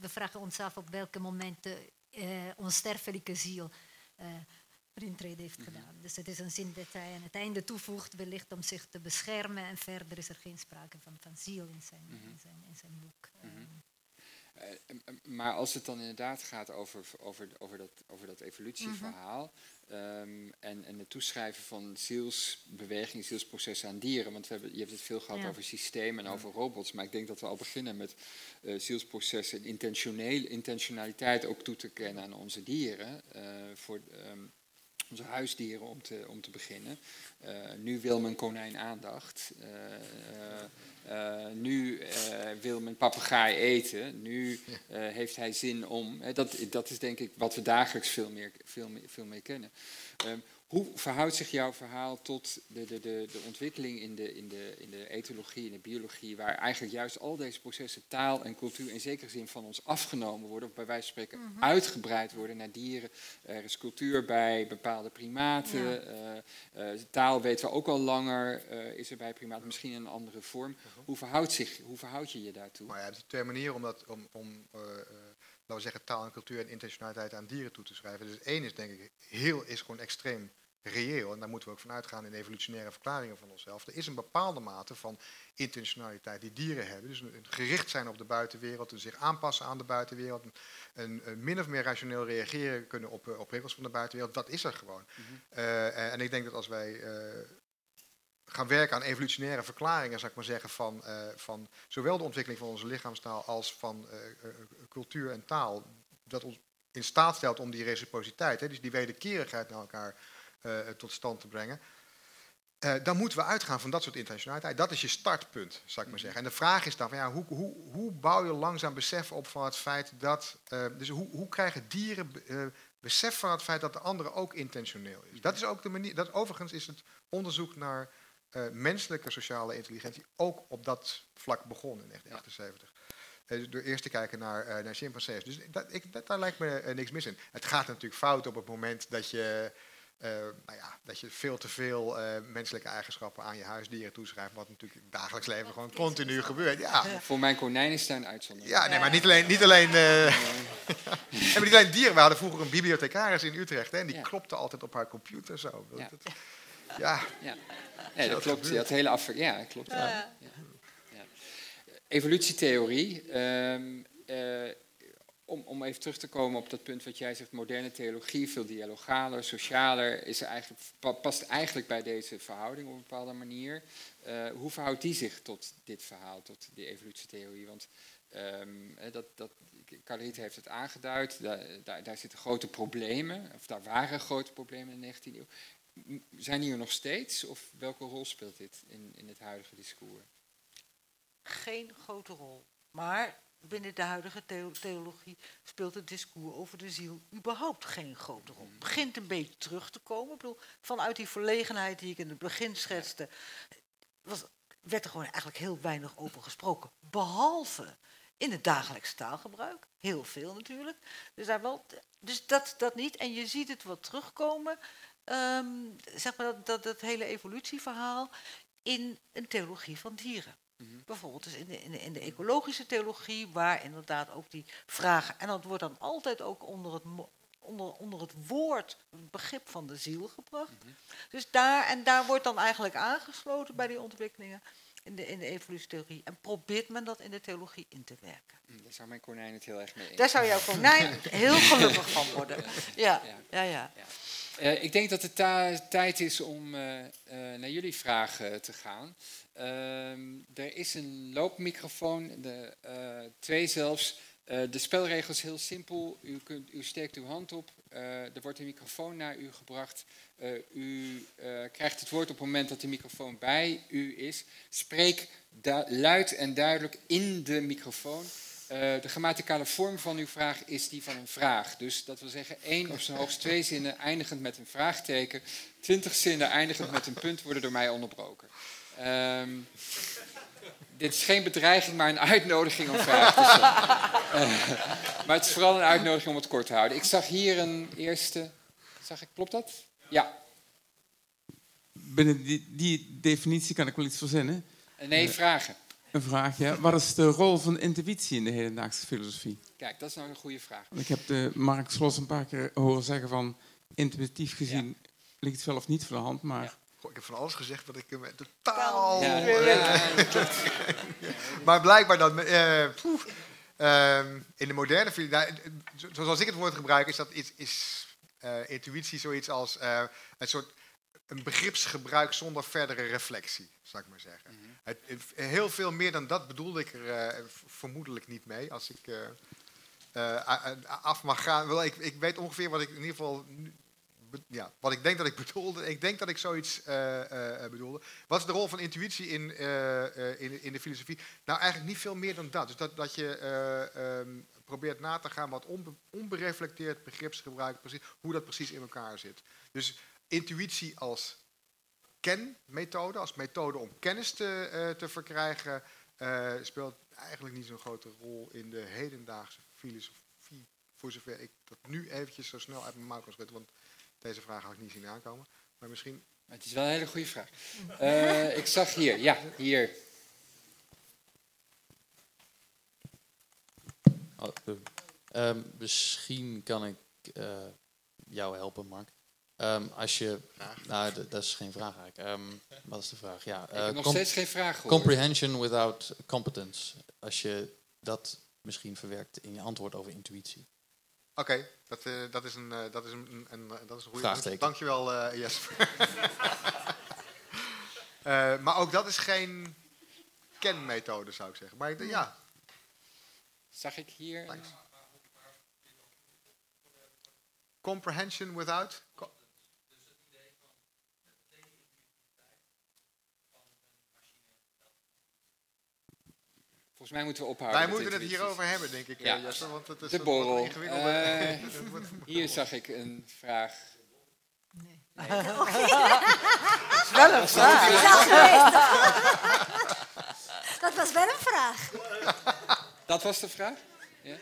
we vragen ons af op welke moment de eh, onsterfelijke ziel intrede heeft gedaan. Dus het is een zin dat hij aan het einde toevoegt, wellicht om zich te beschermen. En verder is er geen sprake van, van ziel in zijn, in zijn, in zijn boek. Eh, eh, maar als het dan inderdaad gaat over, over, over, dat, over dat evolutieverhaal ehm, en, en het toeschrijven van zielsbeweging, zielsprocessen aan dieren, want we hebben, je hebt het veel gehad Ja. over systemen en over robots, maar ik denk dat we al beginnen met eh, zielsprocessen, intentioneel, intentionaliteit ook toe te kennen aan onze dieren, voor ehm, onze huisdieren om te, om te beginnen. Eh, nu wil mijn konijn aandacht. Eh, eh, nu wil mijn papegaai eten. Nu heeft hij zin om. hè, dat, dat is denk ik wat we dagelijks veel meer, veel meer, veel meer kennen. Hoe verhoudt zich jouw verhaal tot de, de, de, de ontwikkeling in de, in, de, in de etologie, in de biologie, waar eigenlijk juist al deze processen, taal en cultuur in zekere zin van ons afgenomen worden, of bij wijze van spreken uitgebreid worden naar dieren. Er is cultuur bij bepaalde primaten. eh, eh, taal weten we ook al langer, eh, is er bij primaten misschien in een andere vorm. Hoe, verhoudt zich, hoe verhoud je je daartoe? Maar ja, er zijn twee manieren om, dat, om, om eh, eh, laten we zeggen, taal en cultuur en intentionaliteit aan dieren toe te schrijven. Dus één is denk ik heel, is gewoon extreem reëel. En daar moeten we ook van uitgaan in evolutionaire verklaringen van onszelf. Er is een bepaalde mate van intentionaliteit die dieren hebben. Dus een, gericht zijn op de buitenwereld, een zich aanpassen aan de buitenwereld, een, min of meer rationeel reageren kunnen op, eh, op regels van de buitenwereld. Dat is er gewoon. Eh, en, en ik denk dat als wij eh, gaan werken aan evolutionaire verklaringen, zou ik maar zeggen, van, van zowel de ontwikkeling van onze lichaamstaal als van cultuur en taal, dat ons in staat stelt om die reciprociteit, hè, dus die wederkerigheid naar elkaar tot stand te brengen. Eh, dan moeten we uitgaan van dat soort intentionaliteit. Dat is je startpunt, zou ik maar zeggen. En de vraag is dan, van, ja, hoe, hoe, hoe bouw je langzaam besef op van het feit dat... eh, dus hoe, hoe krijgen dieren eh, besef van het feit dat de andere ook intentioneel is? Dat is ook de manier... Dat, overigens is het onderzoek naar eh, menselijke sociale intelligentie ook op dat vlak begonnen in 1978. Eh, dus door eerst te kijken naar, eh naar chimpansees. Dus dat, ik, dat, daar lijkt me eh, niks mis in. Het gaat natuurlijk fout op het moment dat je, eh, nou ja, dat je veel te veel eh, menselijke eigenschappen aan je huisdieren toeschrijft. Wat natuurlijk in het dagelijks leven gewoon continu gebeurt. Ja, Voor mijn konijn is daar een uitzondering. ja nee, maar niet alleen, niet alleen, eh, en niet alleen dieren. We hadden vroeger een bibliothecaris in Utrecht hè, en die Ja. klopte altijd op haar computer zo. Ja. Dat- ja, Ja, nee, dat klopt. Dat hele af... Ja, klopt. Ja. Ja. Ja. Evolutietheorie. ehm, eh, om, om even terug te komen op dat punt wat jij zegt, moderne theologie, veel dialogaler, socialer, is eigenlijk, pa- past eigenlijk bij deze verhouding op een bepaalde manier. Eh, hoe verhoudt die zich tot dit verhaal, tot die evolutietheorie? Want eh, dat, dat, heeft het aangeduid, daar, daar, daar zitten grote problemen, of daar waren grote problemen in de 19e eeuw. Zijn die er nog steeds, of welke rol speelt dit in, in het huidige discours? geen grote rol. Maar binnen de huidige theo- theologie speelt het discours over de ziel überhaupt geen grote rol. Het begint een beetje terug te komen. Ik bedoel, vanuit die verlegenheid die ik in het begin schetste, was, werd er gewoon eigenlijk heel weinig over gesproken. Behalve in het dagelijks taalgebruik. Heel veel natuurlijk. Dus, daar wel, dus dat, dat niet. En je ziet het wat terugkomen, ehm, zeg maar dat, dat, dat hele evolutieverhaal, in een theologie van dieren. Bijvoorbeeld dus in, de, in, de, in de ecologische theologie, waar inderdaad ook die vragen. En dat wordt dan altijd ook onder het, onder, onder het woord, het begrip van de ziel gebracht. Dus daar, en daar wordt dan eigenlijk aangesloten bij die ontwikkelingen in de, in de evolutietheorie. En probeert men dat in de theologie in te werken. Hm, Daar zou mijn konijn het heel erg mee eens Daar zou jouw konijn heel gelukkig van worden. Ja, Ja. ja, ja. Eh, ik denk dat het tijd is om eh, eh, naar jullie vragen te gaan. Ehm, er is een loopmicrofoon, de, twee zelfs. De spelregel is heel simpel. U, kunt, u steekt uw hand op, er wordt een microfoon naar u gebracht. U krijgt het woord op het moment dat de microfoon bij u is. Spreek luid en duidelijk in de microfoon. Eh, de grammaticale vorm van uw vraag is die van een vraag. Dus dat wil zeggen één of zijn hoogst twee zinnen eindigend met een vraagteken. Twintig zinnen eindigend met een punt worden door mij onderbroken. Ehm, dit is geen bedreiging, maar een uitnodiging om vragen te stellen. Eh, maar het is vooral een uitnodiging om het kort te houden. Ik zag hier een eerste. Zag ik, klopt dat? Ja. Binnen die, die definitie kan ik wel iets verzinnen. Nee, vragen. Een vraagje. Wat is de rol van intuïtie in de hedendaagse filosofie? Kijk, dat is nou een goede vraag. Ik heb de Mark Slos een paar keer horen zeggen van... intuïtief gezien ligt het wel of niet voor de hand, maar... Goh, ik heb van alles gezegd wat ik eh, totaal... Ja, eh, ja, maar blijkbaar dan... eh, ehm, in de moderne filosofie... nou, zo- zoals ik het woord gebruik, is, dat, is, is eh, intuïtie zoiets als eh, een soort een begripsgebruik zonder verdere reflectie, zou ik maar zeggen. het, het- heel veel meer dan dat bedoelde ik er eh, vermoedelijk niet mee. Als ik eh, eh, af mag gaan. Wel, ik, ik weet ongeveer wat ik in ieder geval. Ja, wat ik denk dat ik bedoelde. Ik denk dat ik zoiets bedoelde. Wat is de rol van intuïtie in, in, in de filosofie? Nou, eigenlijk niet veel meer dan dat. Dus dat, dat je eh, ehm, probeert na te gaan wat onbe- onbereflecteerd begripsgebruik, precies, hoe dat precies in elkaar zit. Dus intuïtie als kenmethode, als methode om kennis te, eh, te verkrijgen, eh, speelt eigenlijk niet zo'n grote rol in de hedendaagse filosofie. Voor zover ik dat nu eventjes zo snel uit mijn mouw kan schudden, want deze vraag had ik niet zien aankomen. Maar misschien. Maar het is wel een hele goede vraag. Eh, ik zag hier, ja, hier. Oh, eh, ehm, misschien kan ik eh, jou helpen, Mark. Ehm, als je. Nou, d- dat is geen vraag eigenlijk. Ehm, wat is de vraag? Ja, Ik eh, heb nog com- steeds geen vraag gehoord. Comprehension without competence. Als je dat misschien verwerkt in je antwoord over intuïtie. Oké, dat, eh, dat is een, eh, dat is een, een, een- dat is een goede. Vraagteken. Dankjewel, eh Jesper. Eh, maar ook dat is geen kenmethode, zou ik zeggen. Maar ik, ja, Zag ik hier? Thanks. comprehension without. co- Volgens mij moeten we ophouden. Wij moeten het intuïties. hierover hebben, denk ik, Ja. eh, Jesper. Want het is De borrel. ingewikkelde- Eh, Hier zag ik een vraag. is wel een vraag. Dat was wel een vraag. Dat was de vraag?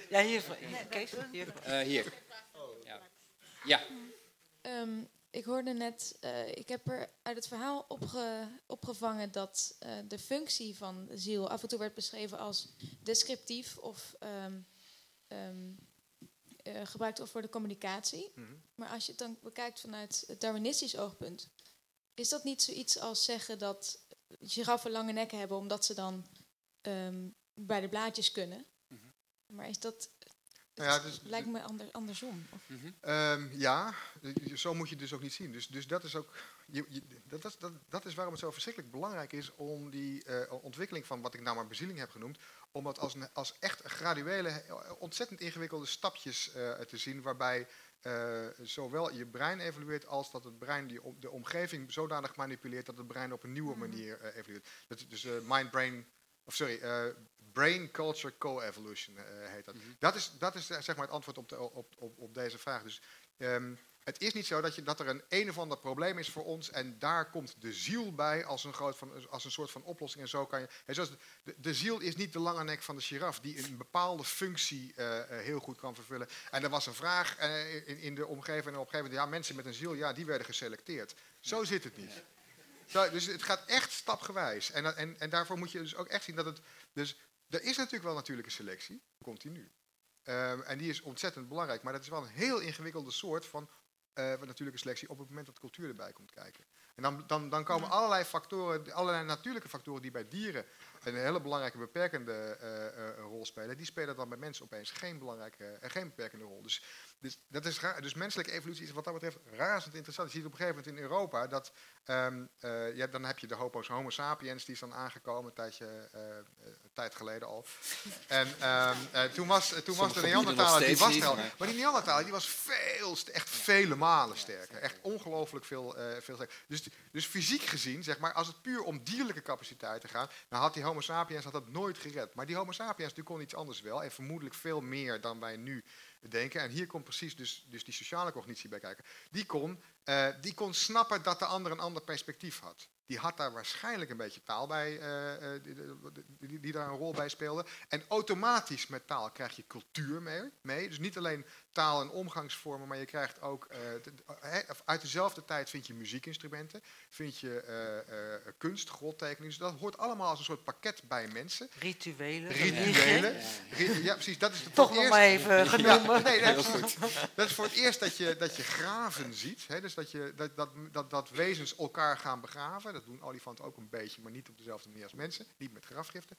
Ja, hier. Kees, hier. Eh, hier. Ja. ja. Ehm, ik hoorde net, eh, ik heb er uit het verhaal opge, opgevangen dat eh, de functie van de ziel af en toe werd beschreven als descriptief of ehm, ehm, eh, gebruikt voor de communicatie. Mhm. Maar als je het dan bekijkt vanuit het Darwinistisch oogpunt, is dat niet zoiets als zeggen dat giraffen lange nekken hebben omdat ze dan ehm, bij de blaadjes kunnen? Maar is dat, Nou ja, dus- lijkt me ander, andersom. Of- Ehm, ja, zo moet je het dus ook niet zien. Dus, dus dat is ook. Je, je- dat, dat, dat, dat is waarom het zo verschrikkelijk belangrijk is om die eh, ontwikkeling van wat ik nou maar bezieling heb genoemd, om dat als, een, als echt graduele, eh, ontzettend ingewikkelde stapjes eh, te zien, waarbij eh, zowel je brein evolueert als dat het brein die, om- de omgeving zodanig manipuleert dat het brein op een nieuwe manier eh, evolueert. Dat, is dus mind-brain, of sorry, eh, brain culture co-evolution eh, heet dat. Dat is, dat is eh, zeg maar het antwoord op, de, op, op, op deze vraag. Dus ehm, het is niet zo dat, je, dat er een een of ander probleem is voor ons en daar komt de ziel bij als een, groot van, als een soort van oplossing. En zo kan je. hè, zoals de, de ziel is niet de lange nek van de giraf die een bepaalde functie eh, heel goed kan vervullen. En er was een vraag in, in de omgeving en op een gegeven moment, ja, mensen met een ziel, ja, die werden geselecteerd. Zo zit het niet. Zo, dus het gaat echt stapgewijs. En, en, en daarvoor moet je dus ook echt zien dat het. Dus er is natuurlijk wel natuurlijke selectie, continu. Ehm, en die is ontzettend belangrijk. Maar dat is wel een heel ingewikkelde soort van eh, natuurlijke selectie op het moment dat cultuur erbij komt kijken. En dan, dan, dan komen allerlei factoren, allerlei natuurlijke factoren die bij dieren een hele belangrijke beperkende eh, eh, rol spelen, die spelen dan bij mensen opeens geen belangrijke, geen beperkende rol. Dus, dus, dat is raar, dus menselijke evolutie is wat dat betreft razend interessant. Je ziet op een gegeven moment in Europa dat, ehm, eh, ja, dan heb je de hopo's homo sapiens, die is dan aangekomen een tijdje, eh, eh, een tijd geleden al. En ehm, eh, toen was, toen was de Neandertaler, die was er al. maar- die Neandertaler, die was veel, echt vele malen sterker. Echt ongelooflijk veel, veel sterker. Dus, dus fysiek gezien, zeg maar, als het puur om dierlijke capaciteiten gaat, dan had die homo sapiens had dat nooit gered. Maar die homo sapiens die kon iets anders wel. En vermoedelijk veel meer dan wij nu denken. En hier komt precies dus, dus die sociale cognitie bij kijken. Die kon, eh, die kon snappen dat de ander een ander perspectief had. die had daar waarschijnlijk een beetje taal bij, eh, eh, die, die, die, daar een rol bij speelde. En automatisch met taal krijg je cultuur mee. mee. Dus niet alleen taal en omgangsvormen, maar je krijgt ook, eh, de- of uit dezelfde tijd vind je muziekinstrumenten, vind je eh, eh, kunst, grottekeningen. Dus dat hoort allemaal als een soort pakket bij mensen. Rituelen. Rituelen. Ri- Ja, precies. Dat is de, Toch voor nog het maar eerst- even genoemd. Ja, nee, dat, is, dat is voor het eerst dat je, dat je graven ziet. Hè? Dus dat, je, dat, dat, dat, dat wezens elkaar gaan begraven. Dat doen olifanten ook een beetje, maar niet op dezelfde manier als mensen. Niet met grafgiften.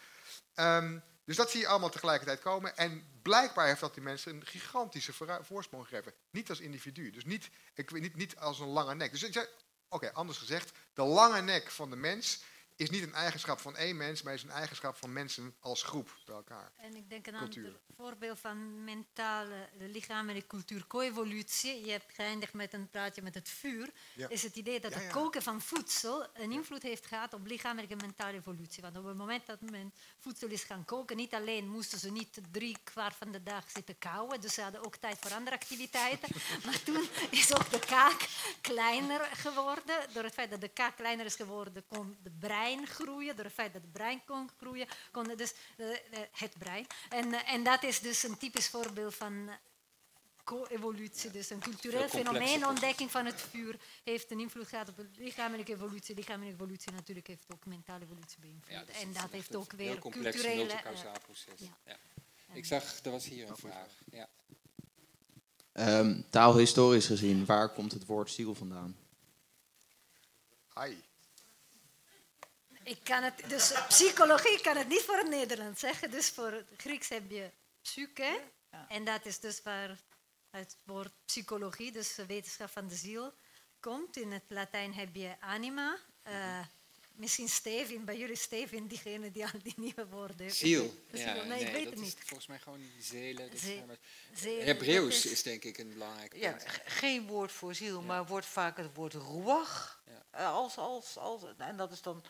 Ehm, dus dat zie je allemaal tegelijkertijd komen. En blijkbaar heeft dat die mensen een gigantische voorsprong gegeven. Niet als individu. Dus niet, ik, niet, niet als een lange nek. Dus ik zeg, oké, anders gezegd. De lange nek van de mens is niet een eigenschap van één mens, maar is een eigenschap van mensen als groep bij elkaar. En ik denk een Cultuur. ander voorbeeld van mentale, de lichamelijke cultuur, co-evolutie. Je hebt geëindigd met een praatje met het vuur. Ja. Is het idee dat Ja, het koken van voedsel een invloed heeft gehad op lichamelijke en mentale evolutie. Want op het moment dat men voedsel is gaan koken, niet alleen moesten ze niet drie kwart van de dag zitten kauwen, dus ze hadden ook tijd voor andere activiteiten. maar toen is ook de kaak kleiner geworden. Door het feit dat de kaak kleiner is geworden, kon de brein groeien. Door het feit dat de brein kon groeien, kon het dus eh, eh, het brein. En, eh, en dat is dus een typisch voorbeeld van co-evolutie. Dus een cultureel fenomeen, ontdekking van het vuur, heeft een invloed gehad op de lichamelijke evolutie. Lichamelijke evolutie natuurlijk heeft ook mentale evolutie beïnvloed. Ja, dus en het dat heeft ook een weer heel complex culturele... proces. ja. Ja. Ik zag, er was hier een vraag. Ja. Ehm, taalhistorisch gezien, waar komt het woord ziel vandaan? Ai. Ik kan het, dus psychologie kan het niet voor het Nederlands zeggen. Dus voor het Grieks heb je psyche. En dat is dus waar het woord psychologie, dus de wetenschap van de ziel, komt. In het Latijn heb je anima. Eh, misschien Stevin, bij jullie Stevin, diegene die al die nieuwe woorden heeft. Ziel. Ja, nee, ik weet dat het is niet. volgens mij gewoon zelen. Hebreeuws is denk ik een belangrijk Ja, punt. geen woord voor ziel, maar wordt vaak het woord ruach. Ja. als, als, als, en dat is dan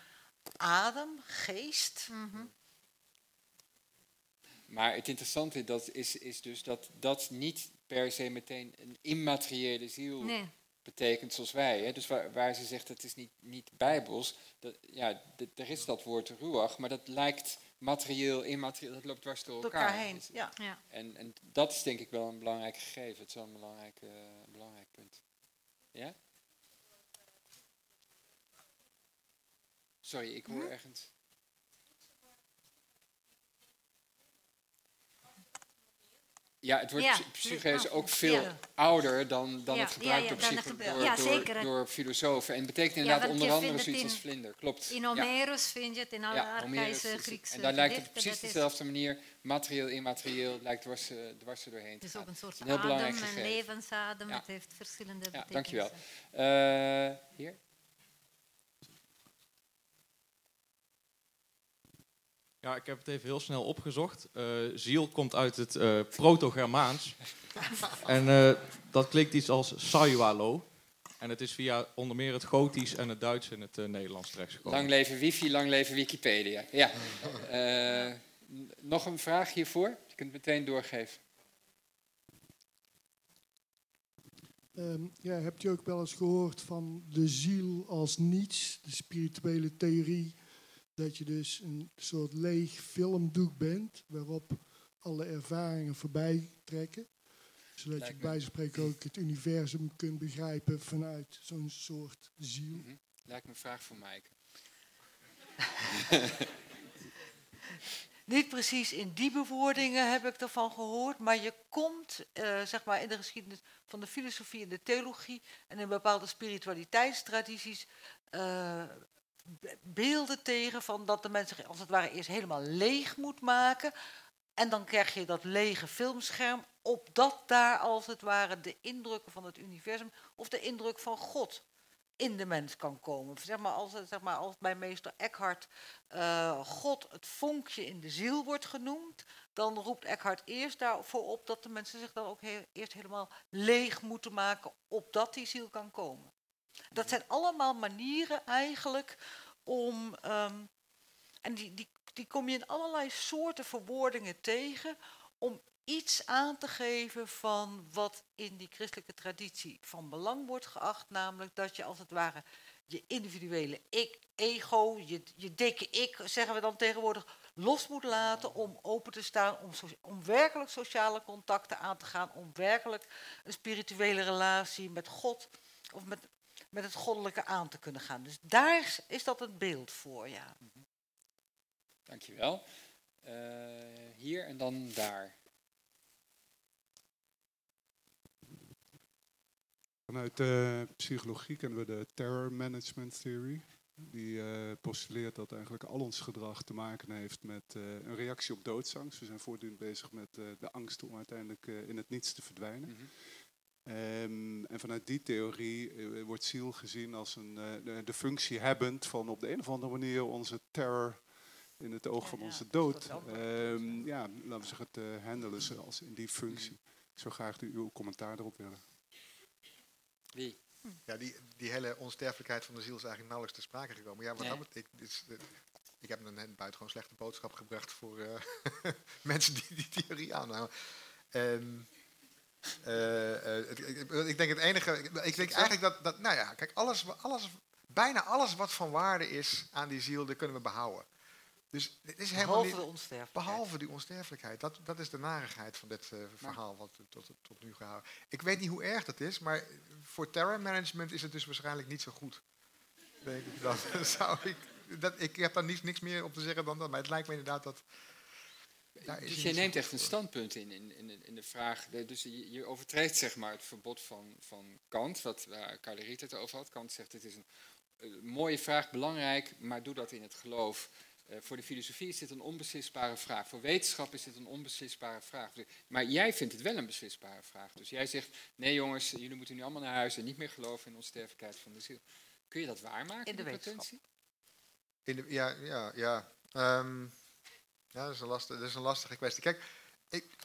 adem, geest. Mhm. Maar het interessante dat is, is dus dat dat niet per se meteen een immateriële ziel Nee, betekent zoals wij. Hè? Dus waar, waar ze zegt dat is niet, niet bijbels, dat, ja, er is dat woord ruach, maar dat lijkt materieel, immaterieel, dat loopt dwars door Door elkaar. elkaar heen. Dus- Ja. ja. En, en dat is denk ik wel een belangrijk gegeven. Het is wel een belangrijk, eh, belangrijk punt. Ja? Sorry, ik hoor ergens. Ja, het woord Ja, psy- psyche is oh, ook veel ja. ouder dan, dan Ja, het gebruikt ja, ja, door, door, ja, door- door filosofen. En het betekent Ja, inderdaad onder andere zoiets als in- vlinder. Klopt. In Ja. Homerus vind je het in alle Ja, archaïsche. Griekse En daar lijkt het op precies dezelfde manier, materieel, immaterieel, lijkt dwars, eh, dwars er doorheen Het is ook een soort een heel adem, belangrijk een levensadem. Ja. Het heeft verschillende Ja, betekenissen. dankjewel. Eh hier? Ja, ik heb het even heel snel opgezocht. Eh, ziel komt uit het eh, Proto-Germaans. en eh, dat klinkt iets als Sayualo. En het is via onder meer het Gotisch en het Duits in het eh, Nederlands terechtgekomen. Lang leven wifi, lang leven Wikipedia. Ja. Eh, nog een vraag hiervoor? Je kunt het meteen doorgeven. Ehm, ja, hebt u ook wel eens gehoord van de ziel als niets, de spirituele theorie, dat je dus een soort leeg filmdoek bent waarop alle ervaringen voorbij trekken, zodat Lijkt je bij spreken ook het universum kunt begrijpen vanuit zo'n soort ziel. Mhm. Lijkt me een vraag voor Mike. Niet precies in die bewoordingen heb ik ervan gehoord, maar je komt eh, zeg maar in de geschiedenis van de filosofie en de theologie en in bepaalde spiritualiteitstradities eh, beelden tegen van dat de mensen zich als het ware eerst helemaal leeg moet maken. En dan krijg je dat lege filmscherm, opdat daar als het ware de indrukken van het universum of de indruk van God in de mens kan komen. Zeg maar als, zeg maar als bij meester Eckhart eh, God het vonkje in de ziel wordt genoemd, dan roept Eckhart eerst daarvoor op dat de mensen zich dan ook eerst helemaal leeg moeten maken, opdat die ziel kan komen. Dat zijn allemaal manieren eigenlijk om, ehm, en die, die, die kom je in allerlei soorten verwoordingen tegen, om iets aan te geven van wat in die christelijke traditie van belang wordt geacht, namelijk dat je als het ware je individuele ik, ego, je, je dikke ik, zeggen we dan tegenwoordig, los moet laten om open te staan, om, om werkelijk sociale contacten aan te gaan, om werkelijk een spirituele relatie met God of met, met het goddelijke aan te kunnen gaan. Dus daar is, dat het beeld voor, ja. Dankjewel. Eh hier en dan daar. Vanuit de psychologie kennen we de Terror Management Theory. Die eh, postuleert dat eigenlijk al ons gedrag te maken heeft met eh, een reactie op doodsangst. We zijn voortdurend bezig met eh, de angst om uiteindelijk eh, in het niets te verdwijnen. Mhm. Ehm, en vanuit die theorie eh, wordt ziel gezien als een, eh, de, functie hebbend van op de een of andere manier onze terror in het oog van onze dood. ehm, ja, laten we zeggen, te handelen zoals in die functie. Ik zou graag u- uw commentaar erop willen. Wie? Ja, die, die hele onsterfelijkheid van de ziel is eigenlijk nauwelijks ter sprake gekomen. Ja, wat Nee. ik, ik heb een net buitengewoon slechte boodschap gebracht voor eh, mensen die die theorie aanhouden. En, eh, het- ik, ik denk het enige, ik, denk eigenlijk dat, dat, nou ja, kijk, alles, alles, bijna alles wat van waarde is aan die ziel, dat kunnen we behouden. Dus het is helemaal Behalve niet, de onsterfelijkheid. Behalve die onsterfelijkheid. Dat, dat is de narigheid van dit eh, verhaal wat we tot, tot nu gehouden. Ik weet niet hoe erg dat is, maar voor terror management is het dus waarschijnlijk niet zo goed. Denk ik. Zou ik, dat, ik heb daar niets, niks meer op te zeggen dan dat, maar het lijkt me inderdaad dat. Daar is Dus je neemt echt een standpunt in, in, in, de- in de vraag. de- dus je, je overtreedt zeg maar het verbod van, van Kant, wat waar Carl Riet het over had. Kant zegt het is een eh, mooie vraag, belangrijk, maar doe dat in het geloof. Eh, voor de filosofie is dit een onbeslisbare vraag. Voor wetenschap is dit een onbeslisbare vraag. Maar jij vindt het wel een beslisbare vraag. Dus jij zegt, nee jongens, jullie moeten nu allemaal naar huis en niet meer geloven in onsterfelijkheid van de ziel. Kun je dat waarmaken? In de die wetenschap. In de, ja, ja, ja. Ehm, ja, dat is, een lastige, dat is een lastige kwestie. Kijk, ik,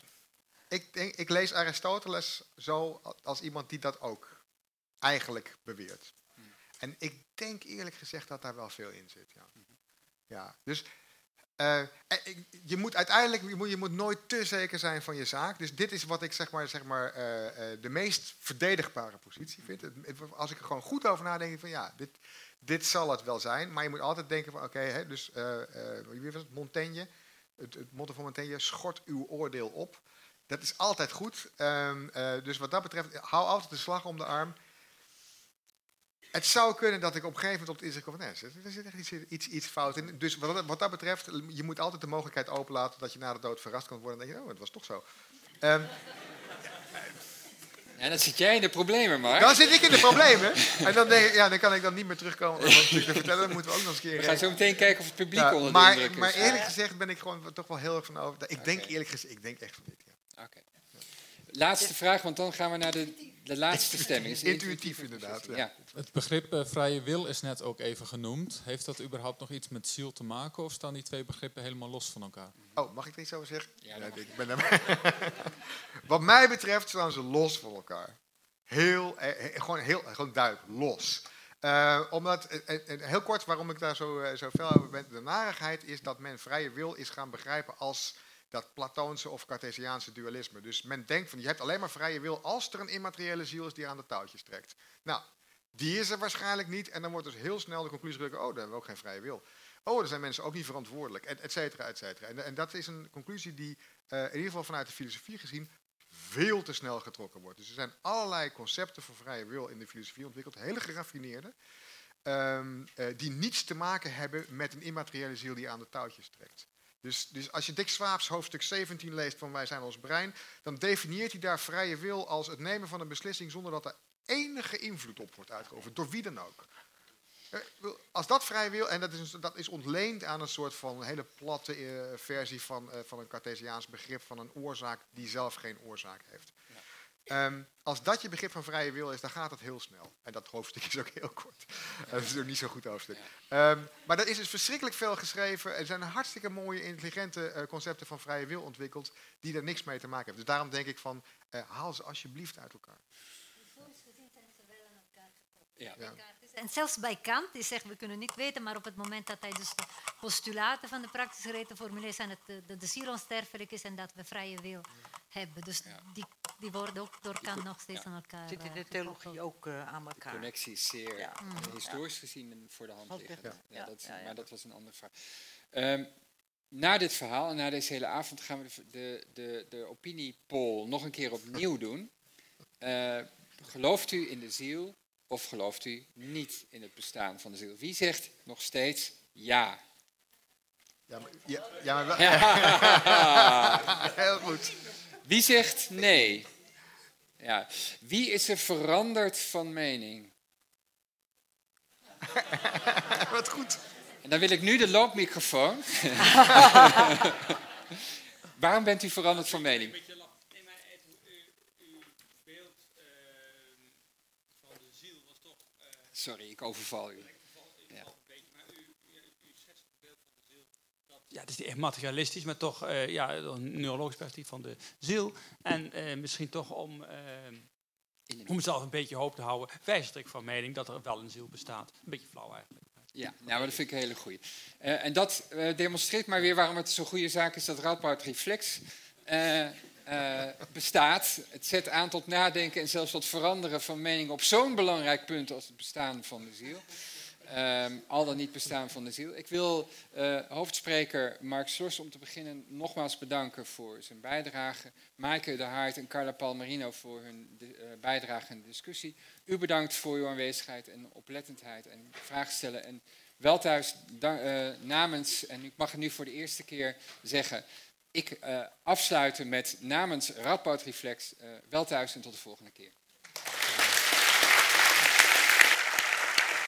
ik, denk, ik lees Aristoteles zo als iemand die dat ook eigenlijk beweert. En ik denk eerlijk gezegd dat daar wel veel in zit. Ja, ja dus eh, je moet uiteindelijk je moet, je moet nooit te zeker zijn van je zaak. Dus dit is wat ik zeg maar, zeg maar eh, eh, de meest verdedigbare positie vind. Het- het- Als ik er gewoon goed over nadenk, van ja, dit, dit zal het wel zijn. Maar je moet altijd denken van oké, hè, dus wie was het? Montaigne. Het, het motto van Montaigne, schort uw oordeel op. Dat is altijd goed. Ehm, eh, dus wat dat betreft, hou altijd de slag om de arm. Het zou kunnen dat ik op een gegeven moment op het inzicht van nee, er zit echt iets, iets, iets fout in. Dus wat dat, wat dat betreft, je moet altijd de mogelijkheid openlaten dat je na de dood verrast kan worden. En dan denk je, oh, het was toch zo. Ehm, En dan zit jij in de problemen, Mark. dan zit ik in de problemen. En dan, denk ik, ja, dan kan ik dan niet meer terugkomen. om wat te vertellen, dan moeten we ook nog eens een keer... We gaan zo meteen kijken of het publiek Ja, onder de maar, is. maar eerlijk gezegd ben ik gewoon toch wel heel erg van over. Ik denk eerlijk gezegd, ik denk echt van. Ja. Oké. Laatste vraag, want dan gaan we naar de, de laatste stemming. Is Intuïtief inderdaad, ja. Ja. Het begrip eh, vrije wil is net ook even genoemd. Heeft dat überhaupt nog iets met ziel te maken of staan die twee begrippen helemaal los van elkaar? Oh, mag ik er iets over zeggen? Ja, ik ben er- Wat mij betreft staan ze los van elkaar. Heel, eh, gewoon, heel, gewoon duidelijk, los. Eh, omdat, eh, eh, eh, heel kort waarom ik daar zo, zo fel over ben. De narigheid is dat men vrije wil is gaan begrijpen als dat Platoonse of Cartesiaanse dualisme. Dus men denkt van je hebt alleen maar vrije wil als er een immateriële ziel is die aan de touwtjes trekt. Nou, die is er waarschijnlijk niet. En dan wordt dus heel snel de conclusie getrokken, oh, dan hebben we ook geen vrije wil. Oh, er zijn mensen ook niet verantwoordelijk, et et cetera, et cetera. En, en dat is een conclusie die eh, in ieder geval vanuit de filosofie gezien veel te snel getrokken wordt. Dus er zijn allerlei concepten voor vrije wil in de filosofie ontwikkeld, hele geraffineerde, ehm, eh, die niets te maken hebben met een immateriële ziel die aan de touwtjes trekt. Dus, dus als je Dick Swaap's hoofdstuk 17 leest van Wij zijn ons brein, dan definieert hij daar vrije wil als het nemen van een beslissing zonder dat er enige invloed op wordt uitgeoefend, door wie dan ook. Eh, Als dat vrij wil, en dat is, dat is ontleend aan een soort van hele platte eh, versie van, eh, van een Cartesiaans begrip van een oorzaak die zelf geen oorzaak heeft. Ehm, als dat je begrip van vrije wil is, dan gaat het heel snel. En dat hoofdstuk is ook heel kort. Eh, dat is ook niet zo'n goed hoofdstuk. Ehm, maar er is dus verschrikkelijk veel geschreven. Er zijn hartstikke mooie, intelligente eh, concepten van vrije wil ontwikkeld, die er niks mee te maken hebben. Dus daarom denk ik van, eh, haal ze alsjeblieft uit elkaar. Ja. Ja. En zelfs bij Kant, die zegt we kunnen niet weten, maar op het moment dat hij dus de postulaten van de praktische reden formuleert, zijn het de, de, de ziel onsterfelijk is en dat we vrije wil hebben. Dus die die worden ook door Kant nog steeds aan elkaar Zit in eh, de theologie ook eh, aan De elkaar. connectie is zeer Ja. eh, Mm. historisch gezien voor de hand liggend, Ja, ja, dat, ja, ja. Maar dat was een andere vraag. Ehm, na dit verhaal en na deze hele avond gaan we de, de, de, de opiniepoll nog een keer opnieuw doen. Eh, gelooft u in de ziel of gelooft u niet in het bestaan van de ziel? Wie zegt nog steeds ja? Ja, maar, ja, ja, maar wel- Ja. Heel goed. Wie zegt nee? Ja. Wie is er veranderd van mening? Wat goed. En dan wil ik nu de loopmicrofoon. Waarom bent u veranderd van mening? Sorry, ik overval u. Ja. Ja, het is echt materialistisch, maar toch eh, ja, een neurologisch perspectief van de ziel. En eh, misschien toch om, eh, om mezelf een beetje hoop te houden, wijzig ik van mening dat er wel een ziel bestaat. Een beetje flauw eigenlijk. Ja, nou, dat vind ik een hele goeie. En dat demonstreert maar weer waarom het zo'n goede zaak is dat Radboud Reflex bestaat. Het zet aan tot nadenken en zelfs tot veranderen van mening op zo'n belangrijk punt als het bestaan van de ziel. Ehm, al dan niet bestaan van de ziel. Ik wil eh, hoofdspreker Mark Slors om te beginnen nogmaals bedanken voor zijn bijdrage. Maaike de Haart en Carla Palmerino voor hun eh, bijdrage de discussie. U bedankt voor uw aanwezigheid en oplettendheid en vragen stellen. En wel thuis eh, namens, en ik mag het nu voor de eerste keer zeggen, ik afsluiten met namens Radboud Reflex. wel thuis en tot de volgende keer.